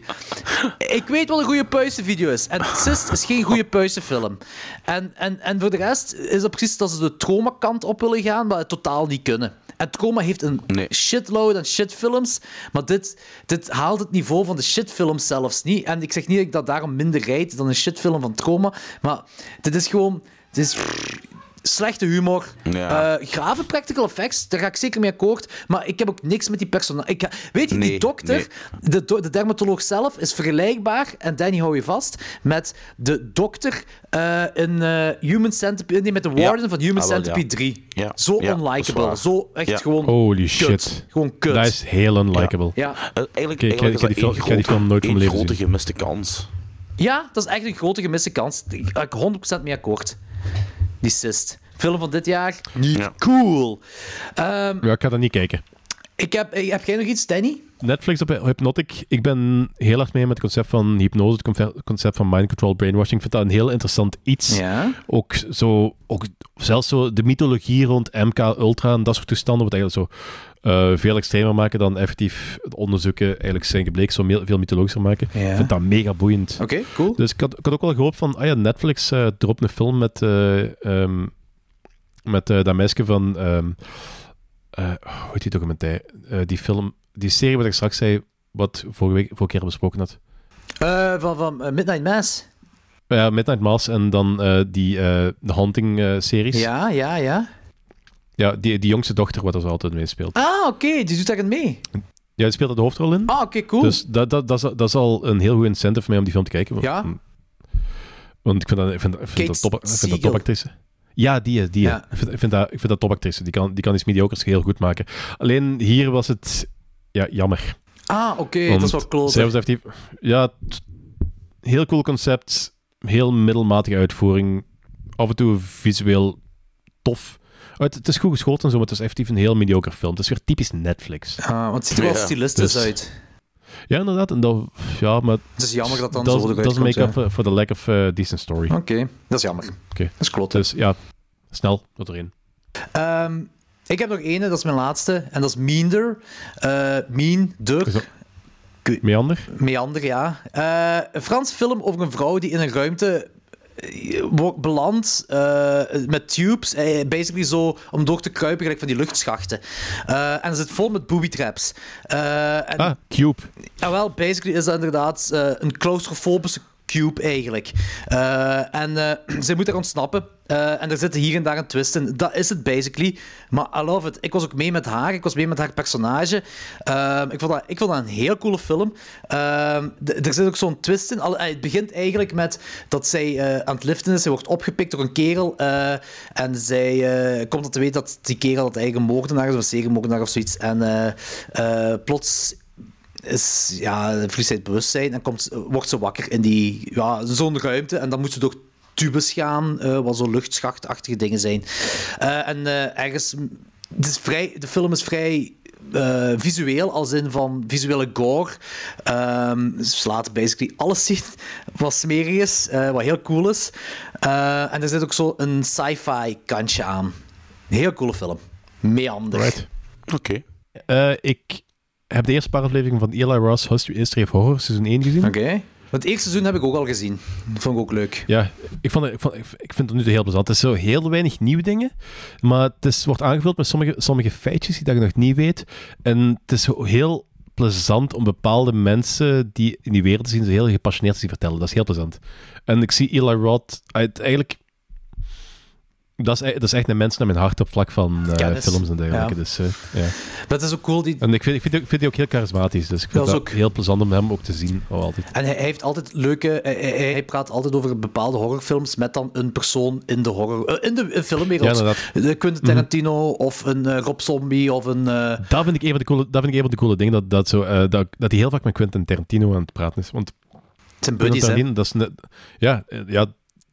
Ik weet wat een goede puistenvideo is. En Sist is geen goede puistenfilm. En, en, en voor de rest is het precies dat ze de trauma-kant op willen gaan, maar het totaal niet kunnen. En Trauma heeft een Nee. shitload aan shitfilms, maar dit, dit haalt het niveau van de shitfilms zelfs niet. En ik zeg niet dat ik dat daarom minder rijd dan een shitfilm van Trauma, maar dit is gewoon... Dit is slechte humor, Ja. eh, grave practical effects, daar ga ik zeker mee akkoord, maar ik heb ook niks met die personage. Weet je, die dokter, nee. de, do- de dermatoloog zelf, is vergelijkbaar, en Danny hou je vast, met de dokter eh, in eh, Human Centipede, nee, met de Ja. warden van Human Ah, wel. Centipede 3. Ja. Zo unlikable, zo echt Ja. gewoon Holy kut. shit. Gewoon kut. Dat is heel unlikable. Ja. Eigenlijk, ik ga- eigenlijk ik is dat ik die grote- film nooit van leven grote gemiste kans. ja, dat is echt een grote gemiste kans. Daar ga ik 100% mee akkoord. Die cyst. Film van dit jaar, niet Ja. cool. Ehm, Ja, ik ga dat niet kijken. ik heb, eh, heb jij nog iets, Danny? Netflix op Hypnotic. Ik ben heel erg mee met het concept van hypnose, het concept van mind control, brainwashing. Ik vind dat een heel interessant iets. Ja. Ook zo, ook zelfs zo de mythologie rond MK Ultra en dat soort toestanden, wat eigenlijk zo eh, veel extremer maken dan effectief onderzoeken eigenlijk zijn gebleken, zo me- veel mythologischer maken. Ja. Ik vind dat mega boeiend. Oké, cool. Dus ik had, ik had ook wel gehoopt van, ah ja, Netflix uh, dropt een film met, eh, ehm, met dat meisje van, ehm, eh, hoe heet die documentaire? Die film, die serie wat ik straks zei, wat vorige, week, vorige keer besproken had. Van van Midnight Mass. Ja, Midnight Mass en dan die The Haunting eh, series. Ja, ja, ja. Ja, die, die jongste dochter wat er zo altijd mee speelt. Ah, oké, die doet daarin mee. Ja, die speelt er de hoofdrol in. Ah, oké, cool. Dus dat, dat, dat, is, dat is al een heel goed incentive voor mij om die film te kijken. Want, Ja? Want ik vind dat, ik vind, ik vind Kate dat, top, ik vind dat topactrice. Ja, die is. Die Ja. Ik, vind, ik, vind dat, ik vind dat topactrice. Die kan, die kan iets mediocres heel goed maken. Alleen hier was het ja, jammer. Ah, oké, dat is wel was effectief... Ja, heel cool concept. Heel middelmatige uitvoering. Af en toe visueel tof. Het, het is goed geschoten en zo, maar het is effectief een heel mediocre film. Het is weer typisch Netflix. Ah, want het ziet er wel Ja. stilistisch Dus- uit. Ja, inderdaad. En dat, ja, maar Het is jammer dat dan dat zo dat is make-up ja. for, the lack of uh, decent story. Oké, dat is jammer. Oké. Dat is kloten. Dus ja, snel, tot erin. Ehm, ik heb nog ene, dat is mijn laatste, en dat is Meander. Eh mean, dat- Meander? Meander, ja. Eh, een Frans film over een vrouw die in een ruimte eh, wordt beland eh, met tubes, eh, basically zo om door te kruipen, gelijk van die luchtschachten. Eh, en het zit vol met booby traps. Eh, en, Ah, Cube. Ja, wel, basically is dat inderdaad eh, een claustrofobische cube eigenlijk. Eh, en eh zij moet er ontsnappen. Eh, en er zitten hier en daar een twist in. Dat is het basically. Maar I love it. Ik was ook mee met haar. Ik was mee met haar personage. Ehm, ik, vond dat, ik vond dat een heel coole film. Ehm, er zit ook zo'n twist in. Het begint eigenlijk met dat zij aan het liften is. Zij wordt opgepikt door een kerel. en zij komt te weten dat die kerel dat een moordenaar is. Of een seriemoordenaar of zoiets. En plots is, ja, verliest zij het bewustzijn en komt, wordt ze wakker in die, ja, zo'n ruimte. En dan moet ze door tubes gaan, eh, wat zo luchtschachtachtige dingen zijn. Eh, en eh, ergens... Het is vrij, de film is vrij eh, visueel, als in van visuele gore. Ehm, ze laten basically alles zien wat smerig is, eh, wat heel cool is. Eh, en er zit ook zo een sci-fi kantje aan. Heel coole film. Meander. Right. Oké. Eh, ik heb de eerste paar afleveringen van Eli Ross History History of Horror, seizoen 1 gezien. Oké. Want het eerste seizoen heb ik ook al gezien. Dat vond ik ook leuk. Ja, ik, vond, ik, vond, ik vind het nu heel plezant. Het is zo heel weinig nieuwe dingen, maar het is, wordt aangevuld met sommige, sommige feitjes die dat je nog niet weet. En het is zo heel plezant om bepaalde mensen die in die wereld zien, zo heel gepassioneerd te zien vertellen. Dat is heel plezant. En ik zie Eli Roth eigenlijk... Dat is, e- dat is echt een mens naar mijn hart op vlak van eh, films en dergelijke. Ja. Dus, eh, ja. Het is ook cool. Die... En ik vind, ik, vind, die- ik vind die ook heel charismatisch, dus ik vind Dat dat, is ook- heel plezant om hem ook te zien. Oh, altijd. En hij, hij heeft altijd leuke... Hij, praat altijd over bepaalde horrorfilms met dan een persoon in de horror... eh, in de filmwereld. Ja, Quentin Tarantino of een Rob Zombie of een... Dat vind ik een van de coole, dat vind ik een van de coole dingen, dat, dat, zo, dat, dat hij heel vaak met Quentin Tarantino aan het praten is. Want zijn buddies, hè. Dat is ja, ja,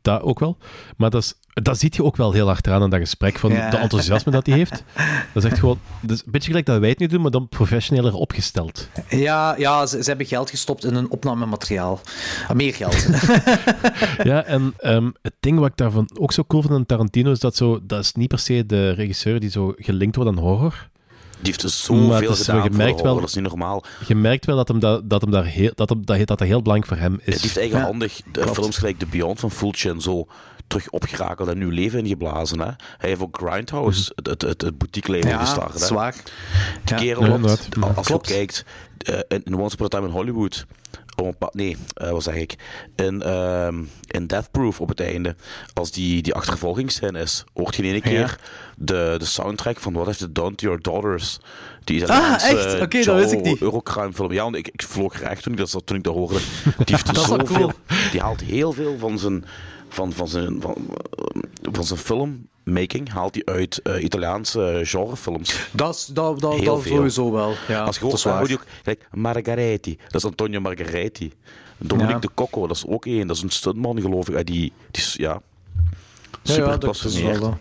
dat ook wel. Maar dat, is, dat ziet je ook wel heel achteraan aan dat gesprek, van Ja. de enthousiasme dat hij heeft. Dat is echt gewoon, een beetje gelijk dat wij het nu doen, maar dan professioneler opgesteld. Ja, ja ze, ze hebben geld gestopt in hun opnamemateriaal. Ah, meer geld. <laughs> Ja, en ehm, het ding wat ik daarvan ook zo cool vind aan Tarantino is dat zo, dat is niet per se de regisseur die zo gelinkt wordt aan horror. Die heeft dus Maar zoveel het gedaan je voor merkt de wel- dat is niet normaal. Je merkt wel dat hem, dat, dat hem daar heel, dat, hem, dat, dat, heel belangrijk voor hem is. heeft eigenhandig de films gelijk The Beyond van Fulci en zo terug opgerakeld en nieuw leven ingeblazen. Hè. Hij heeft ook Grindhouse, het, het, het, het boutique leven ja, gestart. hè. zwaar. Die Ja. kerel, Ja, als je kijkt, eh, in, in Once Upon a Time in Hollywood, op een pa- nee, eh, wat zeg ik, in, ehm, in Death Proof op het einde, als die, die achtervolgingsscène is, hoort je in één keer de, de soundtrack van What Have You Done To Your Daughters. Die Italiaanse, echt? Oké, dat wist ik niet. Eurocrime film. Ja, want ik, ik vloog er echt toen ik dat, toen ik dat hoorde. <laughs> Die heeft Dat is zoveel, cool. die haalt heel veel van zijn, van, van zijn, van, van zijn filmmaking haalt hij uit eh, Italiaanse genrefilms. Dat, is- dat, dat, dat sowieso wel. Ja, Als je hoort, dan hoor je ook kijk, Margaretti. Dat is Antonio Margaretti. Dominique Ja. de Cocco, dat is ook één. Dat is een stuntman, geloof ik. Ah, Die, die is, ja, Ja, super ja, dat is wel.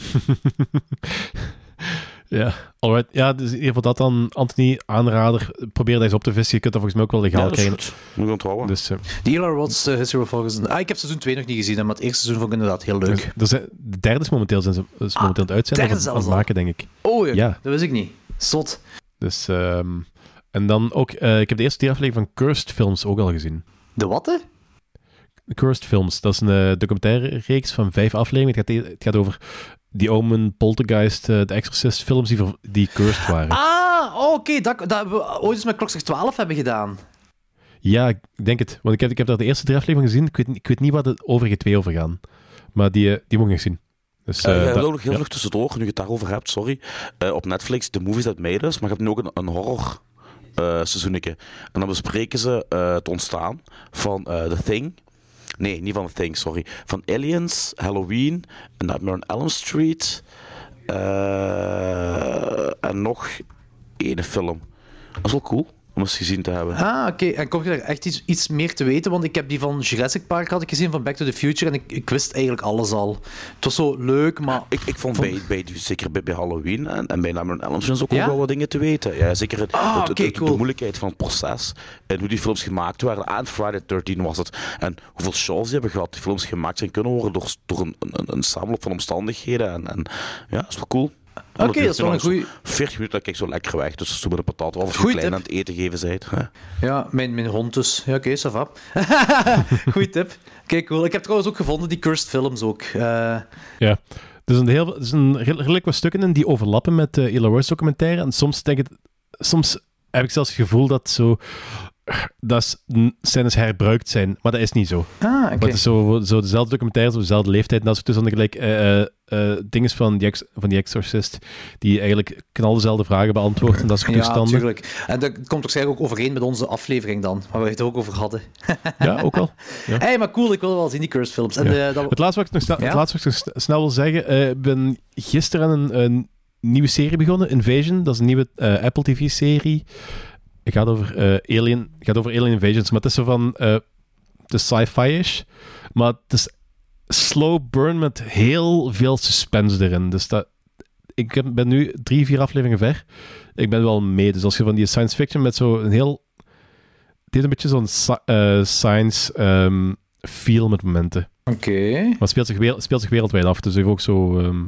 <laughs> Ja, alright. Ja, dus in ieder geval dat dan, Anthony, aanrader. Probeer dat eens op te vissen. Je kunt dat volgens mij ook wel legaal Ja, dat is krijgen. goed. Moet ik onthouden. Dus, The Eli Roth's uh, History of August. Ah, ik heb seizoen 2 nog niet gezien, maar het eerste seizoen vond ik inderdaad heel leuk. dus, er zijn- de derde is momenteel, zijn ze, is momenteel aan het uitzenden. derde aan zelfs het maken, denk ik. Oh ja, Ja. dat wist ik niet. Zot. Dus, ehm, en dan ook, eh, ik heb de eerste drie aflevering van Cursed Films ook al gezien. De wat, hè? Cursed Films, dat is een eh, documentaire reeks van vijf afleveringen. Het gaat, het gaat over die Omen, Poltergeist, eh The Exorcist films die, ver- die cursed waren. Ah, oh, oké, dat, dat we ooit eens met Klokslag 12 hebben gedaan. Ja, ik denk het. Want ik heb, ik heb daar de eerste drie afleveringen gezien. Ik weet, niet- ik weet niet wat de overige twee over gaan. Maar die, eh, die moet ik nog zien. Dus, Eh, eh, ik dat- nog heel ja. vlug tussendoor, nu je het daarover hebt, sorry. Eh, op Netflix, The Movies That Made Us, maar je hebt nu ook een, een horror eh seizoenetje. En dan bespreken ze eh, het ontstaan van eh, The Thing. Nee, niet van The Thing, sorry. Van Aliens, Halloween, Nightmare on Elm Street. eh, en nog één film. Dat is wel cool gezien te hebben. Ah, oké. En kom je daar echt iets, iets meer te weten? Want ik heb die van Jurassic Park had ik gezien, van Back to the Future, en ik, ik wist eigenlijk alles al. Het was zo leuk, maar... Ik, ik vond bij, bij, zeker bij, bij Halloween en, en bij Nightmare on Elm Street ook Ja? wel wat dingen te weten. Ja, zeker het, Ah, het- het- oké, het- cool. de moeilijkheid van het proces en hoe die films gemaakt werden. En Friday 13 was het. En hoeveel chance die hebben gehad die films gemaakt zijn kunnen worden door, door een, een, een samenloop van omstandigheden. En, en ja, dat is wel cool. Oké, dat is wel een goeie- 40 minuten, dat kijk zo lekker weg. Dus zo met een patat. Of als je klein tip. aan het eten geven bent. hè. Ja, mijn, mijn hond dus. Ja, oké, va. <laughs> Goeie tip. Kijk, cool. Ik heb trouwens ook gevonden die cursed films ook. Eh, Ja. Er zijn, heel, er zijn redelijk wat stukken in die overlappen met de Roth documentaire. En soms, denk ik, soms heb ik zelfs het gevoel dat zo... Dat scènes herbruikt zijn, maar dat is niet zo. Ah, oké. het is zo, zo dezelfde documentaires op dezelfde leeftijd. En dat is tussen gelijk eh eh eh, dingen van die, ex, van die Exorcist, die eigenlijk knal dezelfde vragen beantwoorden en dat soort Ja, natuurlijk. En dat komt waarschijnlijk ook overeen met onze aflevering dan, waar we het ook over hadden. <laughs> Ja, ook al. Ja. Hé, maar cool, ik wil wel zien die cursed films. En Ja. dat... Het laatste wat ik nog, sna- Ja? het laatste wat ik nog sn- snel wil zeggen, ik ben gisteren aan een, een nieuwe serie begonnen, Invasion. Dat is een nieuwe Apple TV-serie. Gaat over, eh, Alien, gaat over Alien Invasions, maar het is zo van... eh het is sci-fi-ish, maar het is slow burn met heel veel suspense erin. Dus dat, ik ben nu drie, vier afleveringen ver. Ik ben wel mee. Dus als je van die science fiction met zo een heel... Het heeft een beetje zo'n sci- eh, science ehm, feel met momenten. Oké. Maar het speelt zich, wereld- speelt zich wereldwijd af, dus heeft ook zo ehm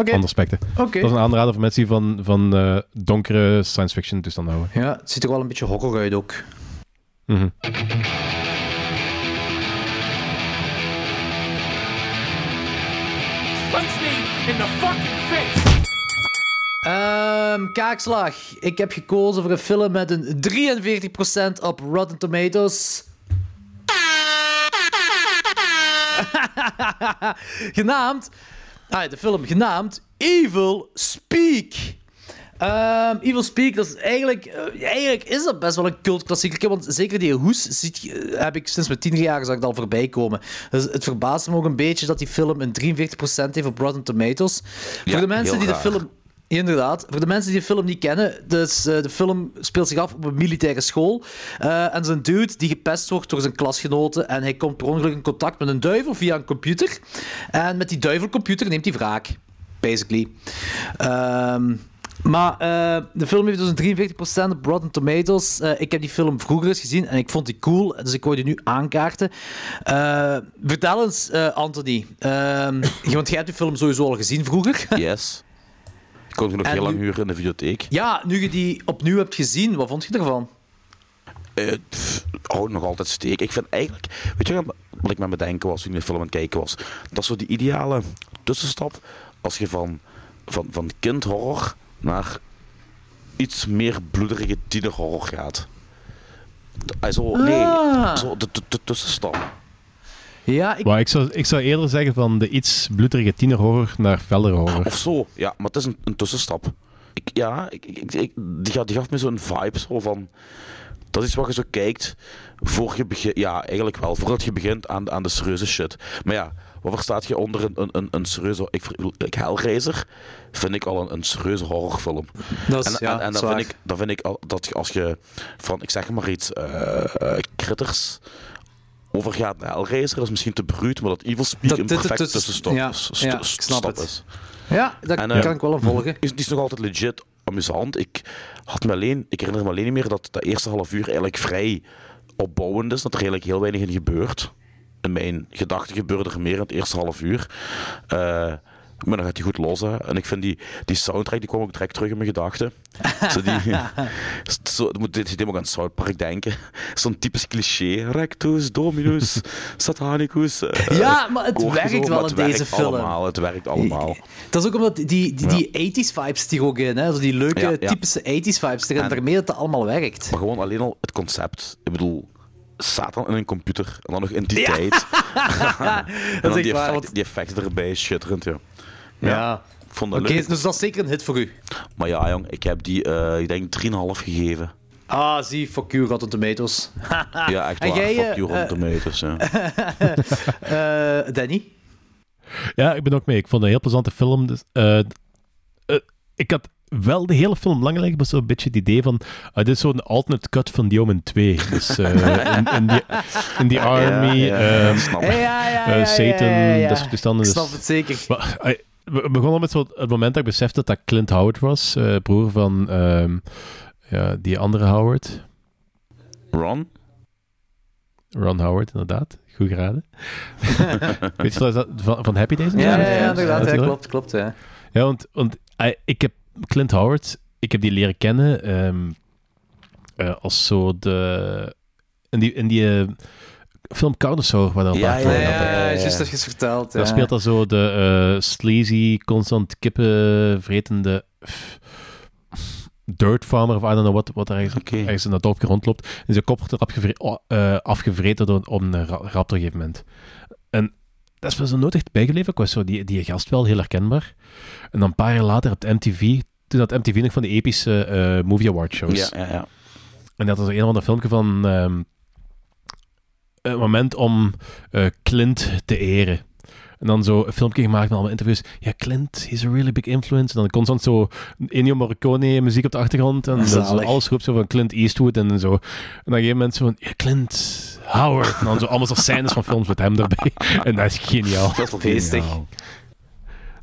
Oké. andere aspecten. Oké. Dat is een aanrader voor mensen die van, van eh, donkere science fiction toestanden houden. Ja, het ziet er wel een beetje horror uit ook. Mhm. Punch me in the fucking face! Ehm, kaakslag. Ik heb gekozen voor een film met een 43% op Rotten Tomatoes. <laughs> genaamd... Ah, de film genaamd Evil Speak. Ehm, Evil Speak, dat is eigenlijk, eh, eigenlijk is dat best wel een cultklassieker. Want zeker die hoes ziet, je- heb ik sinds mijn tien jaar zag ik al voorbij komen. Dus het verbaast me ook een beetje dat die film een 43% heeft op Rotten Tomatoes. Ja, voor de mensen die de film Inderdaad. Voor de mensen die de film niet kennen, dus, eh, de film speelt zich af op een militaire school. Eh, en zijn dude die gepest wordt door zijn klasgenoten en hij komt per ongeluk in contact met een duivel via een computer. En met die duivelcomputer neemt hij wraak, basically. Ehm, maar eh, de film heeft dus een 43% op Rotten Tomatoes. Ik heb die film vroeger eens gezien en ik vond die cool, dus ik wou die nu aankaarten. Eh, vertel eens, Anthony. Ehm, want jij hebt die film sowieso al gezien vroeger. Yes. Ik kon die nog En heel lang huren in de videotheek. Ja, nu je die opnieuw hebt gezien, wat vond je ervan? Eh, pff, hou nog altijd steek. Ik vind eigenlijk, weet je wat ik met me denken was toen ik de film aan het kijken was? Dat is zo die ideale tussenstap als je van, van, van kindhorror naar iets meer bloederige tienerhorror gaat. Also, nee, Ah. zo de, de, de tussenstap. Ja, ik... Maar ik zou, ik zou eerder zeggen van de iets bloederige tienerhorror naar fellere horror. Of zo, ja, maar het is een, een tussenstap. Ik, ja, ik, ik, ik- die, gaf, die gaf me zo'n vibe zo van... Dat is wat je zo kijkt voor je begint... Ja, eigenlijk wel. Voordat je begint aan, aan de serieuze shit. Maar ja, wat verstaat je onder een, een, een, een serieuze... Ik, ik, Hellraiser vind ik al een, een serieuze horrorfilm. Dat is, En, ja, en, en dat vind ik, dan vind ik al dat als je van, ik zeg maar iets, eh eh, critters overgaat naar Hellraiser. Dat is misschien te bruut, maar dat Evil Speak een perfecte dit- tussenstop ja, is. ja, snap is. Ja, dat En, eh, kan ik wel aan volgen. is, is nog altijd legit amusant. Ik, had me alleen, ik herinner me alleen niet meer dat dat eerste half uur eigenlijk vrij opbouwend is. Dat er eigenlijk heel weinig in gebeurt. In mijn gedachten gebeurde er meer in het eerste half uur. Eh, maar dan gaat hij goed los. Hè. En ik vind die, die soundtrack, die kwam ook direct terug in mijn gedachten. <laughs> zo die, <laughs> zo, moet dit ook aan South Park denken. <laughs> Zo'n typisch cliché. Rectus, Dominus, Satanicus. eh, Ja, maar het werkt wel in het deze film. Allemaal, het werkt allemaal. Dat is ook omdat die, die, die 80s vibes die ook in, hè? Zo die leuke, Ja, ja. typische 80s vibes erin, En- daarmee dat het allemaal werkt. Maar gewoon alleen al het concept. Ik bedoel, Satan in een computer en dan nog entiteit. en is dan echt die, effect- die effecten erbij, schitterend, ja. Ja. Ik vond dat Oké, leuk. dus dat is zeker een hit voor u. Maar ja, jong, ik heb die, eh, ik denk, 3,5 gegeven. Ah, zie, fuck you, Rotten Tomatoes. <laughs> Ja, echt En waar. jij, Fuck eh, you, Rotten Tomatoes, ja. <laughs> Eh, Danny? Ja, ik ben ook mee. Ik vond het een heel plezante film. Dus, eh, eh, ik had wel de hele film lang liggen, maar zo'n beetje het idee van... eh, dit is zo'n alternate cut van The Omen 2. Dus eh, <laughs> in, in, die, in die army... Ja, ja, ehm, snap ik. eh, Satan, dat soort toestanden. Ik Dus- snap het zeker. Maar, eh, we begonnen met zo het moment dat ik besefte dat Clint Howard was, eh, broer van ehm, ja, die andere Howard. Ron? Ron Howard, inderdaad. Goed geraden. <laughs> Weet je dat, dat van, van Happy Days? Ja, ja, ja, inderdaad. Ja, klopt, klopt. Ja. Ja, want, want hij- ik heb Clint Howard, ik heb die leren kennen ehm, eh, als zo de... In die, in die eh, film Carnosaur, waar dan Ja, ja, Ja, ja, juist dat je het verteld. Daar speelt dan zo de eh, sleazy, constant kippen vretende dirt farmer of I don't know wat, wat er ergens, in dat dorpje rondloopt. En zijn kop wordt erop gevre- oh, eh, afgevreten door op een ra- raptor op een gegeven moment. En dat is me zo nooit echt bijgebleven. Ik was zo die, die gast wel heel herkenbaar. En dan een paar jaar later op de MTV, toen had MTV nog van die epische eh, movie award shows. Ja, ja, ja. En dat was een of ander filmpje van een moment om eh, Clint te eren. En dan zo een filmpje gemaakt met allemaal interviews. Ja, Clint, he's a really big influence. En dan constant zo Ennio Morricone muziek op de achtergrond. En dan alles roept zo van Clint Eastwood en zo. En dan geven mensen van, ja, Clint Howard. En dan zo allemaal zo scènes van films met hem erbij. <laughs> En dat is geniaal. Dat is Feestig.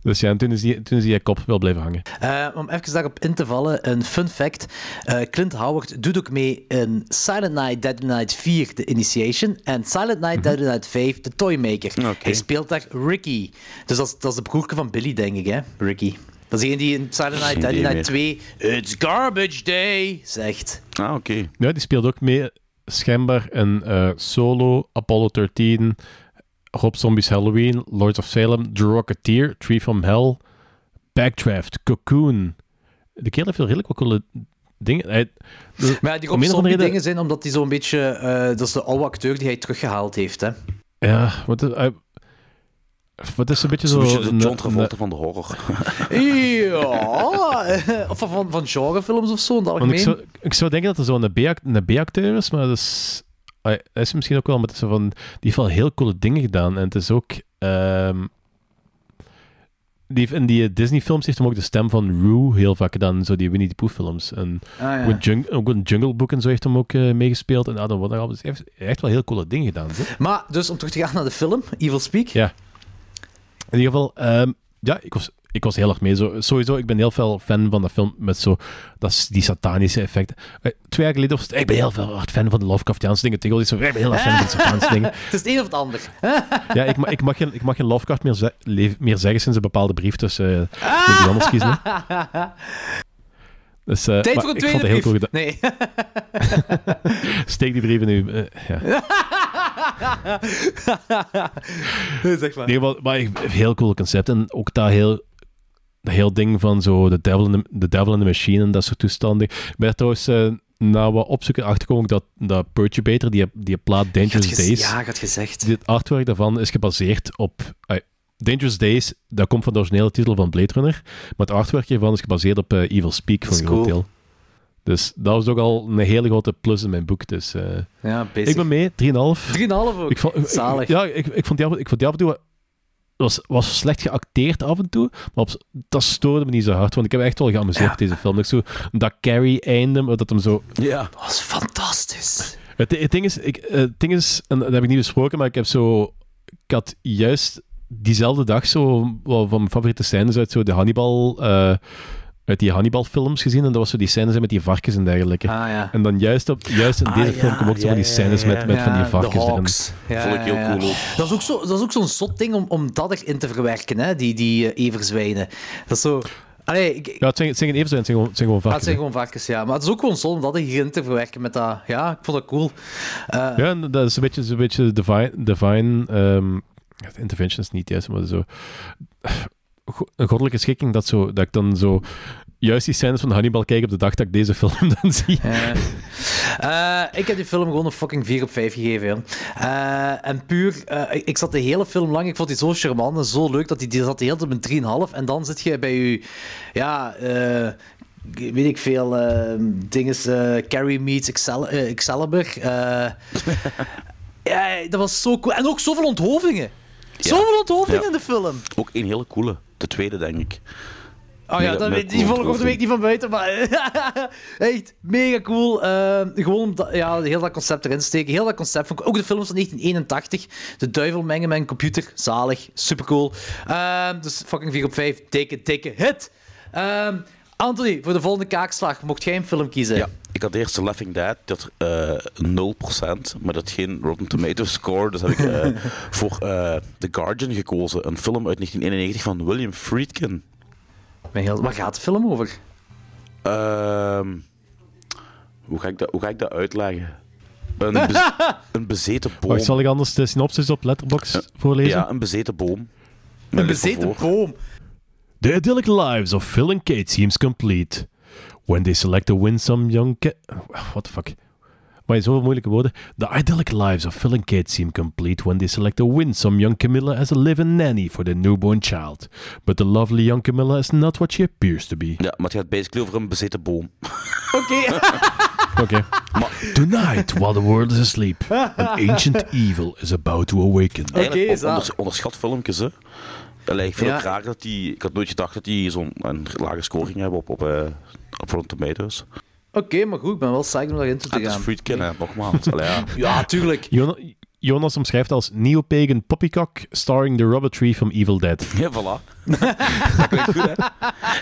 Dus ja, en toen is die, toen is die kop wel blijven hangen. Eh, om even daarop in te vallen, een fun fact. Eh, Clint Howard doet ook mee in Silent Night, Deadly Night 4, The Initiation. En Silent Night, Deadly Night 5, The Toymaker. Oké. Hij speelt daar Ricky. Dus dat is, dat is de broerke van Billy, denk ik, hè? Ricky. Dat is degene die in Silent Night, Deadly idee Night 2, It's Garbage Day, zegt. Ah, oké. Ja, die speelt ook mee, schijnbaar, in eh, Solo, Apollo 13, Rob Zombies Halloween, Lords of Salem, The Rocketeer, Tree from Hell, Backdraft, Cocoon. De kerel heeft wel redelijk wat coole dingen. Hij, de- <laughs> Maar ja, die Rob een Zombie reden- dingen zijn omdat hij zo'n beetje... eh, dat is de oude acteur die hij teruggehaald heeft, hè? Ja, wat is, hij- wat is een beetje Zo'n zo... beetje de een- John een- Travolta van de horror. <laughs> Ja, of van, van genrefilms of zo, in het ik zou, ik zou denken dat er zo'n B-act- een B-acteur is, maar dat is, hij is misschien ook wel, maar het is van, die heeft wel heel coole dingen gedaan. En het is ook, ehm, die heeft in die Disney-films heeft hem ook de stem van Roo heel vaak gedaan, zo die Winnie the Pooh-films. En Ah, ja. ook, in Jung- ook in Jungle Book en zo heeft hem ook eh, meegespeeld. En Adam Wonderham, dus heeft echt wel heel coole dingen gedaan. Zo. Maar, dus om terug te gaan naar de film, Evil Speak. Ja. In ieder geval, ehm, ja, ik was, ik was heel erg mee. Zo, sowieso, ik ben heel veel fan van de film met zo, dat is die satanische effecten. Eh, twee jaar geleden was het, ik ben heel veel hard fan van de Lovecraftiaanse dingen. Tegenwoordig is zo, ik ben heel erg fan van de satanische dingen. <laughs> Het is het een of het ander. Ja, ik, ik, mag, geen, ik mag geen Lovecraft meer, ze- meer zeggen sinds een bepaalde brief, dus eh moet je anders kiezen. Dus, eh, Tijd maar voor een tweede brief. Nee. <laughs> Steek die brief in uw... eh, ja. <laughs> zeg maar. Geval, maar ik- heel cool concept. En ook dat heel, dat heel ding van zo de devil, in the, the devil in the Machine en dat soort toestanden. Ik ben er trouwens eh, na wat opzoeken achtergekomen dat, dat Perturbator, die, die plaat Dangerous Days, Ja, gaat gezegd. dit artwork daarvan is gebaseerd op... eh, Dangerous Days, dat komt van de originele titel van Blade Runner, maar het artwork hiervan is gebaseerd op eh, Evil Speak groot cool. deel. Dus dat was ook al een hele grote plus in mijn boek. Dus eh, Ja, bezig. ik ben mee, 3,5. 3,5 ook. Ik vond, ik- Zalig. ja, ik, ik, vond die af, ik vond die af en toe... Het was, was slecht geacteerd af en toe, maar op, dat stoorde me niet zo hard, want ik heb echt wel geamuseerd Ja. met deze film. Ik zo, dat Carrie-einde, dat hem zo... ja. Dat was fantastisch. Het, het ding is, ik, het ding is, en dat heb ik niet besproken, maar ik heb zo... Ik had juist diezelfde dag zo van mijn favoriete scènes uit zo de Hannibal... eh, uit die Hannibal-films gezien. En dat was zo die scènes met die varkens en dergelijke. Ah, ja. En dan juist, op, juist in Ah, deze ja, film komen ook zo van die scènes ja, met, met van die varkens de erin. Hawks. Ja, Vond ik heel ja, ja. cool ook. Dat is ook, zo, dat is ook zo'n zot ding om, om dat erin te verwerken, hè? die, die eh, everzwijnen. Dat is zo... Allee, ik, Ja, het zijn, het zijn geen even, het zijn gewoon, het zijn gewoon Ah, varkens. het zijn gewoon varkens, ja. Maar het is ook gewoon zot om dat hierin te verwerken met dat... Ja, ik vond dat cool. Eh, Ja, en dat is een beetje, een beetje divine... divine ehm, ja, intervention is niet juist, maar zo... Een goddelijke schikking, dat, zo, dat ik dan zo... Juist die scènes van Hannibal kijk op de dag dat ik deze film <laughs> dan zie. Eh, ik heb die film gewoon een fucking 4 op 5 gegeven. joh. Eh, en puur, eh, ik, zat de hele film lang, ik vond die zo charmant en zo leuk dat die, die zat de hele tijd op een 3,5. En dan zit je bij je, ja, eh, weet ik veel, dingen, eh, Carrie meets Excel, eh, Excalibur. <laughs> Ja, dat was zo cool. En ook zoveel onthoofdingen. Zoveel onthoofdingen Ja. in de film. Ook een hele coole. De tweede, denk ik. Oh ja, dat, die volg ik ook de week niet van buiten, maar <laughs> echt mega cool. Eh, gewoon dat, ja, heel dat concept erin steken. Heel dat concept van ook de films van 1981. De duivel mengen met een computer. Zalig. Supercool. Ehm dus fucking 4 op 5. Dikke, dikke hit. Ehm, Anthony, voor de volgende kaakslag, mocht jij een film kiezen? Ja, ik had eerst The Laughing Dead, dat eh 0%, maar dat geen Rotten Tomatoes score. Dus heb ik eh, <laughs> voor eh, The Guardian gekozen, een film uit 1991 van William Friedkin. Heel... Waar gaat de film over? Ehm, hoe, ga ik dat, hoe ga ik dat uitleggen? Een, <laughs> bez- een bezeten boom. Wacht, zal ik anders de synopsis op Letterboxd voorlezen? Ja, een bezeten boom. Een bezeten boom. The idyllic lives of Phil and Kate seems complete. When they select to win some young What the fuck? Maar zoveel moeilijke woorden. The idyllic lives of Phil and Kate seem complete when they select to win some young Camilla as a live-in nanny for their newborn child. But the lovely young Camilla is not what she appears to be. Ja, maar het gaat basically over een bezeten boom. <laughs> Oké. <laughs> Okay. Tonight, while the world is asleep, an ancient evil is about to awaken. On- zalig. onders- onderschat filmpjes, hè. Allee, ik vind Ja. het raar dat die... Ik had nooit gedacht dat die zo'n een lage score ging hebben op, op, eh op Rotten Tomatoes. Oké, maar goed, ik ben wel psyched om daarin toe te Ah, het is gaan. Friedkin, hè, nogmaals. Allee, ja. <laughs> Ja, tuurlijk. Jona- Jonas omschrijft als neo-pagan poppycock starring the rubber tree from Evil Dead. <laughs> Ja, voilà. dat klinkt goed, hè?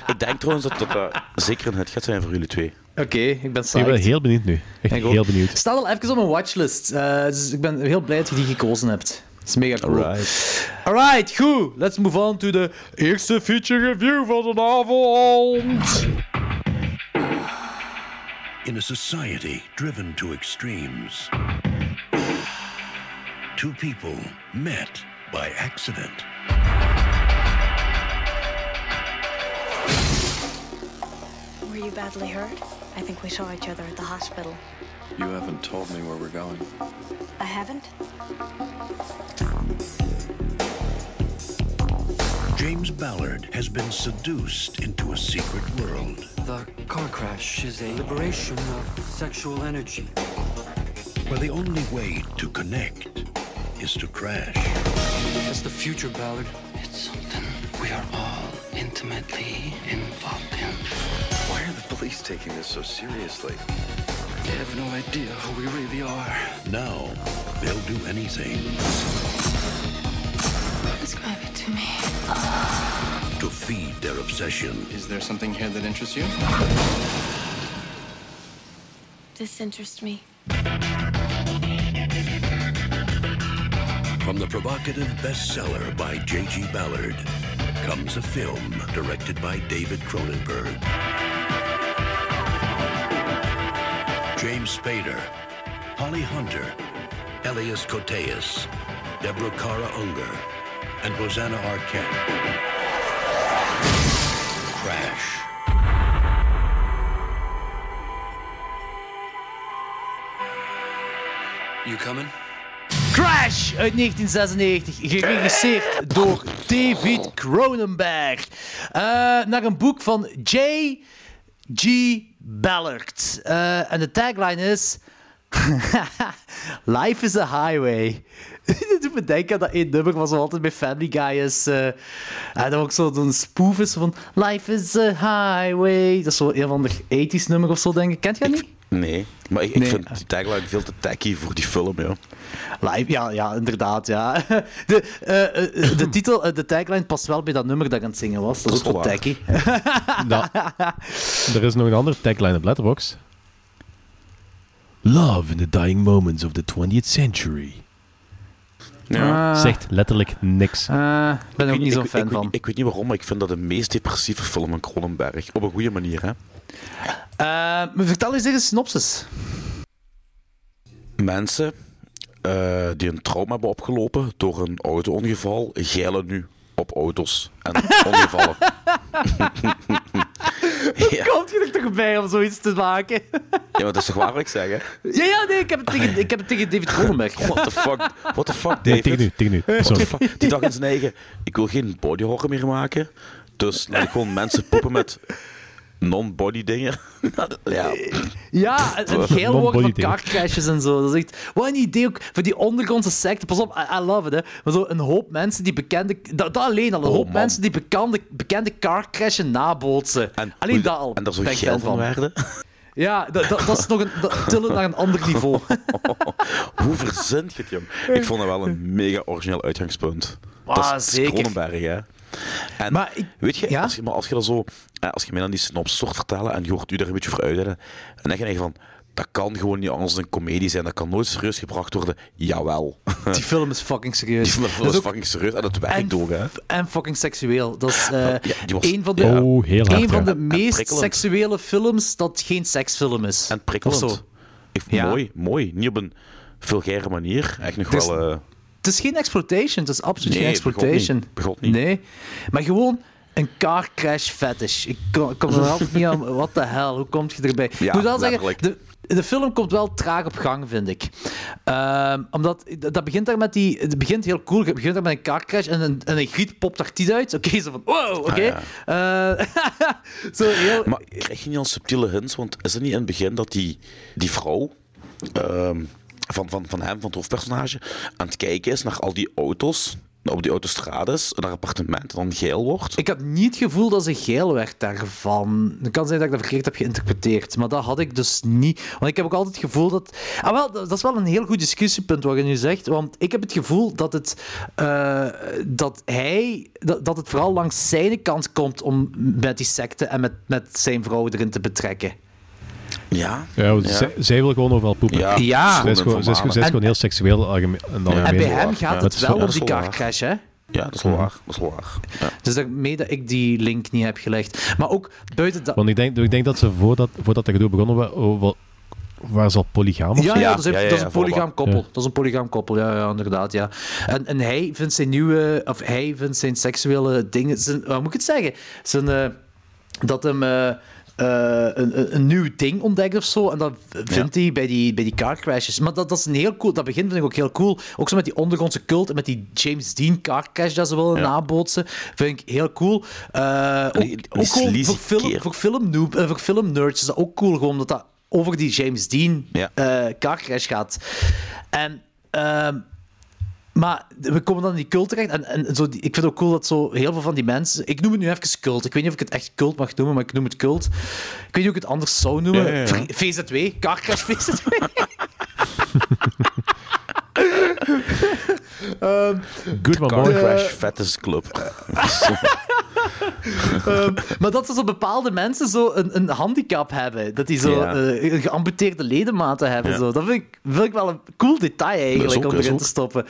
Ik denk trouwens dat dat eh, zeker een hit gaat zijn voor jullie twee. Oké, ik ben Ik psyched. ben heel benieuwd nu. Echt Ik ook. heel benieuwd. Staat al even op mijn watchlist. eh, dus ik ben heel blij dat je die gekozen hebt. Dat is mega cool. Alright. Alright, goed. Let's move on to the eerste feature review van de avond. In a society driven to extremes, two people met by accident. Were you badly hurt? I think we saw each other at the hospital. You haven't told me where we're going. I haven't? James Ballard has been seduced into a secret world. The car crash is a liberation of sexual energy. Where the only way to connect is to crash. It's the future, Ballard. It's something we are all intimately involved in. Why are the police taking this so seriously? They have no idea who we really are. Now, they'll do anything Describe it to me. to feed their obsession. Is there something here that interests you? This interests me. From the provocative bestseller by J.G. Ballard comes a film directed by David Cronenberg. James Spader, Holly Hunter, Elias Koteas, Deborah Kara Unger, and Rosanna Arquette. Crash. You coming? Crash uit 1996, geregisseerd door David Cronenberg. Eh, naar een boek van J.G. Ballard. Eh, en de tagline is... <laughs> Life is a highway. <laughs> Dat doet me denken aan dat één nummer wat zo altijd bij Family Guy is. eh en dat ook zo'n spoof is van... Life is a highway. Dat is zo een van de 80s nummer of zo, denk ik. Kent dat niet? Nee, maar ik, ik Nee. vind die tagline veel te tacky voor die film, ja. Live, ja, ja, inderdaad, ja. <laughs> De, eh, eh, de titel, eh, de tagline past wel bij dat nummer dat ik aan het zingen was. Dat, Dat is is ook wel wel tacky. <laughs> Nou, er is nog een andere tagline op Letterboxd. Love in the dying moments of the 20th century. ja. Ah, Zegt letterlijk niks. eh, Ik ben er ook niet zo'n fan ik, van. Ik, ik weet niet waarom, maar ik vind dat de meest depressieve film van Cronenberg. Op een goede manier, hè. Maar vertel eens een synopsis. Mensen eh, die een trauma hebben opgelopen door een auto-ongeval, geilen nu op auto's en <laughs> ongevallen. <laughs> ja, Komt je er toch bij om zoiets te maken? ja, maar dat is toch waar wat ik zeg, hè? ja, ja, nee, ik heb het tegen, ik heb het tegen David Cronenberg. <laughs> What the fuck, what the fuck, Nee, David? tegen nu, tegen nu. What the Sorry. fuck? Die dacht in zijn eigen, ik wil geen body horror meer maken, dus laat ik gewoon mensen poepen met non-body dingen. <laughs> ja. Ja, en, en geil worden van carcrashes en zo. Dat is echt... Wat een idee ook voor die ondergrondse secte. Pas op, I, I love it, hè. Maar zo een hoop mensen die bekende... Dat, dat alleen al. Een Oh, hoop man. mensen die bekende, bekende carcrashen nabootsen. En alleen hoe- dat al. En daar zo fan van werden. Ja, dat, dat, dat is nog een... Dat, <laughs> tillen naar een ander niveau. <laughs> Hoe verzint je het, jong? Ik vond dat wel een mega origineel uitgangspunt. Ah, dat is, dat is zeker. Cronenberg, hè? En Maar ik- weet je, ja? als je, maar als je dat zo, eh, als je mij dan die synopsis hoort vertellen en je hoort u daar een beetje voor uitleggen, dan denk je van, dat kan gewoon niet anders dan een komedie zijn. Dat kan nooit serieus gebracht worden. Jawel. <laughs> Die film is fucking serieus. Die film is ook- fucking serieus en dat werkt ook, hè? en fucking seksueel. Dat is Ja, was- een van de, Ja. Oh, heel hard. een van ja. de En meest prikkelend. seksuele films dat geen seksfilm is. En Of prikkelend. zo. Ik vond Ja. Mooi, mooi. Niet op een vulgaire manier. Echt nog wel... eh, Het is geen exploitation, het is absoluut Nee, geen exploitation. begot niet. Begot niet. Nee, maar gewoon een car crash fetish. Ik kom, er altijd niet aan. Wat de hel, hoe kom je erbij? Ja, ik moet wel zeggen, de, de film komt wel traag op gang, vind ik. Ehm, omdat dat begint daar met die. Het begint heel cool. Het begint daar met een car crash en een, en een griet popt daar tiet uit. Oké, zo van wow, oké. Eh, <laughs> zo heel. Maar krijg je niet al subtiele hints? Want is het niet in het begin dat die, die vrouw ehm, van, van, van hem, van het hoofdpersonage, aan het kijken is naar al die auto's, op die autostrades, naar appartement, en dan geil wordt? Ik had niet het gevoel dat ze geil werd daarvan. Het kan zijn dat ik dat verkeerd heb geïnterpreteerd, maar dat had ik dus niet. Want ik heb ook altijd het gevoel dat... Ah, wel, dat is wel een heel goed discussiepunt wat je nu zegt, want ik heb het gevoel dat het, eh, dat hij, dat, dat het vooral langs zijn kant komt om met die secte en met, met zijn vrouw erin te betrekken. Ja. Ja, want Zij, zij wil gewoon overal poepen. Ja, Ja. Zij is gewoon, zij is, zij is En- gewoon heel seksueel algemeen. En bij hem waar. gaat Ja, het wel om die wel car waar. crash, hè? Ja, dat is wel waar. Dat is wel waar. Ja. Dus daarmee dat ik die link niet heb gelegd. Maar ook buiten dat... Want ik denk, ik denk dat ze voordat, voordat dat gedoe begonnen was, wel- waren ze al polygaam of Ja, ja, dat is, ja, ja, dat is een polygaam koppel. Ja. Dat is een polygaam koppel, ja, ja inderdaad. Ja. En, en hij vindt zijn nieuwe, of hij vindt zijn seksuele dingen, zijn, wat moet ik het zeggen? Zijn, eh, dat hem eh, eh, een, een, een nieuw ding ontdekt of zo. En dat vindt hij bij die, bij die car crashes. Maar dat, dat is een heel cool, dat begin vind ik ook heel cool. Ook zo met die ondergrondse cult en met die James Dean car crash dat ze willen Ja. nabootsen. Vind ik heel cool. Eh, ook voor film, voor film, noob, eh, voor film nerds is dat ook cool, gewoon omdat dat over die James Dean Ja. car crash gaat. En, ehm, maar we komen dan in die cult terecht. En, en zo die, ik vind het ook cool dat zo heel veel van die mensen. Ik noem het nu even cult. Ik weet niet of ik het echt cult mag noemen, maar ik noem het cult. Ik weet niet hoe ik het anders zou noemen. Ja, ja, ja. VZW, VZW. <laughs> Ehm, Good one, Car boy. Crash Fetish Club. <laughs> Ehm, maar dat zo bepaalde mensen zo een, een handicap hebben. Dat die zo Ja. eh, een geamputeerde ledematen hebben. Ja. Zo. Dat vind ik, vind ik wel een cool detail eigenlijk ook- om erin te stoppen.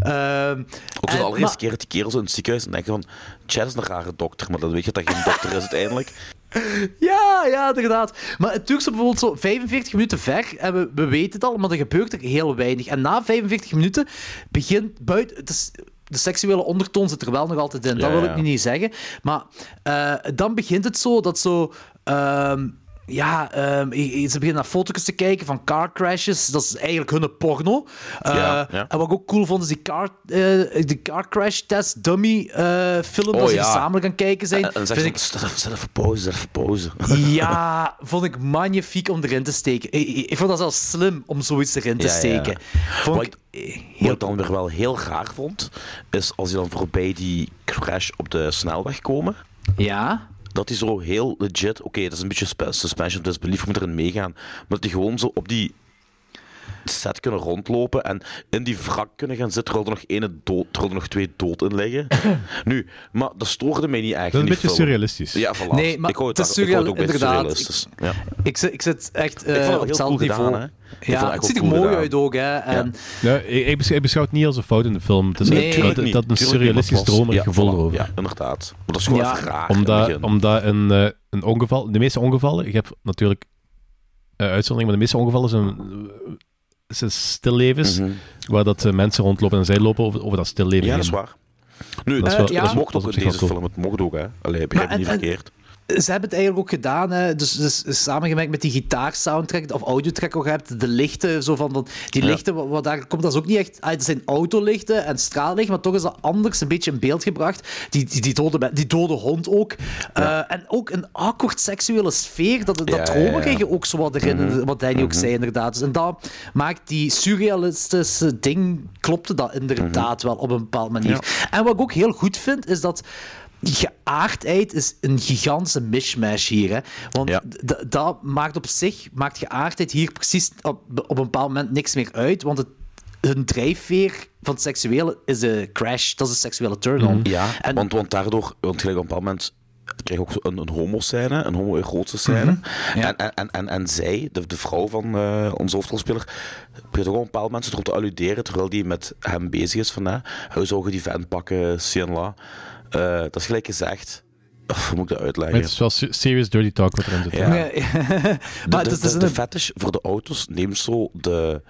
Ehm, Ook en- de allereerste maar- keer dat die kerel zo in het ziekenhuis en denk je van, Chad is een rare dokter, maar dan weet je dat geen dokter is uiteindelijk. <laughs> Ja, ja, inderdaad. Maar het duurt zo bijvoorbeeld zo 45 minuten ver. En we, we weten het al, maar er gebeurt er heel weinig. En na 45 minuten begint buiten... Het is, de seksuele ondertoon zit er wel nog altijd in. dat Ja, wil ik nu niet zeggen. Maar eh, dan begint het zo dat zo... ehm, ja, ehm, ze beginnen naar foto's te kijken van car crashes. Dat is eigenlijk hun porno. Eh, Ja, ja. En wat ik ook cool vond, is die car, eh, die car crash test dummy eh, film. Oh, dat ze gezamenlijk gaan kijken zijn. En dan zeg vind je, ik zet even- even pauze, even pauze. <laughs> ja, vond ik magnifiek om erin te steken. Ik, ik, ik vond dat zelfs slim om zoiets erin te steken. Vond Wat ik wat heel... ik dan weer wel heel raar vond, is als die dan voorbij die crash op de snelweg komen. Ja? Dat hij zo heel legit, oké, dat is een beetje spe- suspension of disbelief, je moet erin meegaan, maar dat hij gewoon zo op die set kunnen rondlopen en in die wrak kunnen gaan zitten terwijl er nog, ene dood, terwijl er nog twee dood in liggen. <laughs> nu, maar dat stoorde mij niet echt Dat is een beetje film. surrealistisch. Ja, voilà. Nee, maar ik het, het is ik het ook surreal- surrealistisch. Ja. Ik, zit- ik zit echt Ik vond eh het op hetzelfde cool niveau. gedaan, hè. Ik vond ja, het ziet er cool mooi gedaan. uit ook. Hè. En, Ja, ik, ik, beschouw, ik beschouw het niet als een fout in de film. Het is Nee, dat, niet. dat een surrealistisch dromerig ja, gevoel voilà. erover. Ja, inderdaad. Maar dat is gewoon Ja. raar. Omdat, omdat een, eh, een ongeval, de meeste ongevallen, je hebt natuurlijk eh uitzonderingen, maar de meeste ongevallen zijn, eh, zijn stillevens, Mhm. waar dat eh, mensen rondlopen en zij lopen over, over dat stilleven Ja, dat is waar. Nu, Dat is het, wel- het ja. mocht ook op in deze cool. film. Het mocht ook, hè. Allee, begrijp me niet verkeerd. Ze hebben het eigenlijk ook gedaan, hè. Dus, dus samengewerkt met die gitaarsoundtrack of audiotrack ook hebt, de lichten, zo van, die lichten, wat, wat daar komt, dat is ook niet echt, ah, het zijn autolichten en straatlichten, maar toch is dat anders een beetje in beeld gebracht. Die, die, die, dode, die dode hond ook. Eh, en ook een awkward seksuele sfeer, dat, dat Ja, ja. ook zo wat erin, wat Danny ook zei inderdaad. Dus, en dat maakt die surrealistische ding, klopte dat inderdaad wel op een bepaalde manier. En wat ik ook heel goed vind, is dat geaardheid is een gigantische mishmash hier. Hè? Want Ja. dat maakt op zich, maakt geaardheid hier precies op, op een bepaald moment niks meer uit. Want het, hun drijfveer van het seksuele is de crash. Dat is een seksuele turn-on. Ja, En- want, want daardoor, want gelijk op een bepaald moment krijg je ook een, een homo-scène, een homo-erotische scène. Ja. En, en, en, en, en zij, de, de vrouw van eh, onze hoofdrolspeler, probeert ook op een bepaald moment erop te alluderen, terwijl die met hem bezig is van, hè, hoe zou je die vent pakken, CNLA. Eh dat is gelijk gezegd. Of, hoe moet ik dat uitleggen? Maar het is wel se- serious dirty talk wat erin zit. Ja. Nee, <laughs> maar de, het is de, dus de een fetish voor de auto's neemt zo de...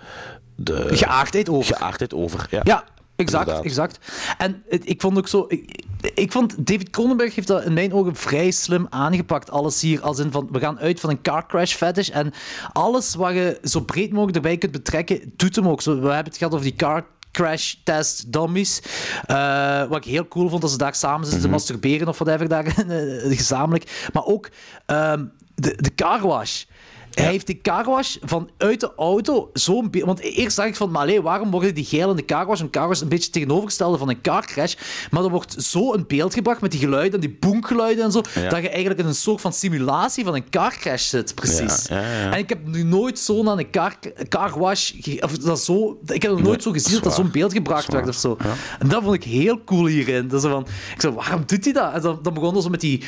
de geaardheid over. geaardheid over. Ja, Ja, exact, Inderdaad. exact. En ik vond ook zo... Ik, ik vond David Cronenberg heeft dat in mijn ogen vrij slim aangepakt. Alles hier als in van... We gaan uit van een car crash fetish. En alles wat je zo breed mogelijk erbij kunt betrekken, doet hem ook. Zo, we hebben het gehad over die car crash test dummies. Eh, wat ik heel cool vond, dat ze daar samen zitten te masturberen of whatever, daar, <laughs> gezamenlijk. Maar ook ehm, de, de car wash. Hij heeft die carwash vanuit de auto zo'n beeld... Want eerst dacht ik van, maar allee, waarom worden die geil in de carwash? Een carwash een beetje tegenovergestelde van een carcrash. Maar er wordt zo een beeld gebracht met die geluiden en die boemgeluiden en zo, Ja. dat je eigenlijk in een soort van simulatie van een carcrash zit, precies. Ja, ja, ja. En ik heb nu nooit zo naar een car, carwash... Of dat zo, ik heb nog nooit zo gezien dat zo'n beeld gebracht werd of zo. En dat vond ik heel cool hierin. Is van, ik zei, waarom doet hij dat? En dan, dan begon zo met die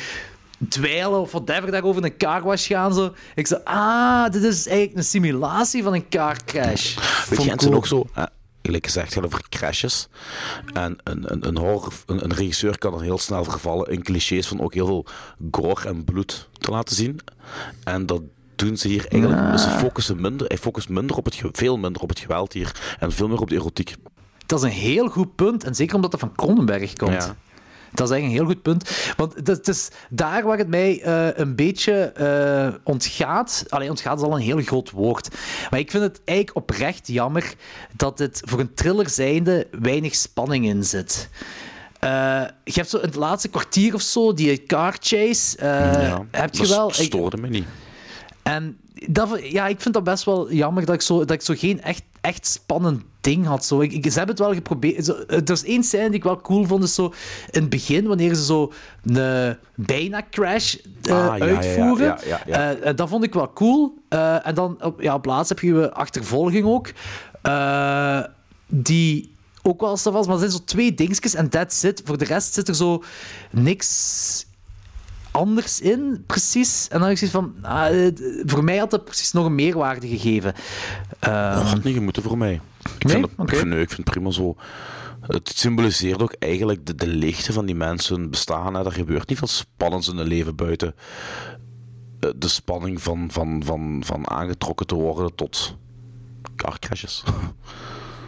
dweilen of whatever daarover een carwash gaan. Zo. Ik zei, ah, dit is eigenlijk een simulatie van een carcrash. Weet je, zijn ook zo, eh, gelijk gezegd, gaat over crashes. En een, een, een, horror, een, een regisseur kan er heel snel vervallen in clichés van ook heel veel gore en bloed te laten zien. En dat doen ze hier eigenlijk. Dus ze focussen minder, hij focust minder op het, veel minder op het geweld hier en veel meer op de erotiek. Dat is een heel goed punt. En zeker omdat dat van Cronenberg komt. Ja. Dat is eigenlijk een heel goed punt. Want het is daar waar het mij eh, een beetje eh, ontgaat. Alleen ontgaat is al een heel groot woord. Maar ik vind het eigenlijk oprecht jammer dat het voor een thriller zijnde weinig spanning in zit. Eh, je hebt zo in het laatste kwartier of zo die car chase. eh, heb je wel. Ik- stoorde me niet. en dat, ja, ik vind dat best wel jammer dat ik zo, dat ik zo geen echt, echt spannend ding had. Zo. Ik, ik, ze hebben het wel geprobeerd. Zo, er is één scène die ik wel cool vond. Is zo in het begin, wanneer ze zo een bijna crash eh, Ah, uitvoeren. ja. Eh, eh, dat vond ik wel cool. Eh, en dan op, ja, op laatst heb je je achtervolging ook. Eh, die ook wel was. Maar er zijn zo twee dingetjes en that's it. Voor de rest zit er zo niks anders in, precies. En dan heb ik zoiets van, ah, eh, voor mij had dat precies nog een meerwaarde gegeven. Ehm, Dat had niet gemoeten voor mij. Ik Nee? vind, het, Oké. ik, vind, nee, ik vind het prima zo. Het symboliseert ook eigenlijk de, de leegte van die mensen bestaan. Hè. Er gebeurt niet veel spannends in hun leven buiten eh, de spanning van, van, van, van aangetrokken te worden tot carcrashes.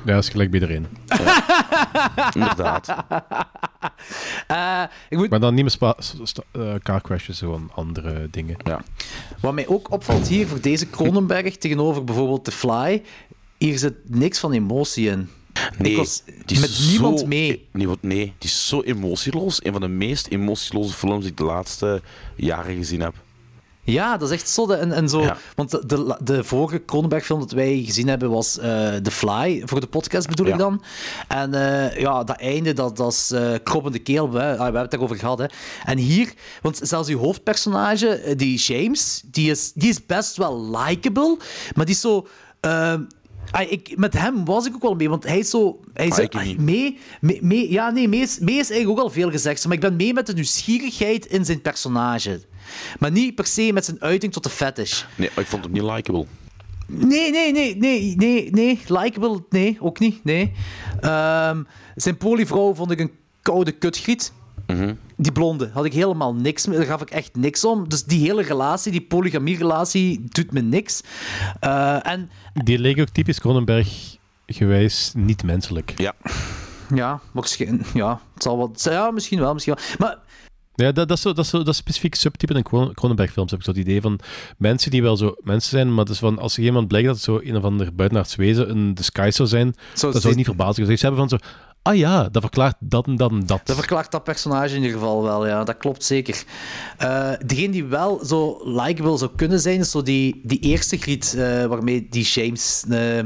Ja, dat is gelijk bij iedereen. <laughs> Inderdaad. <laughs> eh, ik moet, Maar dan niet meer spa- st- st- eh, car crashes, gewoon andere dingen. Ja. wat mij ook opvalt hier voor deze Cronenberg tegenover bijvoorbeeld The Fly, hier zit niks van emotie in. Nee, was die met niemand zo- mee. Nee, wat- nee, die is zo emotieloos. Een van de meest emotieloze films die ik de laatste jaren gezien heb. Ja, dat is echt zo. En, en zo Ja. Want de, de, vorige Cronenberg-film dat wij gezien hebben was eh The Fly, voor de podcast bedoel ik dan. En eh, ja, dat einde, dat, dat is eh kroppende keel. Hè. Ah, we hebben het daarover gehad. Hè. En hier, want zelfs die hoofdpersonage, die James, die is, die is best wel likable, maar die is zo... ah, ik, met hem was ik ook wel mee, want hij is zo... Hij is, Ah, mee, mee, mee- ja, nee, mee is, mee is eigenlijk ook al veel gezegd. Maar ik ben mee met de nieuwsgierigheid in zijn personage. Maar niet per se met zijn uiting tot de fetish. Nee, ik vond hem niet likable. Nee, nee, nee, nee, nee, nee. Likeable, nee, ook niet, nee. Ehm, zijn polyvrouw vond ik een koude kutgriet. Die blonde had ik helemaal niks mee. Daar gaf ik echt niks om. Dus die hele relatie, die polygamie-relatie, doet me niks. Eh, en Die leek ook typisch Cronenberg gewijs niet menselijk. Ja. ja, misschien, ja, het zal wat, ja, misschien wel, misschien wel. Maar Ja, dat, dat, is zo, dat, is zo, dat is specifiek subtype in Cron- Cronenberg-films. Heb ik zo het idee van mensen die wel zo mensen zijn, maar het is van, als er iemand blijkt dat het zo een of ander buitenaards wezen een disguise zou zijn, Zo, dat zou ik niet verbazen. Dus ze hebben van zo, ah ja, dat verklaart dat en dat dat. Dat verklaart dat personage in ieder geval wel, ja. Dat klopt zeker. Eh, degene die wel zo likable zou kunnen zijn, is zo die, die eerste griet eh, waarmee die James eh,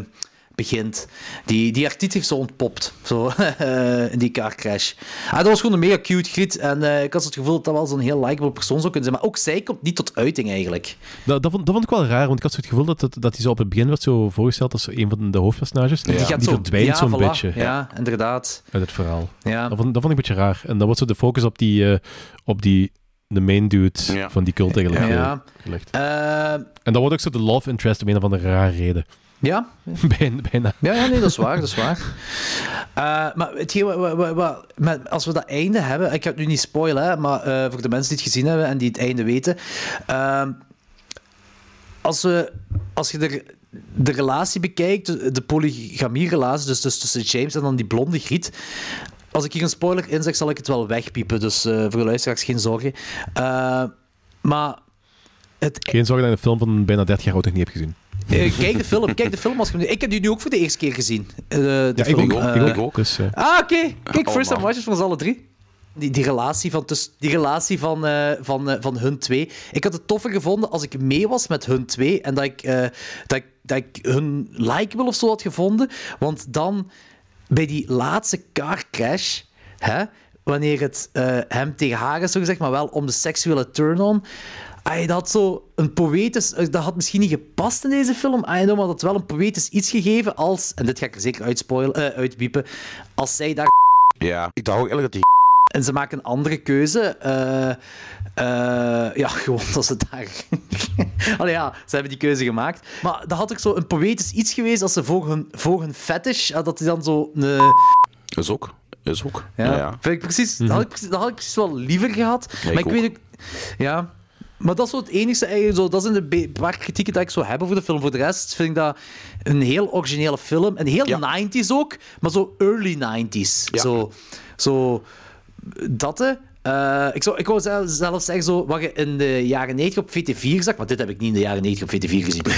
begint. Die, die artiest heeft zo ontpopt, zo, <laughs> eh, in die car crash. Ah, dat was gewoon een mega cute griet. En eh, ik had het gevoel dat dat wel zo'n heel likable persoon zou kunnen zijn. Maar ook zij komt niet tot uiting, eigenlijk. Dat, dat, vond, dat vond ik wel raar, want ik had zo het gevoel dat, dat, dat hij zo op het begin werd zo voorgesteld als een van de hoofdpersonages. Die, gaat zo, verdwijnt ja, zo'n voilà. beetje Ja, inderdaad. uit het verhaal. Ja. Dat, vond, dat vond ik een beetje raar. En dan wordt zo de focus op die, eh, op die de main dude Ja. van die cult eigenlijk Ja. gelegd. En dan wordt ook zo de love interest om een of andere rare reden. Ja, <laughs> bijna. Ja, ja, nee, dat is waar, dat is waar. Eh, maar hetgeen, wat, wat, wat- met- als we dat einde hebben, ik ga het nu niet spoilen, hè, maar eh, voor de mensen die het gezien hebben en die het einde weten. ehm, als, we, als je de, de relatie bekijkt, de, polygamie-relatie, dus, dus tussen James en dan die blonde griet. Als ik hier een spoiler inzeg, zal ik het wel wegpiepen, dus eh, voor de luisteraars geen zorgen. Maar het Geen zorgen dat je een film van bijna 30 jaar oud nog niet hebt gezien. Eh, kijk de film, kijk de film als je Ik heb die nu ook voor de eerste keer gezien. eh, de Ja, ik ook. Eh, ik ook. Dus, eh, Ah, oké. Kijk, Oh, first time man. watches van z'n alle drie. Die, die relatie, van, tuss- die relatie van, eh, van, eh, van hun twee. Ik had het toffer gevonden als ik mee was met hun twee en dat ik, eh, dat ik, dat ik hun likable of zo had gevonden. Want dan, bij die laatste car crash, hè, wanneer het eh, hem tegen haar is, zo gezegd, maar wel om de seksuele turn-on. Ay, dat had zo een poëtisch... eh, Dat had misschien niet gepast in deze film. Ay, maar dat had wel een poëtisch iets gegeven als... En dit ga ik er zeker uitspoilen, eh, uitbiepen. Als zij daar... Ja, ik dacht ook eigenlijk dat die <laughs> En ze maken een andere keuze. eh, ja, <laughs> gewoon dat ze daar... <laughs> Allee, ja, ze hebben die keuze gemaakt. Maar dat had ook zo een poëtisch iets geweest als ze voor hun, voor hun fetish... dat die dan zo... Een, is ook. Is ook. ja, Ja, ja. Vind ik precies, dat, had ik, dat had ik precies wel liever gehad. Ja, maar ik ik weet ook... Ja... Maar dat is zo het enige eigenlijk. Zo, dat zijn de paar kritieken dat ik zou hebben voor de film. Voor de rest vind ik dat een heel originele film. En heel 90s ook, maar zo early 90s. Ja. Zo, zo dat. hè. Eh, ik, zou, ik wou zelf- zelfs zeggen, zo, wat je in de jaren 90 op VT4 zag, maar dit heb ik niet in de jaren 90 op VT4 gezien. <laughs>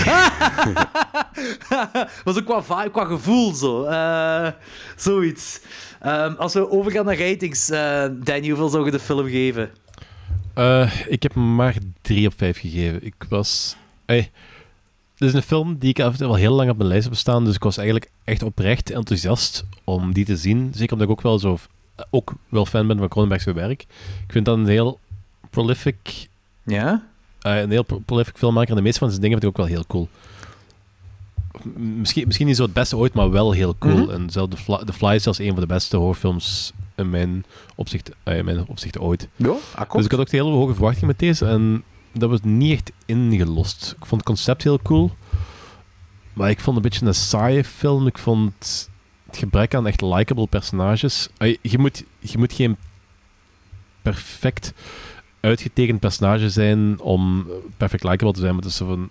maar zo qua, vibe, qua gevoel, zo. Eh, zoiets. Ehm, als we overgaan naar ratings, eh Danny, hoeveel zou je de film geven? Eh, ik heb maar 3 op 5 gegeven. Ik was. Hey, dit is een film die ik al wel heel lang op mijn lijst heb staan. Dus ik was eigenlijk echt oprecht enthousiast om die te zien. Zeker omdat ik ook wel zo. Ook wel fan ben van Cronenberg's werk. Ik vind dat een heel prolific. Ja? eh, een heel pro- prolific filmmaker. En de meeste van zijn dingen vind ik ook wel heel cool. Misschien, misschien niet zo het beste ooit, maar wel heel cool. Mhm. En zelf The Fly, The Fly is zelfs een van de beste horrorfilms in mijn opzicht, in mijn opzicht ooit. Ja, Dus ik had ook hele hoge verwachtingen met deze en dat was niet echt ingelost. Ik vond het concept heel cool, maar ik vond het een beetje een saaie film. Ik vond het gebrek aan echt likable personages. Je moet, je moet geen perfect uitgetekend personage zijn om perfect likable te zijn, maar het is zo van...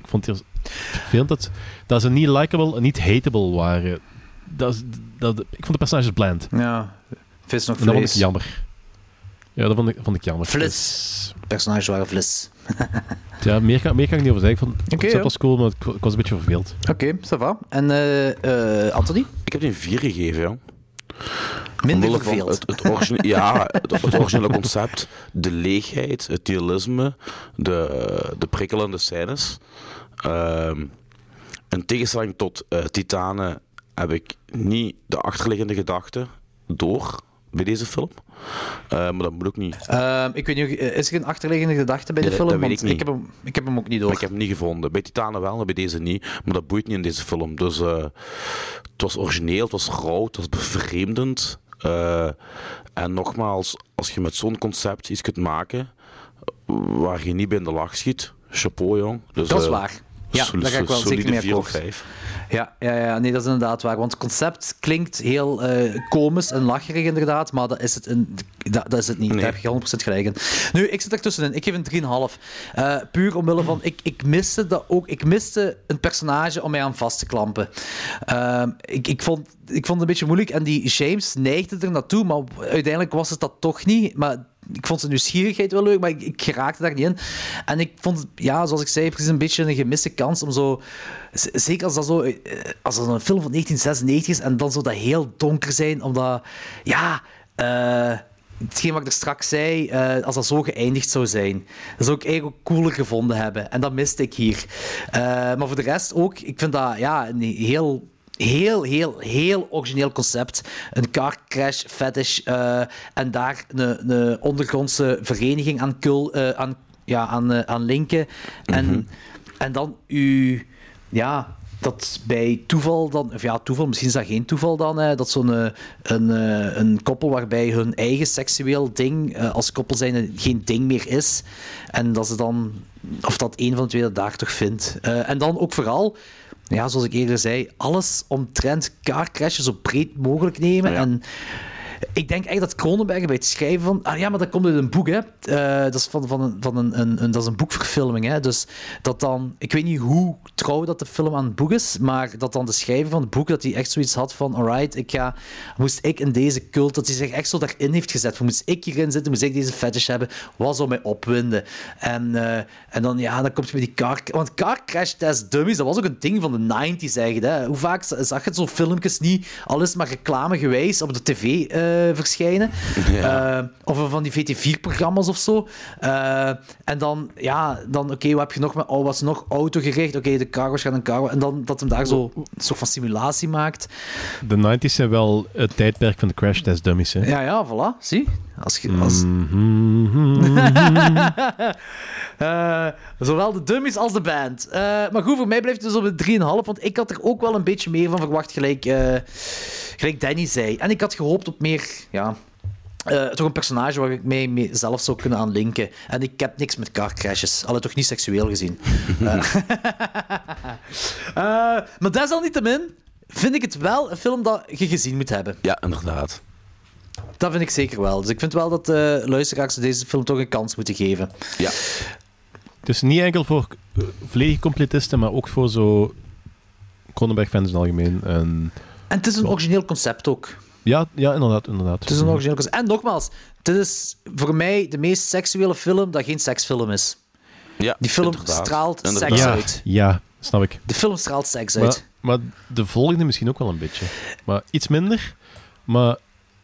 Ik vond het heel vervelend dat, dat ze niet likable en niet hateable waren. Dat, ik vond de personages bland. Ja, vis nog En dat vond ik vlees. jammer. Ja, dat vond ik, vond ik jammer. Flis. Personages waren flis. <laughs> Ja, meer kan, meer kan ik niet over zeggen. Ik vond het Oké, concept ja. was cool, maar ik, ik was een beetje verveeld. Oké, ça va. En eh, eh, Anthony? Ik heb die een 4 gegeven, ja. Minder verveeld. Het, het, origine- ja, het, het originele concept, de leegheid, het realisme, de, de prikkelende scènes. Ehm, in tegenstelling tot eh, Titanen heb ik niet de achterliggende gedachte door bij deze film. Eh, maar dat moet ook niet. Ehm, ik weet niet, eh, is er een achterliggende gedachte bij de film? dat weet Want ik niet. heb hem, ik heb hem ook niet door. Maar ik heb hem niet gevonden. Bij Titanen wel, maar bij deze niet. Maar dat boeit niet in deze film. Dus eh, het was origineel, het was rauw, het was bevreemdend. En nogmaals, als je met zo'n concept iets kunt maken waar je niet bij in de lach schiet, chapeau jong. Dus, Dat is waar. Ja, sol- daar ga ik wel zeker mee akkoord. Ja, ja, ja, nee, dat is inderdaad waar. Want het concept klinkt heel eh komisch en lacherig inderdaad, maar dat is het, in, dat, dat is het niet. Daar heb je 100% gelijk in. Nu, ik zit ertussenin. Ik geef een 3,5. Eh puur omwille van... Ik, ik miste dat ook. Ik miste een personage om mij aan vast te klampen. Ehm, ik, ik, vond, ik vond het een beetje moeilijk en die James neigde er naartoe, maar uiteindelijk was het dat toch niet. Maar ik vond zijn nieuwsgierigheid wel leuk, maar ik, ik geraakte daar niet in. En ik vond ja, zoals ik zei, precies een beetje een gemiste kans om zo... Zeker als dat zo... eh, Als dat een film van 1996 is en dan zou dat heel donker zijn, omdat... Ja... eh, hetgeen wat ik er straks zei, eh, als dat zo geëindigd zou zijn. Dat zou ik eigenlijk ook cooler gevonden hebben. En dat miste ik hier. Maar voor de rest ook, ik vind dat ja, een heel heel, heel, heel origineel concept. Een car crash fetish eh, en daar een, een ondergrondse vereniging aan, kul, eh, aan, ja, aan, eh, aan linken. En, en dan u... Ja, dat bij toeval dan... Of ja, toeval, misschien is dat geen toeval dan, hè, dat zo'n een, eh, een koppel waarbij hun eigen seksueel ding als koppel zijn geen ding meer is. En dat ze dan... Of dat een van de twee dat daar toch vindt. En dan ook vooral ja, zoals ik eerder zei, alles omtrent carcrashes zo breed mogelijk nemen. En ik denk echt dat Cronenberg bij het schrijven van... Ah ja, maar dat komt uit een boek, hè. Eh, dat is van, van, een, van een, een, dat is een boekverfilming, hè. Dus dat dan... Ik weet niet hoe trouw dat de film aan het boek is, maar dat dan de schrijver van het boek, dat hij echt zoiets had van... Alright, ik ga... Moest ik in deze cult... Dat hij zich echt zo daarin heeft gezet. Moest ik hierin zitten? Moest ik deze fetish hebben? Wat zou mij opwinden? En, eh, en dan, ja, dan komt je met die car... Want car crash test dummies, dat was ook een ding van de 90s, eigenlijk. Hè. Hoe vaak zag je zo'n filmpjes niet, al is het maar reclamegewijs, op de tv eh, verschijnen? Ja. Eh, of van die VT4-programma's of zo. Eh, en dan, ja, dan oké, wat heb je nog met oh, wat is nog autogericht? Oké, de cargo's gaan een cargo. En dan dat hem daar zo een soort van simulatie maakt. De 90s zijn wel het tijdperk van de crash test dummies. Hè? Ja, ja, voilà. Zie. Als je, als... Mhm. <laughs> <laughs> Eh, zowel de dummies als de band. Eh, maar goed, voor mij blijft het dus op een 3,5. Want ik had er ook wel een beetje meer van verwacht, gelijk, eh, gelijk Danny zei. En ik had gehoopt op meer, ja... toch een personage waar ik mij mee zelf zou kunnen aan linken. En ik heb niks met car crashes. Alle toch niet seksueel gezien. <laughs> Maar desalniettemin vind ik het wel een film dat je gezien moet hebben. Ja, inderdaad. Dat vind ik zeker wel. Dus ik vind wel dat luisteraars deze film toch een kans moeten geven. Ja. Dus niet enkel voor eh, volledige completisten, maar ook voor zo Cronenberg-fans in het algemeen. En... En het is een origineel concept ook. Ja, ja, inderdaad. inderdaad. Het is een origineel concept. En nogmaals, dit is voor mij de meest seksuele film dat geen seksfilm is. Ja, Die film inderdaad. straalt Inderdaad. seks ja, uit. Ja, snap ik. De film straalt seks Maar, uit. maar de volgende misschien ook wel een beetje. Maar iets minder. Maar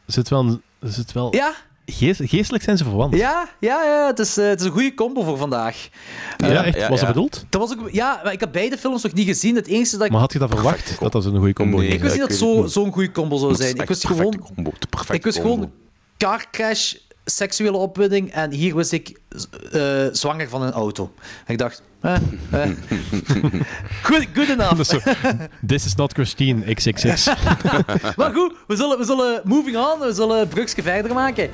er zit wel... een- Er zit wel Ja, geest- geestelijk zijn ze verwant. ja, ja, ja het, is, eh, het is een goede combo voor vandaag. Ja, echt? ja, was dat ja. bedoeld? Dat was ook, ja, maar ik heb beide films nog niet gezien. Het enige dat ik... Maar had je dat verwacht? Dat dat een goede combo Nee. is? ik wist niet dat het zo- zo'n goede combo zou Dat zijn. Ik echt wist gewoon... combo, Ik wist combo. gewoon car crash, seksuele opwinding en hier wist ik eh, zwanger van een auto. En ik dacht, eh, eh. <laughs> good, good enough. This is not Christine, XXX. <laughs> maar goed, we zullen, we zullen moving on, we zullen brugje verder maken.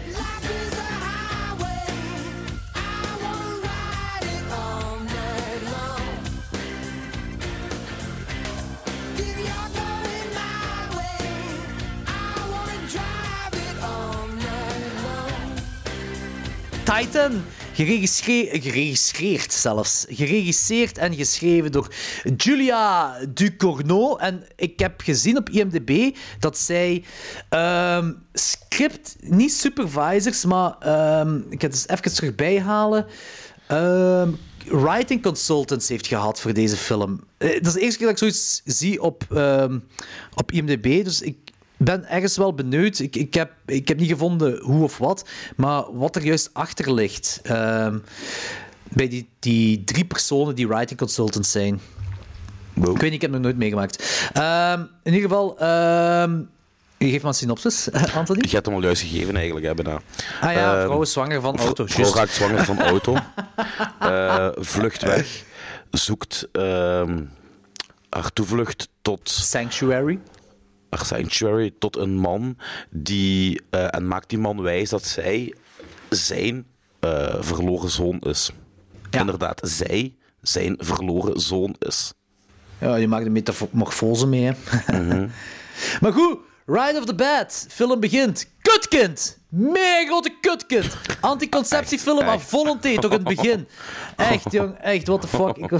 Titan, geregistreerd, geregistreerd zelfs. Geregisseerd en geschreven door Julia Ducournau. En ik heb gezien op IMDb dat zij ehm, script, niet supervisors, maar ehm, ik ga het eens even terug bijhalen. Ehm, writing consultants heeft gehad voor deze film. Eh, Dat is de eerste keer dat ik zoiets zie op, op IMDb, dus ik, ben ergens wel benieuwd. Ik, ik, heb, ik heb niet gevonden hoe of wat, maar wat er juist achter ligt. Ehm, bij die, die drie personen die writing consultants zijn. Ik weet niet, ik heb het nog nooit meegemaakt. Ehm, in ieder geval, ehm, geef maar een synopsis, <laughs> Anthony. Je hebt hem al juist gegeven eigenlijk, hè, bijna. Ah ja, vrouw is zwanger van auto. Vrouw raakt zwanger van auto. <laughs> Eh, vlucht weg. Zoekt haar toevlucht tot... Sanctuary. Sanctuary tot een man die... eh, en maakt die man wijs dat zij zijn eh, verloren zoon is. Inderdaad, zij zijn verloren zoon is. Ja, je maakt een metamorfose mee, hè. Mhm. <laughs> maar goed, Ride of the Bad. Film begint. Kutkind! Mega grote kutkind! Anticonceptiefilm aan volonté, toch in het begin. <laughs> Echt, jong, echt, what the fuck. Ik,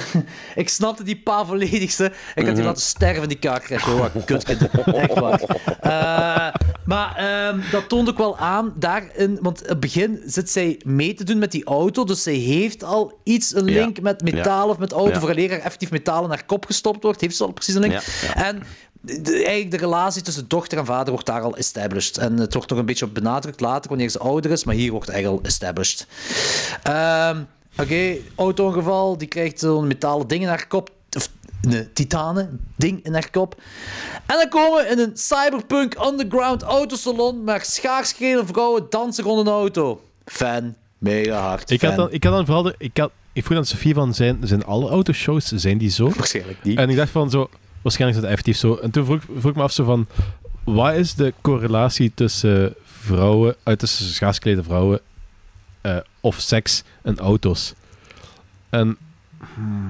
ik snapte die pa volledig, ze. Ik had die Mhm. laten sterven, die kaartcrash. Oh, wat kutkind. Echt waar. Eh, maar ehm, dat toont ook wel aan, daarin, want in het begin zit zij mee te doen met die auto, dus zij heeft al iets, een Ja. link met metaal of met auto, Ja. vooraleer er effectief metaal in haar kop gestopt wordt, heeft ze al precies een link. Ja. En de, de- eigenlijk de relatie tussen dochter en vader wordt daar al established. En het wordt nog een beetje op benadrukt later, wanneer ze ouder is, maar hier wordt het eigenlijk al established. Ehm, Oké, auto-ongeval, die krijgt zo'n metalen ding in haar kop. Of een titanen ding in haar kop. En dan komen we in een cyberpunk underground autosalon met schaarsgele vrouwen dansen rond een auto. Fan, mega hard. Ik had, fan. dan, ik had dan vooral... de- ik, had, ik vroeg aan Sofie van, zijn, zijn alle autoshows, zijn die zo? Waarschijnlijk niet. En ik dacht van zo, waarschijnlijk is dat effectief zo. En toen vroeg, vroeg ik me af zo van, wat is de correlatie tussen vrouwen, uh, tussen schaarsklede vrouwen eh, of seks en auto's? En...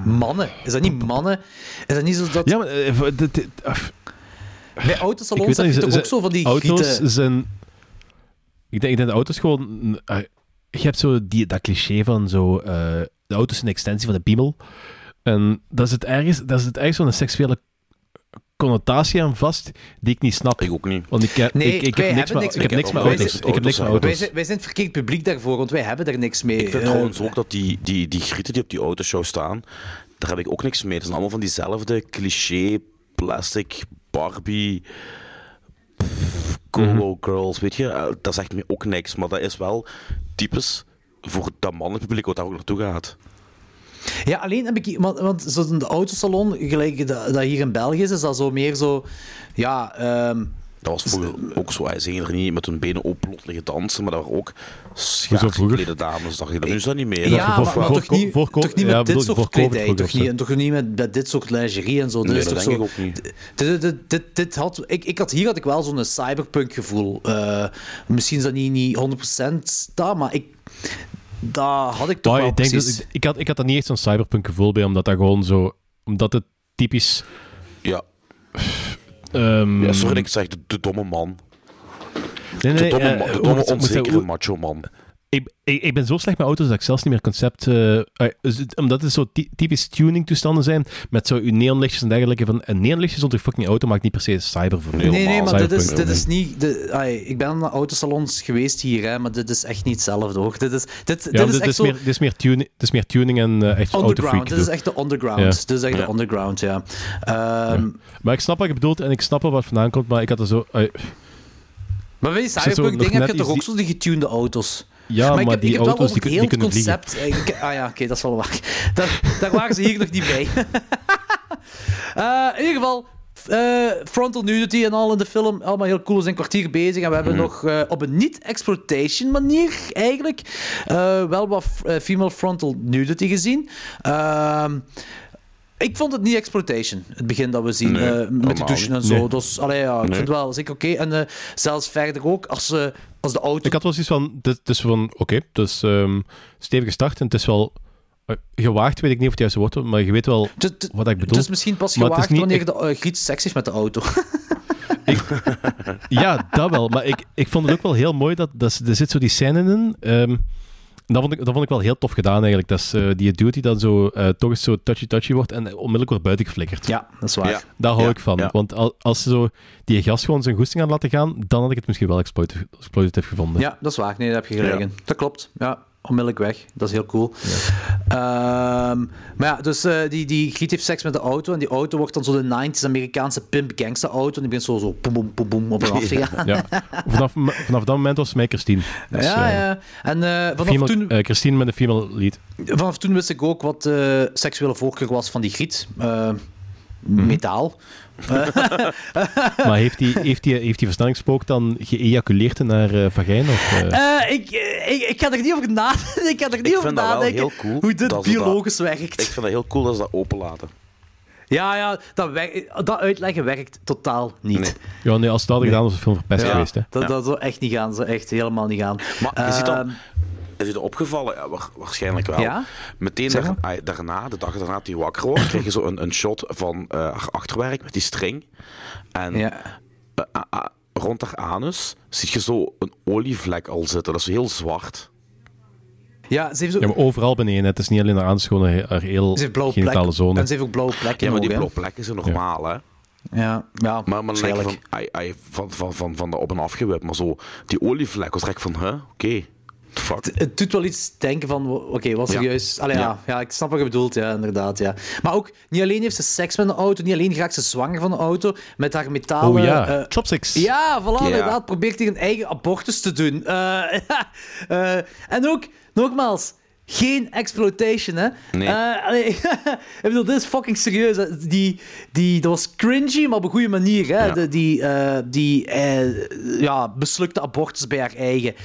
Mannen. Is dat niet mannen? Is dat niet zo dat... Ja, maar... eh, v- dit- dit- Bij autosalons heb dat je toch ook zo van die Auto's gieten... zijn... Ik denk, ik denk dat auto's gewoon... eh, je hebt zo die, dat cliché van zo... eh, de auto's zijn een extensie van de piemel. En daar zit ergens, daar zit ergens zo'n seksuele connotatie aan vast die ik niet snap. Ik ook niet. Want ik, heb- Nee, ik, ik heb niks met, niks ik heb niks met wij auto's. zijn- Ik heb niks met auto's Wij zijn, wij zijn het verkeerd publiek daarvoor, want wij hebben daar niks mee. Ik vind Eh, trouwens ook dat die, die, die grieten die op die autoshow staan, daar heb ik ook niks mee. Dat zijn allemaal van diezelfde cliché, plastic, Barbie, pff, Colo girls, weet je. Eh, Dat zegt me ook niks, maar dat is wel typisch voor dat mannelijk publiek wat daar ook naartoe gaat. Ja, alleen heb ik... Want, want zo de autosalon, gelijk dat, dat hier in België is, is dat zo meer zo... Ja, ehm, Dat was vroeger ook zo. Hij zingen er niet met hun benen openlot liggen dansen, maar dat waren ook schaargeklede dames. Dacht je, dat nu is dat niet meer. ja, Dat- maar, maar voor- toch niet, voor- toch niet ja, met dit soort kledij. Toch niet, toch niet met, met dit soort lingerie en zo. Dit Nee, is dat toch denk zo, ik ook niet. Dit, dit, dit, dit had, ik, ik had, hier had ik wel zo'n cyberpunk gevoel. Eh, misschien is dat niet, niet 100% dat, maar ik, dat had ik toch wel ik, denk dat, precies. ik, ik had, ik had daar niet echt zo'n cyberpunk gevoel bij, omdat dat gewoon zo... Omdat het typisch... Ja. ehm, ja, sorry dat ik zeg, de, de domme man. nee, de nee, domme, eh, de hoe domme onzekere macho man. Ik, ik, ik ben zo slecht met auto's dat ik zelfs niet meer concept... eh, eh, omdat het zo ty- typisch tuning-toestanden zijn, met zo uw neonlichtjes en dergelijke. Van, een neonlichtje zonder fucking auto maakt niet per se cyber voor. Nee, nee, maar dit is, dit is niet... Ai, ik ben naar autosalons geweest hier, hè, maar dit is echt niet hetzelfde, hoor. Dit is, dit, Ja, dit maar is dit, echt is zo... meer, dit, is meer tuning, dit is meer tuning en eh, echt Underground, dit is echt de underground. Ja. Dit is echt de Ja. underground, ja. Ehm, Maar ik snap wat je bedoelt en ik snap wel wat vandaan komt, maar ik had er zo... Maar bij die zit zo cyberpunk nog dingen heb net je toch ook zo die getunede auto's? Ja, maar, ik heb, die ik heb wel auto's die, heel die kunnen concept. vliegen. eh, ik- ah ja, oké, dat is wel waar. <laughs> Daar, daar waren ze hier nog niet bij. <laughs> Eh, in ieder geval, eh, frontal nudity en al in de film. Allemaal heel cool. We zijn kwartier bezig en we hebben nog eh, op een niet-exploitation manier eigenlijk eh, wel wat eh, female frontal nudity gezien. Ik vond het niet exploitation, het begin dat we zien, Nee, eh, met de douchen en zo. Nee. Dus allee, ja, ik Nee. vind het wel zeker oké. En eh, zelfs verder ook, als, eh, als de auto... Ik had wel zoiets van, dit is van, oké, dus ehm stevige start en het is wel gewaagd, weet ik niet of het juiste woord is, maar je weet wel wat ik bedoel. Het is misschien pas Maar is gewaagd niet- wanneer de uh, Griet seks heeft met de auto. <laughs> Ja, dat wel, maar ik, ik vond het ook wel heel mooi dat, dat er zit zo die scène in. ehm, dat vond, ik, dat vond ik wel heel tof gedaan eigenlijk. Dat is eh, die dude die dan zo eh, toch eens zo touchy-touchy wordt en onmiddellijk wordt buiten geflikkerd. ja, dat is waar. Ja. Daar hou Ja, ik van. ja. Want al- als ze zo die gast gewoon zijn goesting aan laten gaan, dan had ik het misschien wel exploitative, exploitative gevonden. Ja, dat is waar. Nee, daar heb je gelijk in. Dat klopt. Ja. Onmiddellijk weg. Dat is heel cool. Ehm, maar ja, dus eh, die, die Griet heeft seks met de auto. En die auto wordt dan zo de 90s Amerikaanse pimp gangster auto. En die begint zo, zo boem, boem, boem, boem op en af te <laughs> gaan. Ja. Vanaf, vanaf dat moment was het mij Christine. Dus, ja, eh, ja. En eh, vanaf, female- toen, eh, Christine met een female lead. vanaf toen wist ik ook wat de seksuele voorkeur was van die Griet. Mhm. Metaal. <laughs> Maar heeft die, heeft die, heeft die versnellingspook dan geëjaculeerd in haar eh, vagijn? Of, eh? Eh, ik, ik, ik ga er niet over nadenken. <laughs> Ik ga er niet Ik over vind dat wel nadenken heel cool. hoe dit biologisch dat- werkt. Ik vind dat heel cool dat ze dat openlaten. Ja, ja dat, werkt- dat uitleggen werkt totaal niet. Ja, nee, als dat hadden gedaan, was de film verpest Ja, geweest. Hè. Dat, dat zou echt niet gaan. Dat zou echt helemaal niet gaan. Maar je ziet dan, Ehm, is dat opgevallen? Ja, waarschijnlijk wel. Ja? Meteen daar- daarna, de dag daarna dat hij wakker wordt, krijg je zo een, een shot van eh, haar achterwerk met die string. En Ja. eh, ah, ah, rond haar anus zie je zo een olievlek al zitten. Dat is heel zwart. ja, ze heeft, zo, Ja, maar overal beneden. Het is niet alleen haar aan, het is gewoon haar, heel ze heeft blauwe genitale plekken. zone. En ze heeft ook blauwe plekken Ja, maar die blauwe plekken zijn normaal, hè. Ja, ja Maar, maar van, van, van, van, van de op- en afgewipt. Maar zo, die olievlek was direct van, hè, oké. Fuck. Het doet wel iets denken van, oké, wat Ja. serieus. Allee, ja. Ja. Ja, ik snap wat je bedoelt, ja, inderdaad. Ja. Maar ook, niet alleen heeft ze seks met een auto, niet alleen raakt ze zwanger van een auto, met haar metalen... Oh ja, eh, chopsticks. Ja, voilà, inderdaad. Probeert hij een eigen abortus te doen. Eh, <laughs> eh, en ook, nogmaals, geen exploitation, hè. Nee. Eh, allee, <laughs> ik bedoel, dit is fucking serieus. Die, die, dat was cringy, maar op een goede manier, hè. Ja. De, die eh, die ja, beslukte abortus bij haar eigen.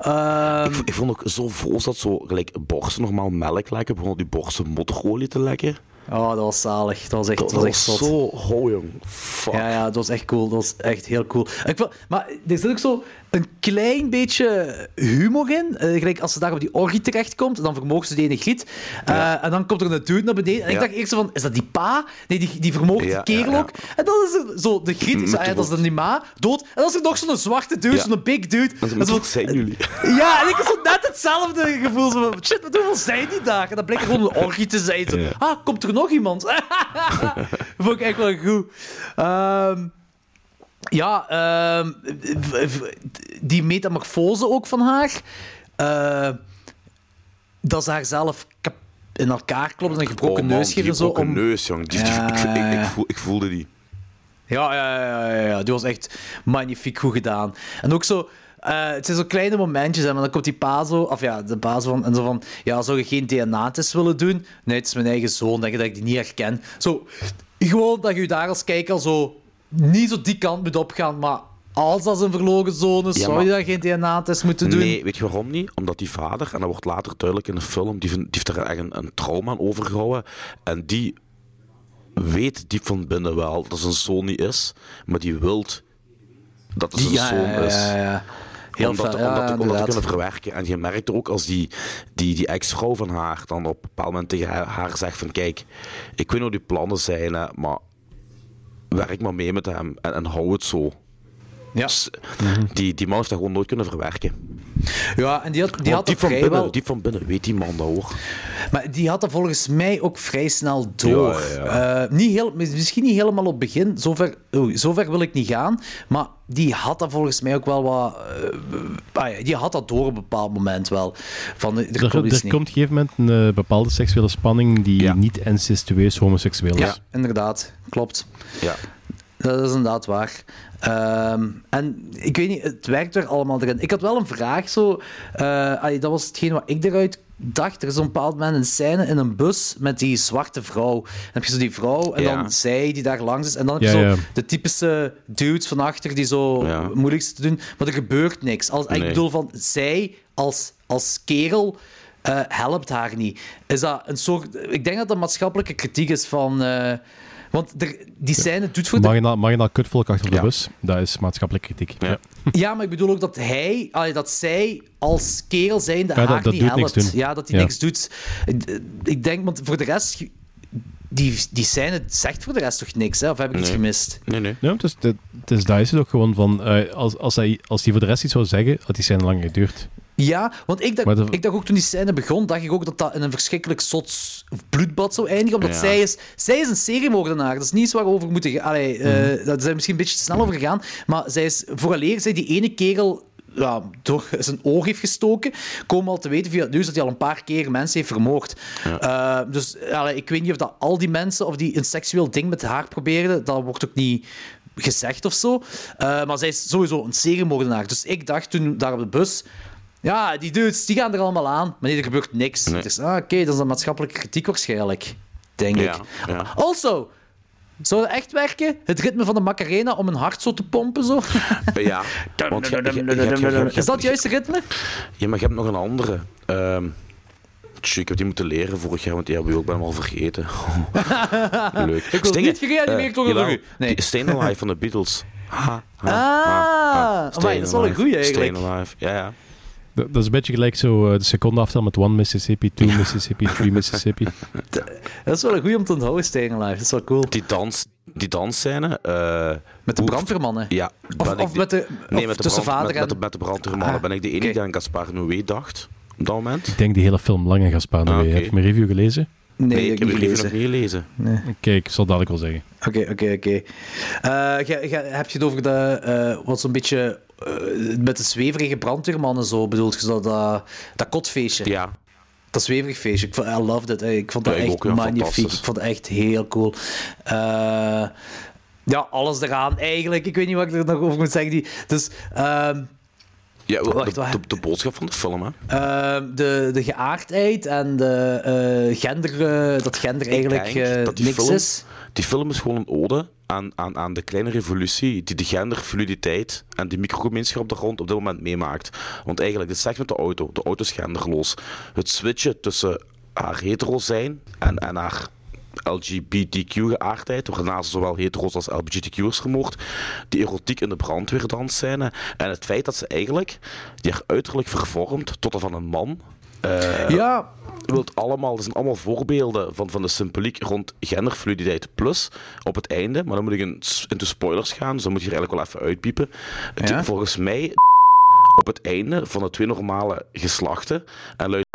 Ehm, Ik, vond ook zo vols dat zo gelijk borsten normaal melk lekken, begon die borsten motorolie te lekken. Oh, dat was zalig. Dat was echt, Dat, dat was echt was zot. zo ho, jong. Fuck. Ja, ja, dat was echt cool. Dat was echt heel cool. Ik vond- maar er zit ook zo een klein beetje humor in. Eh, gelijk als ze daar op die orgie terechtkomt, dan vermoogt ze die ene griet. Eh, En dan komt er een dude naar beneden. En ik dacht eerst van, is dat die pa? Nee, die, die vermoogt die kerel ook. En dan is er zo, de griet, is, de dat is dan die ma, dood. En dan is er nog zo'n zwarte dude, zo'n big dude. Dat wat zijn jullie? <laughs> ja, en ik had zo net hetzelfde gevoel. Zo van, shit, wat hoeveel zijn die daar? En dan bleek er gewoon een orgie te zijn. Zo. Ah, komt er nog iemand? <laughs> vond ik echt wel goed. Ehm, ja, ehm, die metamorfose ook van haar. eh, dat ze haarzelf in elkaar klopt en een gebroken Oh, man, neus geeft en zo. gebroken Om... neus, jong. Die, die- Ja, ik, ik, ik, ja. voel- ik voelde die. Ja, ja, ja, ja, ja, die was echt magnifiek goed gedaan. En ook zo, eh, het zijn zo kleine momentjes, hè, maar dan komt die pa zo, of ja, de zo van, en zo van, ja, zou je geen DNA-test willen doen? Nee, het is mijn eigen zoon, denk je dat ik die niet herken? Zo, gewoon dat je daar als kijker zo niet zo die kant moet opgaan, maar als dat een verloren zoon is, Ja, zou je daar geen DNA-test moeten doen? Nee, weet je waarom niet? Omdat die vader, en dat wordt later duidelijk in de film, die, heeft er echt een, een trauma aan overgehouden. En die weet diep van binnen wel dat zijn zoon niet is, maar die wilt dat het zijn ja, zoon ja, is. ja, ja. Heel om dat, ja, om dat te- om dat te kunnen verwerken. En je merkt ook als die, die, die ex-vrouw van haar dan op een bepaald moment tegen haar, haar zegt van kijk, ik weet hoe die plannen zijn, hè, maar werk maar mee met hem en, en hou het zo. Ja. Dus, die, die man heeft dat gewoon nooit kunnen verwerken. Ja, en die had, die had diep, van binnen, diep van binnen weet die man dat hoor. Maar die had dat volgens mij ook vrij snel door. Ja, ja, Eh, niet heel, misschien niet helemaal op het begin, zover, zover wil ik niet gaan. Maar die had dat volgens mij ook wel wat. eh, ah ja, die had dat door op een bepaald moment wel. Van, er, Er, komt er op een gegeven moment een eh, bepaalde seksuele spanning die niet incestueus homoseksueel is. Ja, inderdaad, klopt. Ja. Dat is inderdaad waar. Ehm, en ik weet niet, het werkt er allemaal erin. Ik had wel een vraag zo. eh, allee, dat was hetgeen wat ik eruit dacht. Er is op een bepaald moment een scène in een bus met die zwarte vrouw. Dan heb je zo die vrouw en Ja. dan zij die daar langs is. En dan heb je Ja, zo ja. de typische dudes van achter die zo Ja. moeilijk is te doen. Maar er gebeurt niks. Als, Ik Nee. bedoel, van zij als, als kerel eh, helpt haar niet. Is dat een soort... Ik denk dat dat maatschappelijke kritiek is van... eh, want er, die scène doet voor de Marginaal, marginaal kutvolk achter de bus, dat is maatschappelijke kritiek. Ja. Ja, maar ik bedoel ook dat hij, allee, dat zij als kerel zijnde Ja, haar dat niet helpt. Ja, dat hij Ja. niks doet. Ik- denk, want voor de rest, die, die scène zegt voor de rest toch niks, hè? Of heb ik iets Nee. gemist? Nee, nee. Ja, het is, het, het is, daar is het ook gewoon van, eh, als, als, hij, als hij voor de rest iets zou zeggen, had die scène lang geduurd. Ja, want ik dacht, ik dacht ook toen die scène begon, dacht ik ook dat dat in een verschrikkelijk zot bloedbad zou eindigen. Omdat Ja. zij, is, zij is een seriemoordenaar. Dat is niet iets waarover we moeten gaan. Allee, eh, Mhm. Daar zijn misschien een beetje te snel over gegaan. Maar zij is, vooraleer zij die ene kerel ja, door zijn oog heeft gestoken, komen we al te weten via het nieuws dat hij al een paar keer mensen heeft vermoord. Eh, dus allee, ik weet niet of dat al die mensen of die een seksueel ding met haar probeerden, dat wordt ook niet gezegd of zo. Eh, maar zij is sowieso een seriemoordenaar. Dus ik dacht toen daar op de bus. Ja, die dudes, die gaan er allemaal aan. Maar nee, er gebeurt niks. Dus, ah, oké, dat is een maatschappelijke kritiek waarschijnlijk. Denk Ja, ik. ja. Also, zou dat echt werken? Het ritme van de Macarena om een hart zo te pompen? Zo? <laughs> Ja, want je- je- je- je- je- je- je- Is dat het juiste ritme? Ja, maar je hebt nog een andere. Ehm tjoe, ik heb die moeten leren vorig jaar, want die hebben we ook bijna al vergeten. <laughs> <laughs> Leuk. Ik wil niet gereanimeerd worden door u. Nee. Stayin' Alive van de Beatles. Ha, ha, Ah, ha. amai, dat is wel een goeie eigenlijk. Stayin' Alive, ja, ja. Dat, dat is een beetje gelijk zo eh, de seconde aftel met One Mississippi, Two Mississippi, Three Mississippi. <laughs> Dat is wel een goeie om te onthouden, Alive. Dat is wel cool. Die, dans, die dansscène... eh, Met de brandweermannen? Ja. Of- of met de- nee, of met de tussen brand- vader met, de, met de brandweermannen Ah, ben ik de enige die aan Gaspar Noé dacht. Op dat moment. Ik denk die hele film lang en Gaspar Noé. Ah, oké. Heb je mijn review gelezen? Nee, ik ik heb het liever gelezen. nog niet gelezen. Nee. Kijk, ik zal dadelijk wel zeggen. Oké, oké, oké. Eh, ge- ge- Heb je het over de, eh, wat zo'n beetje eh, met de zweverige brandweermannen zo bedoeld? Je dat, dat, dat kotfeestje? Ja. Dat zweverig feestje. Ik, vond, I loved it. Ik vond dat Ja, echt ook, ja, magnifiek. Ik vond het echt heel cool. Eh, ja, alles eraan eigenlijk. Ik weet niet wat ik er nog over moet zeggen. Die, dus... ehm, Ja, Wacht, de, wacht. de, de boodschap van de film, hè. Ehm, de, de geaardheid en de eh, gender, eh, dat gender eigenlijk eh, dat niks film, is. Die film is gewoon een ode aan, aan, aan de kleine revolutie die de genderfluiditeit en die microgemeenschap op de grond op dit moment meemaakt. Want eigenlijk, dit zegt met de auto. De auto is genderloos. Het switchen tussen haar hetero zijn en, en haar LGBTQ-geaardheid, waarna ze zowel hetero's als LGBTQ'ers vermoord, die erotiek in de brandweerdansscène en het feit dat ze eigenlijk die uiterlijk vervormt tot dat van een man. Eh, Ja, wilt allemaal, dat zijn allemaal voorbeelden van, van de symboliek rond genderfluiditeit. Plus, op het einde, maar dan moet ik in, into spoilers gaan, dus dan moet je er eigenlijk wel even uitpiepen. Ja? Volgens mij, op het einde van de twee normale geslachten, en luidt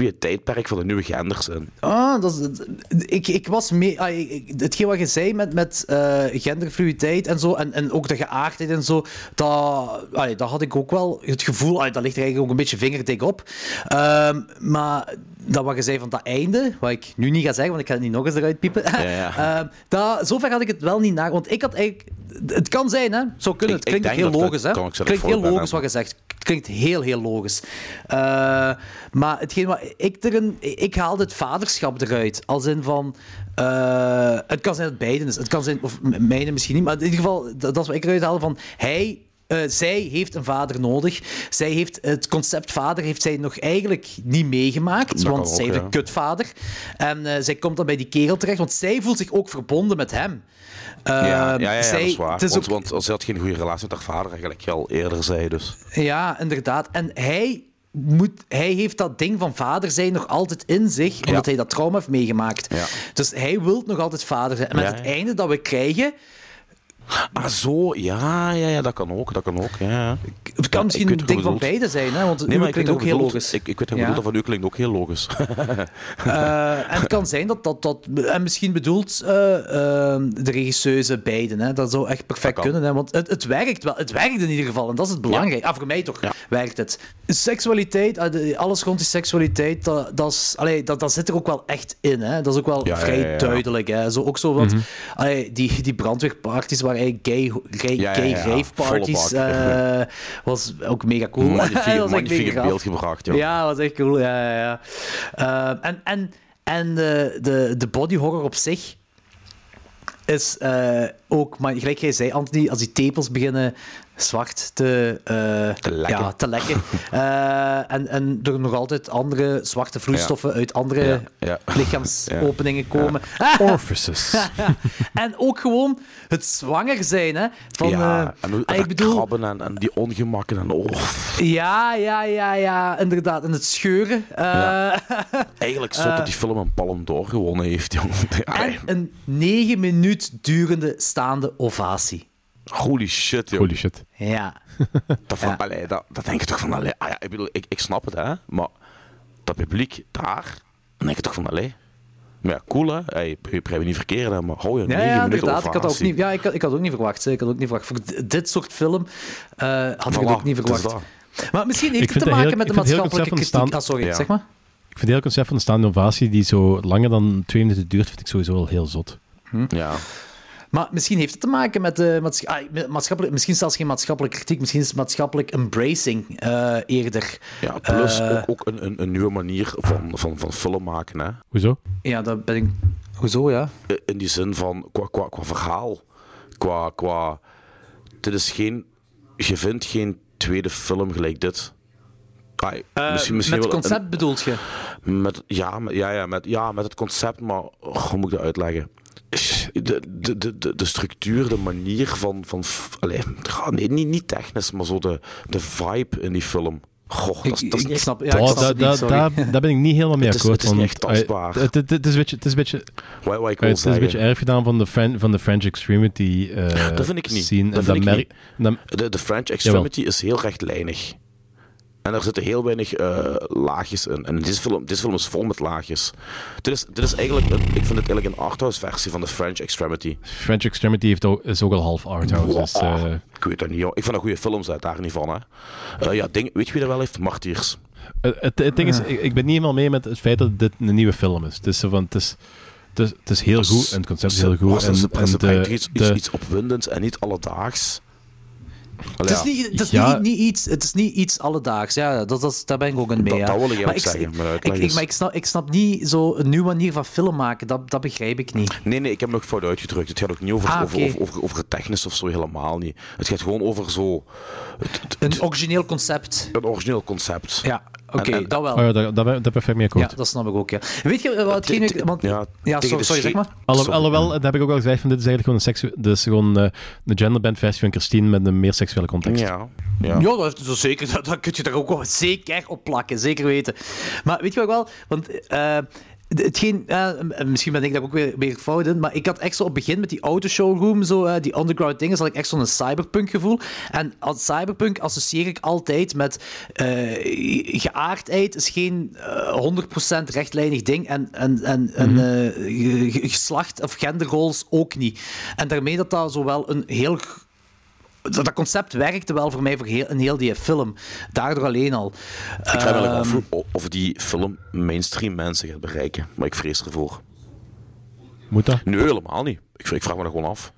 het tijdperk van de nieuwe genders in. Ah, dat is, ik, ik was mee. ah, ik- hetgeen wat je zei met, met genderfluiditeit en zo, en, en ook de geaardheid en zo, dat, dat had ik ook wel het gevoel. dat ligt er eigenlijk ook een beetje vingerdik op. Ehm, maar dat wat je zei van dat einde, wat ik nu niet ga zeggen, want ik ga het niet nog eens eruit piepen. ja. <laughs> Ehm, dat, zover had ik het wel niet naar. Want ik had eigenlijk. Het kan zijn, hè? Zo kunnen. Ik- Het klinkt heel logisch, hè? klinkt heel logisch wat je zegt. Klinkt heel, heel logisch. Eh, maar hetgeen wat ik erin... Ik haalde het vaderschap eruit. Als in van... eh, het kan zijn dat beiden. Het kan zijn... Of mijne misschien niet. Maar in ieder geval, dat, dat is wat ik eruit haalde van... Hij... eh, zij heeft een vader nodig. Zij heeft het concept vader heeft zij nog eigenlijk niet meegemaakt. Dat want ook, zij heeft ja. een kutvader. En eh, zij komt dan bij die kerel terecht. Want zij voelt zich ook verbonden met hem. ja, ja, Ehm, ja, ja, zij- dat is waar. het is want, ook- want ze had geen goede relatie met haar vader, eigenlijk al eerder zei. Dus. ja, inderdaad. En hij, moet, hij heeft dat ding van vader zijn nog altijd in zich, omdat hij dat trauma heeft meegemaakt. Ja. Dus hij wil nog altijd vader zijn. En met Ja, het einde dat we krijgen, Ah, zo, ja, ja, ja, dat kan ook, dat kan ook. Ja, ja. het kan Ja, misschien een ding van beide zijn, hè? want het Nee, maar klinkt ook heel logisch. Ik, ik weet Ja. dat van u klinkt ook heel logisch. En het kan zijn dat dat... dat en misschien bedoelt eh, eh, de regisseuse beiden. Hè? Dat zou echt perfect kunnen. Hè? Want het, het werkt wel. Het werkt in ieder geval. En dat is het belangrijk. Ah, voor mij toch werkt het. Seksualiteit, de- alles rond die seksualiteit, dat, dat, is, allee, dat, dat zit er ook wel echt in. Hè? Dat is ook wel Ja, vrij ja, ja, ja. duidelijk. Hè? Zo, ook zo wat... allee, die, die brandweerparties waar gay, gay, Ja, gay ja. rave parties... Eh, <laughs> was ook mega cool. Magnifiek, <laughs> Dat was echt magnifiek in beeld gebracht, joh. Ja, was echt cool. Ja, ja, ja. Ehm, en en, en de, de, de body horror op zich is eh, ook, maar gelijk jij zei, Anthony, als die tepels beginnen zwart te, eh, Te lekken. Ja, te lekken. <laughs> Eh, en, en er nog altijd andere zwarte vloeistoffen uit andere Ja, ja. lichaamsopeningen komen. <laughs> Orifices. <laughs> en ook gewoon het zwanger zijn. Hè, van, ja, eh, en hoe- ik dat bedoel, krabben en, en die ongemakken en oh. ja, ja, ja, ja, inderdaad. En het scheuren. eh, Ja. Eigenlijk zo dat die film een palm door gewonnen heeft, jongen. En een negen minuut durende staande ovatie. Holy shit, joh. Holy shit. Ja. <laughs> Dat, van, Ja. allee, dat, dat denk je toch van, allee, ah ja, ik bedoel, ik, ik snap het, hè, maar dat publiek daar, dan denk je toch van, allee, Maar ja, cool hè. Hey, begrijp je niet verkeerd, hè, maar hou je Ja, negen ja minuten inderdaad. Ik had, ook niet, ja, ik, had, ik had ook niet verwacht. hè. Ik had ook niet verwacht. Voor dit soort film eh, had ik het ook niet verwacht. Maar misschien heeft Ik het te maken heel- met de ik maatschappelijke kritiek. Ah, sorry, Ja. zeg maar. Ik vind het hele concept van de staande innovatie die zo langer dan twee minuten duurt, vind ik sowieso wel heel zot. Ja. Maar misschien heeft het te maken met de maatscha- ah, maatschappelijk... Misschien zelfs geen maatschappelijke kritiek. Misschien is het maatschappelijk embracing eh, eerder. Ja, plus Eh, ook, ook een, een, een nieuwe manier van, van, van film maken. Hè. Hoezo? Ja, dat ben ik... Hoezo, ja? In die zin van qua, qua, qua verhaal. Qua, qua. Dit is geen. Je vindt geen tweede film gelijk dit. Ai, Eh, misschien, misschien met wel concept een- bedoelt je? Met, ja, met, ja, ja, met, ja, met het concept, maar oh, hoe moet ik dat uitleggen? De, de, de, de, de structuur, de manier van. van allee, ja, <laughs> nee, niet, niet technisch, maar zo de, de vibe in die film. Goh, dat, is- dat is ik niet- snap, ja, ik Oh, snap da- het da- niet, sorry. daar, daar ben ik niet helemaal mee Het is- akkoord. het is niet want, echt tastbaar. Het, het, het is een beetje, het is een beetje, wat, wat ik wil het is een beetje zeggen. erg gedaan van de, Fran- van de French Extremity eh Dat vind ik niet. scene. Dat En vind ik merk- niet. dan- De, de French Extremity is heel rechtlijnig. En er zitten heel weinig eh, laagjes in. En deze film, deze film is vol met laagjes. Dit is, dit is eigenlijk, een, ik vind het eigenlijk een arthouse versie van de French Extremity. French Extremity heeft ook, is ook al half arthouse. Dus, eh, Ik weet dat niet, joh. Ik vind dat goede films uit, daar niet van. Hè. Eh, ja, ding, weet je wie dat wel heeft? Martyrs. het, het, het ding is, ik, ik ben niet helemaal mee met het feit dat dit een nieuwe film is. Het is, van, het is, het is, het is heel goed en het concept is heel goed. En, de, de- iets opwindends en niet alledaags. Het is, niet, het, is Ja. niet, niet iets, het is niet iets alledaags. Ja, dat, dat, daar ben ik ook in mee. Dat- ja. dat wil ik maar eigenlijk zeggen, maar Ik, ik, eens. maar ik, snap, ik snap niet zo een nieuwe manier van film maken. Dat, dat begrijp ik niet. Nee, nee, ik heb nog fout uitgedrukt. Het gaat ook niet over, Ah, over, oké. over, over, over het technisch of zo, helemaal niet. Het gaat gewoon over zo... Het, het- Een origineel concept. een origineel concept. Ja, oké, dat wel. Oh ja, daar, daar ben daar ben ik perfect mee akkoord. Ja, dat snap ik ook, ja. Weet je wat hetgeen ik... Want, Ja, sorry, zeg maar. Alle, alhoewel, dat heb ik ook al gezegd, van dit is eigenlijk gewoon een, seksu dus gewoon, eh, een genderband versie van Christine met een meer seksuele context. Ja, ja. Ja, dat, is zo zeker, dat, <laughs> dat kun je er ook wel zeker op plakken, zeker weten. Maar weet je wat ik wel? Want eh, hetgeen, eh, misschien ben ik daar ook weer, weer fout in, maar ik had echt zo op het begin met die autoshowroom, zo, eh, die underground dingen, had ik echt zo'n cyberpunk gevoel. En als cyberpunk associeer ik altijd met eh, geaardheid is geen eh 100% rechtlijnig ding en, en, en, eh, ge- geslacht of genderroles ook niet. En daarmee dat dat zowel een heel dat, dat concept werkte wel voor mij voor heel, een heel die film. Daardoor alleen al. Ik vraag me Ehm, af of die film mainstream mensen gaat bereiken. Maar ik vrees ervoor. Moet dat? Nee, helemaal niet. Ik, ik vraag me dat gewoon af.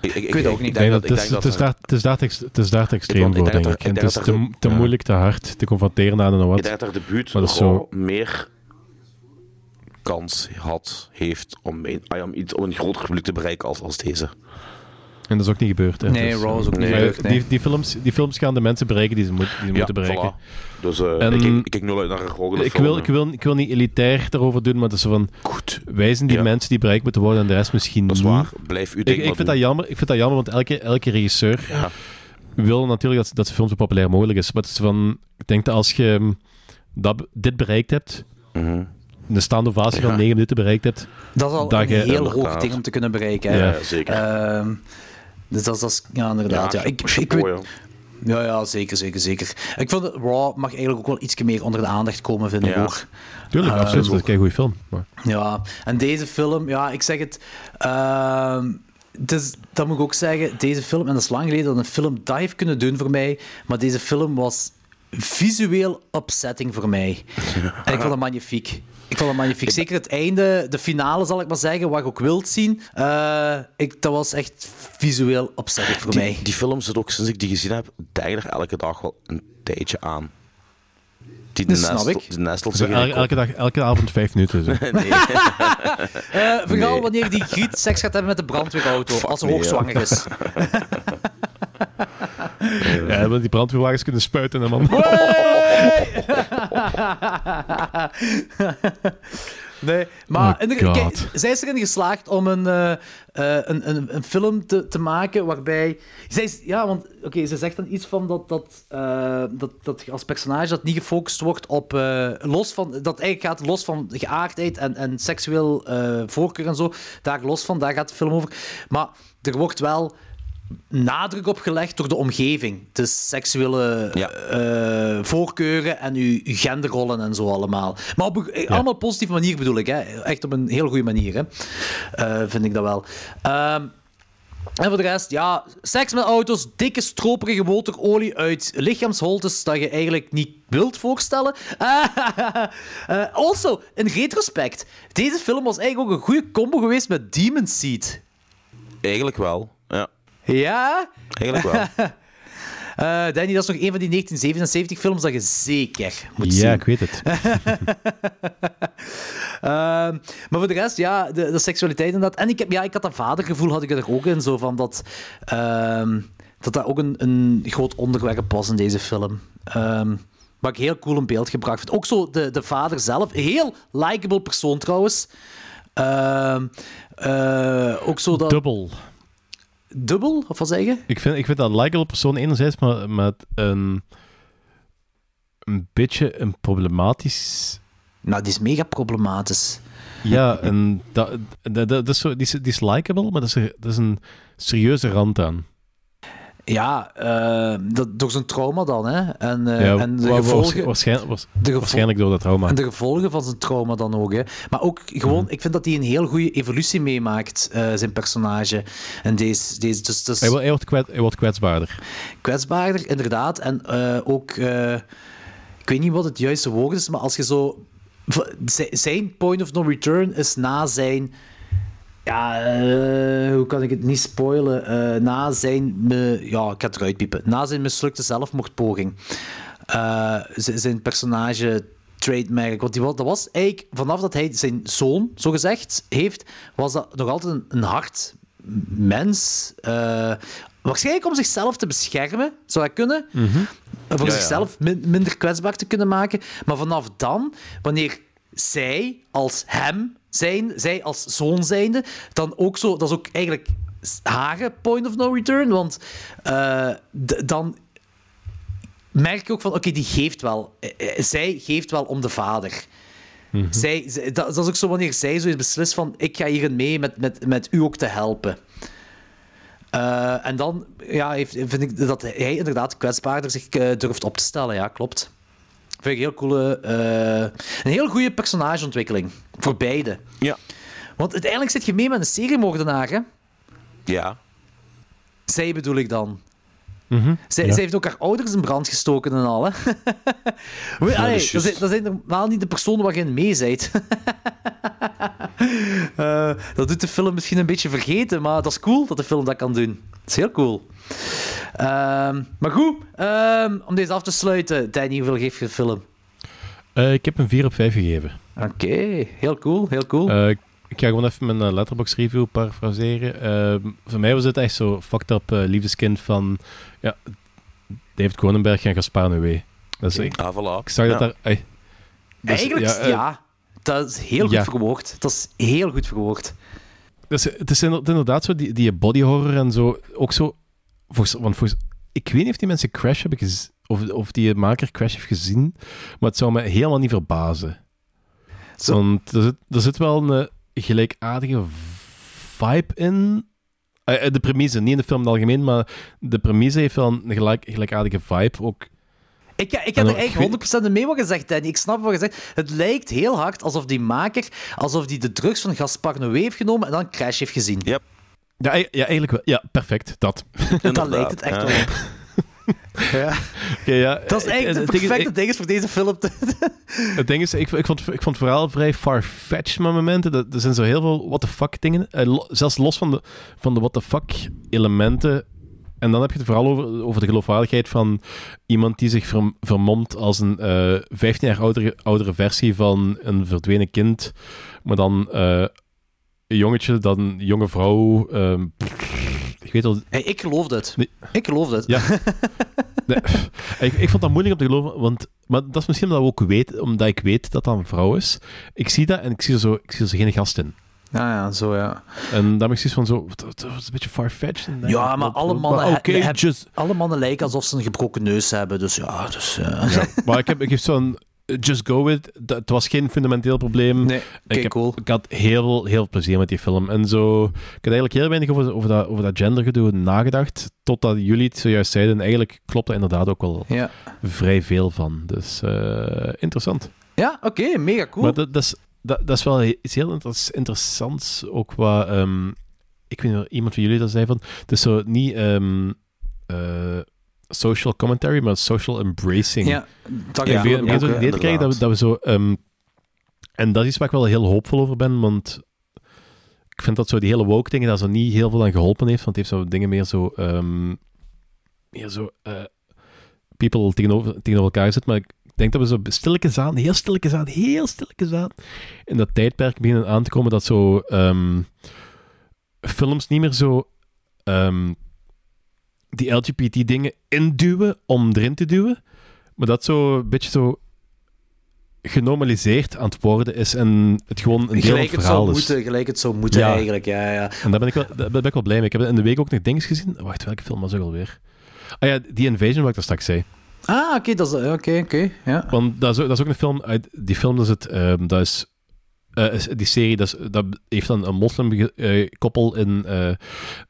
Ik, ik, weet ook niet. Ik denk dat... het, Ik is, denk het, is dat daar, het, is daar te, ex- het is daar te extreem ik voor, denk ik. En ik het is te, moeilijk, te hard, te confronteren aan en ik wat. denk dat er debuut Maar dat zo- meer kans had, heeft om, mijn- om, iets, om een groter publiek te bereiken als, als deze. En dat is ook niet gebeurd. Hè. Nee, Dus, Raw is ook eh, niet maar gebeurd, nee. Die, die, films, die films gaan de mensen bereiken die ze, moet, die ze moeten bereiken. voilà. Dus eh, En- ik, kijk- ik kijk nul uit naar een Ik film. wil, ik, wil, ik wil niet elitair daarover doen, maar het is zo van... Goed. Wij zijn die Ja. mensen die bereikt moeten worden en de rest misschien Dat is niet. waar. Blijf uw Ik, ik, vind doen. dat jammer, ik vind dat jammer, want elke, elke regisseur Ja. wil natuurlijk dat, dat zijn film zo populair mogelijk is. Maar het is van... Ik denk dat als je mm, dat, dit bereikt hebt, Mhm. een staande ovatie Ja. van 9 minuten bereikt hebt, Dat is al dat een heel hoog ding om te kunnen bereiken. hè. Ja. Ja, zeker. Ehm, dus dat is, dat is- ja, inderdaad. Ja, ik, ik, chapeau, weet- ja, ja, zeker, zeker, zeker. Ik vind dat Raw mag eigenlijk ook wel iets meer onder de aandacht komen, vind ik Ja. ook. tuurlijk, Eh, absoluut, dat is een goede film. Maar, Ja, en deze film, ja, ik zeg het. ehm, dus, dat moet ik ook zeggen, deze film, en dat is lang geleden dat een film dat heeft kunnen doen voor mij, maar deze film was visueel upsetting voor mij. En ik vond dat magnifiek. Ik vond dat magnifiek. Zeker het einde, de finale zal ik maar zeggen, wat ik ook wilt zien. Eh, ik, dat was echt visueel upsetting voor mij. Die, film zit ook, sinds ik die gezien heb, denk ik er elke dag wel een tijdje aan. Die Dat snap nestel- ik. Die nestelt zo zich in elke, elke, dag, elke avond vijf minuten. Zo. <laughs> Nee. Eh, vooral Nee. wanneer die Griet seks gaat hebben met de brandweerauto, Fuck als ze nee, hoogzwanger is. <laughs> <laughs> Ja, want die brandweerwagens kunnen spuiten en man. <laughs> Nee, maar Oh in kijk, zij is erin geslaagd om een, eh, eh, een, een, een film te, te maken waarbij... Zij is, ja, want oké, ze zegt dan iets van dat, dat, eh, dat, dat als personage dat niet gefocust wordt op... los van, dat eigenlijk gaat los van geaardheid en, en seksueel voorkeur en zo. Daar los van, daar gaat de film over. Maar er wordt wel nadruk op gelegd door de omgeving. De seksuele eh, voorkeuren en uw, genderrollen en zo allemaal. Maar op een, allemaal positieve manier bedoel ik. Hè? Echt op een heel goede manier, hè? Eh, vind ik dat wel. Ehm, en voor de rest, ja, seks met auto's, dikke stroperige motorolie uit lichaamsholtes dat je eigenlijk niet wilt voorstellen. <laughs> Eh, also, in retrospect, deze film was eigenlijk ook een goede combo geweest met Demon Seed. Eigenlijk wel, ja. Eigenlijk wel. Uh, <laughs> Danny, dat is nog een van die 1977 films dat je zeker moet ja, zien. Ja, ik weet het. uh, <laughs> maar voor de rest, ja, de, de, seksualiteit inderdaad. En ik, heb, ja, ik had dat vadergevoel, had ik er ook in, zo van dat... Uh, dat dat ook een, een groot onderwerp was in deze film. Um, wat ik heel cool in beeld gebracht vind. Ook zo de, de vader zelf. Heel likable persoon trouwens. Uh, ook zo dat... Dubbel. Dubbel? Of wat zeg je? Ik vind, ik vind dat een likable persoon enerzijds, maar met een... Een beetje een problematisch... Nou, die is mega problematisch. Ja, en dat, dat, dat, is zo, die, is, die is likable, maar dat is, er, dat is een serieuze rand aan. Ja, uh, dat, door zijn trauma dan, hè. En, uh, ja, en de gevolgen... Waarschijnlijk, was, de gevol waarschijnlijk door dat trauma. En de gevolgen van zijn trauma dan ook, hè. Maar ook gewoon, mm. ik vind dat hij een heel goede evolutie meemaakt, uh, zijn personage. En deze... deze dus, dus... Hij, wordt, hij, wordt kwets, hij wordt kwetsbaarder. Kwetsbaarder, inderdaad. En ook... ik weet niet wat het juiste woord is, maar als je zo... Zijn point of no return is na zijn ja, uh, hoe kan ik het niet spoilen? Uh, na zijn... Me, ja, ik ga het eruit piepen. Na zijn mislukte zelfmoordpoging. Uh, zijn personage trademark. Want die, dat was eigenlijk... Vanaf dat hij zijn zoon, zo gezegd, heeft, was dat nog altijd een, een hard mens. waarschijnlijk om zichzelf te beschermen. Zou dat kunnen? Mm -hmm. Voor ja, zichzelf ja. Min, minder kwetsbaar te kunnen maken. Maar vanaf dan, wanneer zij als hem zijn, zij als zoon zijnde, dan ook zo, dat is ook eigenlijk haar point of no return, want uh, dan merk je ook van, oké, okay, die geeft wel, zij geeft wel om de vader. Mm -hmm. zij, dat, dat, is ook zo wanneer zij zo beslist van, ik ga hierin mee met, met, met u ook te helpen. Uh, en dan ja, heeft, vind ik dat hij inderdaad kwetsbaarder zich uh, durft op te stellen, ja, klopt. Vind ik heel coole, uh, een heel goede personageontwikkeling. Voor beide. Ja. Want uiteindelijk zit je mee met een seriemoordenaar, hè? Ja. Zij bedoel ik dan. Mm -hmm. zij, ja. zij, heeft ook haar ouders in brand gestoken en al, hè? <laughs> ja, dat, zijn, dat zijn normaal niet de personen waar je in mee bent. uh, <laughs> dat doet de film misschien een beetje vergeten, maar dat is cool dat de film dat kan doen. Dat is heel cool. Um, maar goed, um, om deze af te sluiten, Danny, hoeveel geef je de film? Uh, ik heb een 4 op 5 gegeven. Oké, okay. heel cool, heel cool. Ik ga gewoon even mijn uh, letterbox review parafraseren. Ehm, voor mij was het echt zo fucked up liefdeskind van ja, David Cronenberg en Gaspar Noé. Dus okay. ik, ah, voilà. ik zag ja. dat daar... Ay, dus, Eigenlijk, ja, ja, dat is heel goed ja. verwoord. Dat is heel goed verwoord. Dus, het is inderdaad zo, die, die body horror en zo, ook zo... Volgens, want volgens, ik weet niet of die mensen Crash hebben gezien, of, of die maker Crash heeft gezien, maar het zou me helemaal niet verbazen. Zo. Want er zit, er zit wel een gelijkaardige vibe in. Uh, de premise, niet in de film in het algemeen, maar de premise heeft wel een gelijk, gelijkaardige vibe. Ook ik, ik heb er eigenlijk 100% mee wat gezegd, Danny. Ik snap wat je zegt. Het lijkt heel hard alsof die maker, alsof die de drugs van Gaspar Noé heeft genomen en dan Crash heeft gezien. Yep. Ja, ja, eigenlijk wel. Ja, perfect. Dat. <laughs> dat lijkt het echt ja. wel op. <laughs> ja. Okay, ja. Dat is eigenlijk het perfecte ding, ding voor deze film. <laughs> het ding is, ik, ik, vond, ik vond het verhaal vrij far-fetched met momenten. Er zijn zo heel veel what the fuck dingen. Lo, zelfs los van de, van de what the fuck elementen en dan heb je het vooral over, over de geloofwaardigheid van iemand die zich ver, vermomt als een uh, 15 jaar oudere, oudere versie van een verdwenen kind. Maar dan uh, een jongetje, dan een jonge vrouw. Uh, ik weet al... Hey, ik geloof dat. Nee. Ik geloof dat. Ja. <laughs> nee. ik, ik vond dat moeilijk om te geloven, want maar dat is misschien omdat, we ook weet, omdat ik weet dat dat een vrouw is. Ik zie dat en ik zie er zo, ik zie er zo geen gast in. Ja, ja, zo ja. En dan ben ik zoiets van zo, dat is een beetje far-fetched. Ja, maar alle mannen, maar okay, just... alle mannen lijken alsof ze een gebroken neus hebben, dus ja. Dus, ja maar ik heb, ik heb zo'n just go with. Dat, het was geen fundamenteel probleem. Nee, ik, heb, ik had heel heel veel plezier met die film. En zo, ik had eigenlijk heel weinig over, over, dat, over dat gendergedoe nagedacht, totdat jullie het zojuist zeiden. En eigenlijk klopt er inderdaad ook wel Ja. vrij veel van. Dus eh, interessant. Ja, oké, mega cool. Maar dat, dat, is, dat, dat is wel iets heel inter- interessants. Ook wat... ehm, ik weet niet, of iemand van jullie dat zei van... Het is zo niet eh, social commentary, maar social embracing. Ja, dat ik begin ook, idee krijgen dat we, dat we zo... ehm, en dat is waar ik wel heel hoopvol over ben, want ik vind dat zo die hele woke dingen daar zo niet heel veel aan geholpen heeft, want het heeft zo dingen meer zo... ehm, meer zo... eh, people tegenover, tegenover elkaar zitten, maar ik denk dat we zo stilletjes aan, heel stilletjes aan, heel stilletjes aan, in dat tijdperk beginnen aan te komen dat zo ehm, films niet meer zo die LGBT-dingen induwen om erin te duwen, maar dat zo een beetje zo genormaliseerd aan het worden is en het gewoon een deel van Gelijk het het, verhaal is. moeten, gelijk het zou moeten Ja. eigenlijk. Ja, ja. En daar ben ik wel, daar ben ik wel blij mee. Ik heb in de week ook nog dingen gezien. Wacht, welke film was ik alweer? Ah ja, die Invasion, wat ik daar straks zei. Ah, oké, dat is... Oké, oké, ja. Want dat is, ook- dat is ook een film uit... Die film, is het... ehm, dat is, eh, die serie, dat, is, dat heeft dan een moslimkoppel in eh,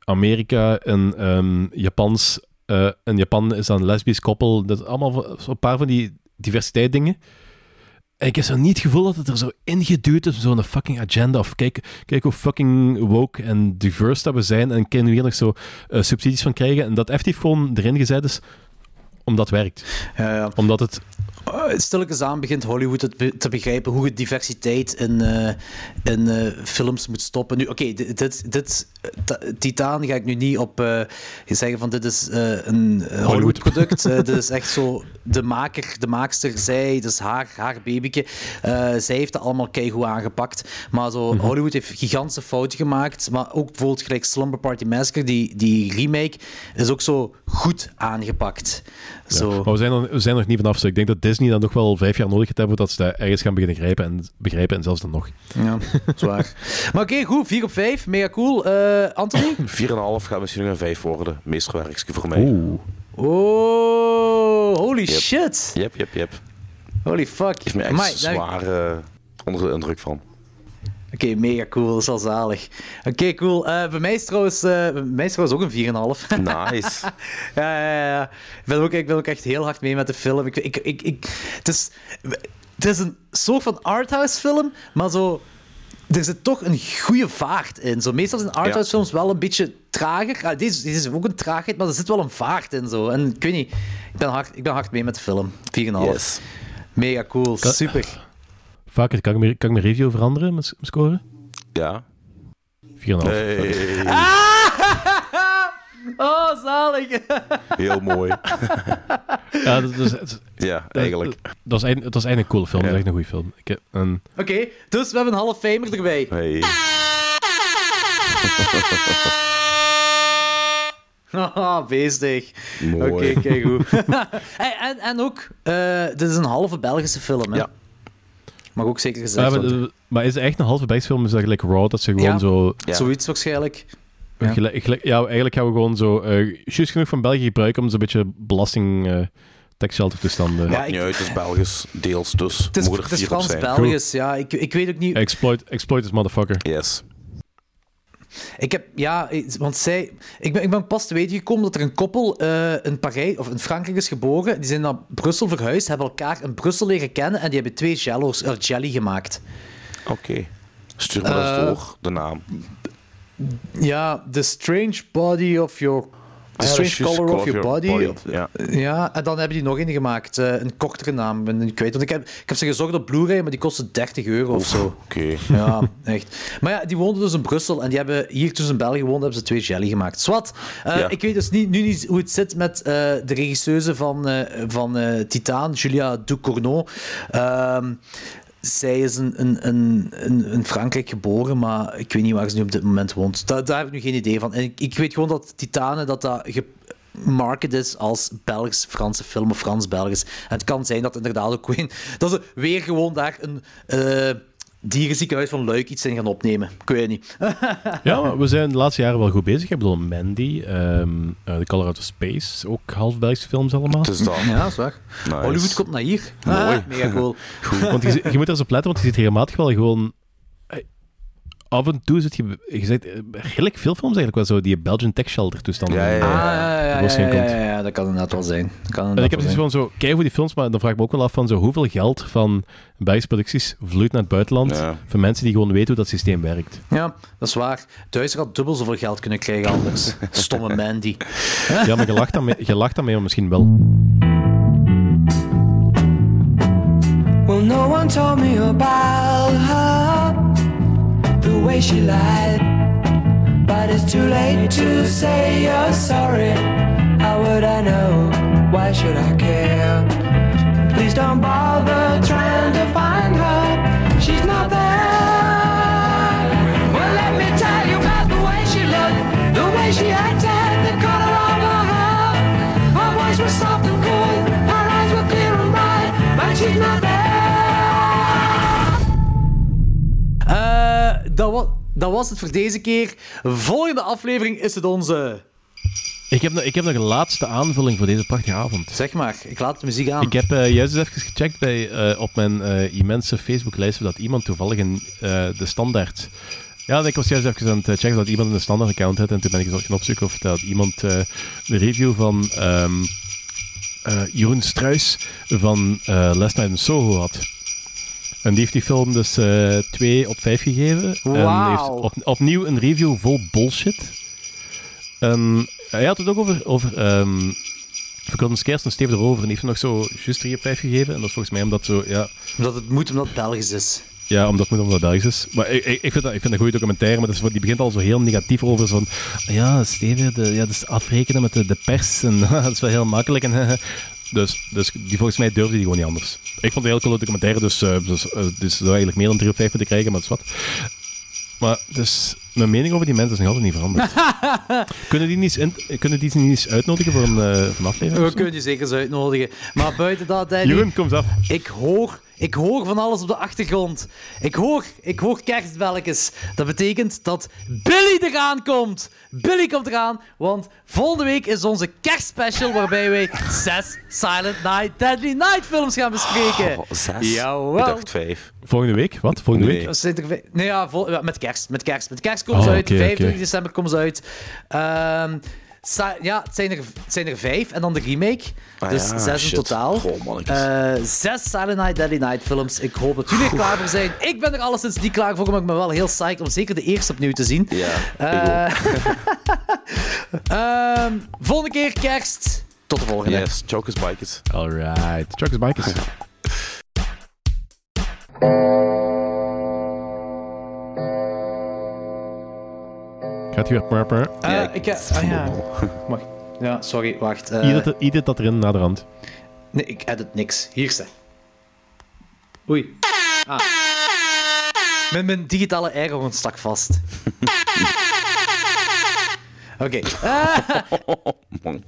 Amerika, een ehm, Japans... eh in Japan is dan een lesbisch koppel. Dat is allemaal zo'n paar van die diversiteit dingen. En ik heb zo niet het gevoel dat het er zo ingeduwd is, zo'n fucking agenda. Of kijk, kijk hoe fucking woke en diverse dat we zijn. En kunnen we hier nog zo subsidies van krijgen. En dat effectief gewoon erin gezet is, omdat het werkt. Ja, ja. Omdat het... Uh, stilletjes aan begint Hollywood het be- te begrijpen hoe het diversiteit in, eh, in eh, films moet stoppen. Nu, oké, dit, dit, dit eh, Ta- Titaan ga ik nu niet op eh, zeggen van dit is eh, een eh, Hollywood-product. Eh, dit is <laughs> echt zo, de maker, de maakster, zij, dus haar, haar babyke, eh, zij heeft het allemaal keigoed aangepakt. Maar zo, Mhm. Hollywood heeft gigantische fouten gemaakt, maar ook bijvoorbeeld gelijk Slumber Party Massacre, die, die remake, is ook zo goed aangepakt. Ja, Zo. Maar we zijn, er, we zijn er nog niet vanaf. Dus ik denk dat Disney dan nog wel vijf jaar nodig gaat hebben voordat ze dat ergens gaan beginnen grijpen en begrijpen. En zelfs dan nog. Ja, zwaar. <laughs> maar oké, goed. 4 op 5. Mega cool. Eh Anthony? <clears throat> 4,5 gaat misschien nog een 5 worden. Meesterwerkje voor mij. Oeh. Oh, holy Yep. shit. Yep, yep, yep. Holy fuck. Is me echt zwaar eh, onder de indruk van. Oké, mega cool. Dat is al zalig. Oké, cool. Eh, bij, mij is trouwens, eh, bij mij is trouwens ook een 4,5. <laughs> Nice. ja, ja, ja. Ik ben, ook, ik ben ook echt heel hard mee met de film. Ik, ik, ik, ik, het, is, het is een soort van arthouse film, maar zo... Er zit toch een goede vaart in. Zo, meestal zijn arthouse films wel een beetje trager. Ah, deze, deze is ook een traagheid, maar er zit wel een vaart in. Zo. En ik weet niet, ik ben hard, ik ben hard mee met de film. 4,5. Yes. Mega cool, Ka- super. Vaker, kan ik mijn, kan ik mijn review veranderen, mijn, s- mijn score? Ja. 4,5. Hey. <laughs> Oh, zalig. Heel mooi. <laughs> Ja, dat, dat, is- Ja, eigenlijk. Dat, dat is eigenlijk, dat is eigenlijk een coole film. Dat is echt een goede film. Ik heb een, Oké, dus we hebben een half famer erbij. Hey. <laughs> Haha, beestig. Oké, Mooi. kijk goed. Hey, en, en ook, eh, dit is een halve Belgische film, hè? Ja. Mag ook zeker gezegd maar, worden. eh, maar is het echt een halve bijsfilm? Is dat gelijk Raw? Dat ze gewoon Ja. zo... Ja. Zoiets waarschijnlijk. Ja. Gelijk, gelijk- ja, eigenlijk gaan we gewoon zo... eh juist genoeg van België gebruiken om zo'n beetje belasting... eh tax shelter toestanden... Ja, Maakt niet ik- uit, het is Belgisch, deels dus. Het is, het is. Frans-Belgisch, ja. Ik, ik weet ook niet... Exploit, exploit this motherfucker. Yes. Ik heb, ja, want zij... Ik ben, ik ben pas te weten gekomen dat er een koppel eh, in Parijs, of in Frankrijk is geboren. Die zijn naar Brussel verhuisd, hebben elkaar in Brussel leren kennen en die hebben twee jello's, of jelly gemaakt. Oké. Stuur me dat Eh, door, de naam. Ja, The Strange Body of Your... The ja, Color of Your Body. of- Ja. Ja, en dan hebben die nog een gemaakt. eh, een kortere naam, ik ben ik kwijt. Want ik heb, ik heb ze gezocht op Blu-ray, maar die kostte 30 euro of zo. Oké. Ja, <laughs> echt. Maar ja, die woonden dus in Brussel en die hebben hier in België woonden, hebben ze twee jelly gemaakt. Swat, eh, Ja. ik weet dus niet, nu niet hoe het zit met eh, de regisseuse van, van Titaan, Julia Ducournau. Ehm zij is in, in, in, in, in Frankrijk geboren, maar ik weet niet waar ze nu op dit moment woont. Daar, daar heb ik nu geen idee van. En ik, weet gewoon dat Titanen, dat dat gemarket is als Belgisch-Franse film of Frans-Belgisch. En het kan zijn dat inderdaad ook <laughs> weer, dat ze weer gewoon daar een, eh, dierenziekenhuis van Luik iets in gaan opnemen. Ik weet niet. <laughs> Ja, maar we zijn de laatste jaren wel goed bezig. Ik bedoel, Mandy, ehm eh, The Color Out of Space, ook half Belgische films allemaal. Het is dat. Ja, dat is waar. Nice. Hollywood komt naar hier. Mooi. Ah, mega cool. <laughs> Want je, je moet er eens op letten, want je ziet regelmatig wel gewoon... eh, Af en toe zit je... Je zegt eh, redelijk veel films eigenlijk wel zo, die Belgian Tech Shelter toestanden. Ja, ja, Ah, ja, ja, ja, ja, komt. ja, ja, dat kan inderdaad wel zijn. Dat kan En ik heb zoiets van zo, kijk voor die films, maar dan vraag ik me ook wel af van zo, hoeveel geld van Belgische producties vloeit naar het buitenland Ja. voor mensen die gewoon weten hoe dat systeem werkt. Ja, dat is waar. Duizer had dubbel zoveel geld kunnen krijgen anders. <laughs> Stomme Mandy. <laughs> Ja, maar je lacht daarmee, je lacht daarmee maar misschien wel. Well, no one told me about her, way she lied. But it's too late to say you're sorry. How would I know? Why should I care? Please don't bother trying to find her. She's not there. Well, let me tell you about the way she looked, the way she acted, the color of her hair. Her voice was soft and cool, her eyes were clear and bright, but she's not there. Dat, wa dat was het voor deze keer. Volgende aflevering is het onze... Ik heb, nog- ik heb nog een laatste aanvulling voor deze prachtige avond. Zeg maar, ik laat de muziek aan. Ik heb eh, juist eens even gecheckt bij, eh, op mijn eh, immense Facebook-lijst dat iemand toevallig een, de standaard... Ja, ik was juist even aan het checken dat iemand een standaard-account had en toen ben ik eens gaan opzoeken of dat iemand de review van ehm eh, Jeroen Struis van Last Night in Soho had. En die heeft die film dus eh 2 op 5 gegeven. En heeft op, opnieuw een review vol bullshit. En hij had het ook over, over ehm Forgotten Scares en Steve erover. En die heeft hem nog zo juist 3 op 5 gegeven. En dat is volgens mij omdat zo, ja... Omdat het moet, omdat het Belgisch is. Ja, omdat het moet omdat het Belgisch is. Maar ik, ik, ik vind dat, ik vind dat een goede documentaire, maar dat is, die begint al zo heel negatief over. Zo van, ja, Steven, de, ja, dus afrekenen met de, de pers, en <laughs> dat is wel heel makkelijk. En, <laughs> dus, dus die, volgens mij durfde die gewoon niet anders. Ik vond het een heel coole documentaire, dus, eh, dus, eh, dus zou eigenlijk meer dan 3 op 5 moeten krijgen, maar dat is wat. Maar dus, mijn mening over die mensen is nog altijd niet veranderd. <laughs> kunnen, die niet in- kunnen die niet eens uitnodigen voor een, eh, voor een aflevering? We kunnen je zeker eens uitnodigen. Maar buiten dat, Jeroen, kom af. ik hoor, ik hoor van alles op de achtergrond. Ik hoor, ik hoor kerstbelletjes. Dat betekent dat Billy eraan komt. Billy komt eraan, want volgende week is onze kerstspecial waarbij wij zes Silent Night, Deadly Night films gaan bespreken. Oh, zes? Jawel. Ik dacht vijf. Volgende week? Wat? Volgende Nee. week? Vij- Nee, ja, vol- met kerst. Met kerst. Met kerst komen ze Oh, uit. oké, 25 oké. december komen ze uit. Ehm, sa- ja, het zijn, er, het zijn er vijf. En dan de remake. Ah dus ja, zes in totaal. Goh. Eh, zes Silent Night, Deadly Night films. Ik hoop dat jullie er klaar voor zijn. Ik ben er alleszins niet klaar voor, maar ik ben wel heel psyched om zeker de eerste opnieuw te zien. Ja, Eh, <laughs> ehm, volgende keer kerst. Tot de volgende. Yes, Chokers Bikers. Alright. Truckers Bikers. <laughs> Gaat weer... Ja, ik, eh, ah, ja. Wacht. Ja, sorry, wacht. Eh, Edit, edit dat erin naar de rand. Nee, ik edit niks. Hier staat. Oei. Ah. Mijn, mijn digitale eigen stak vast. <laughs> Oké. Ah. Man.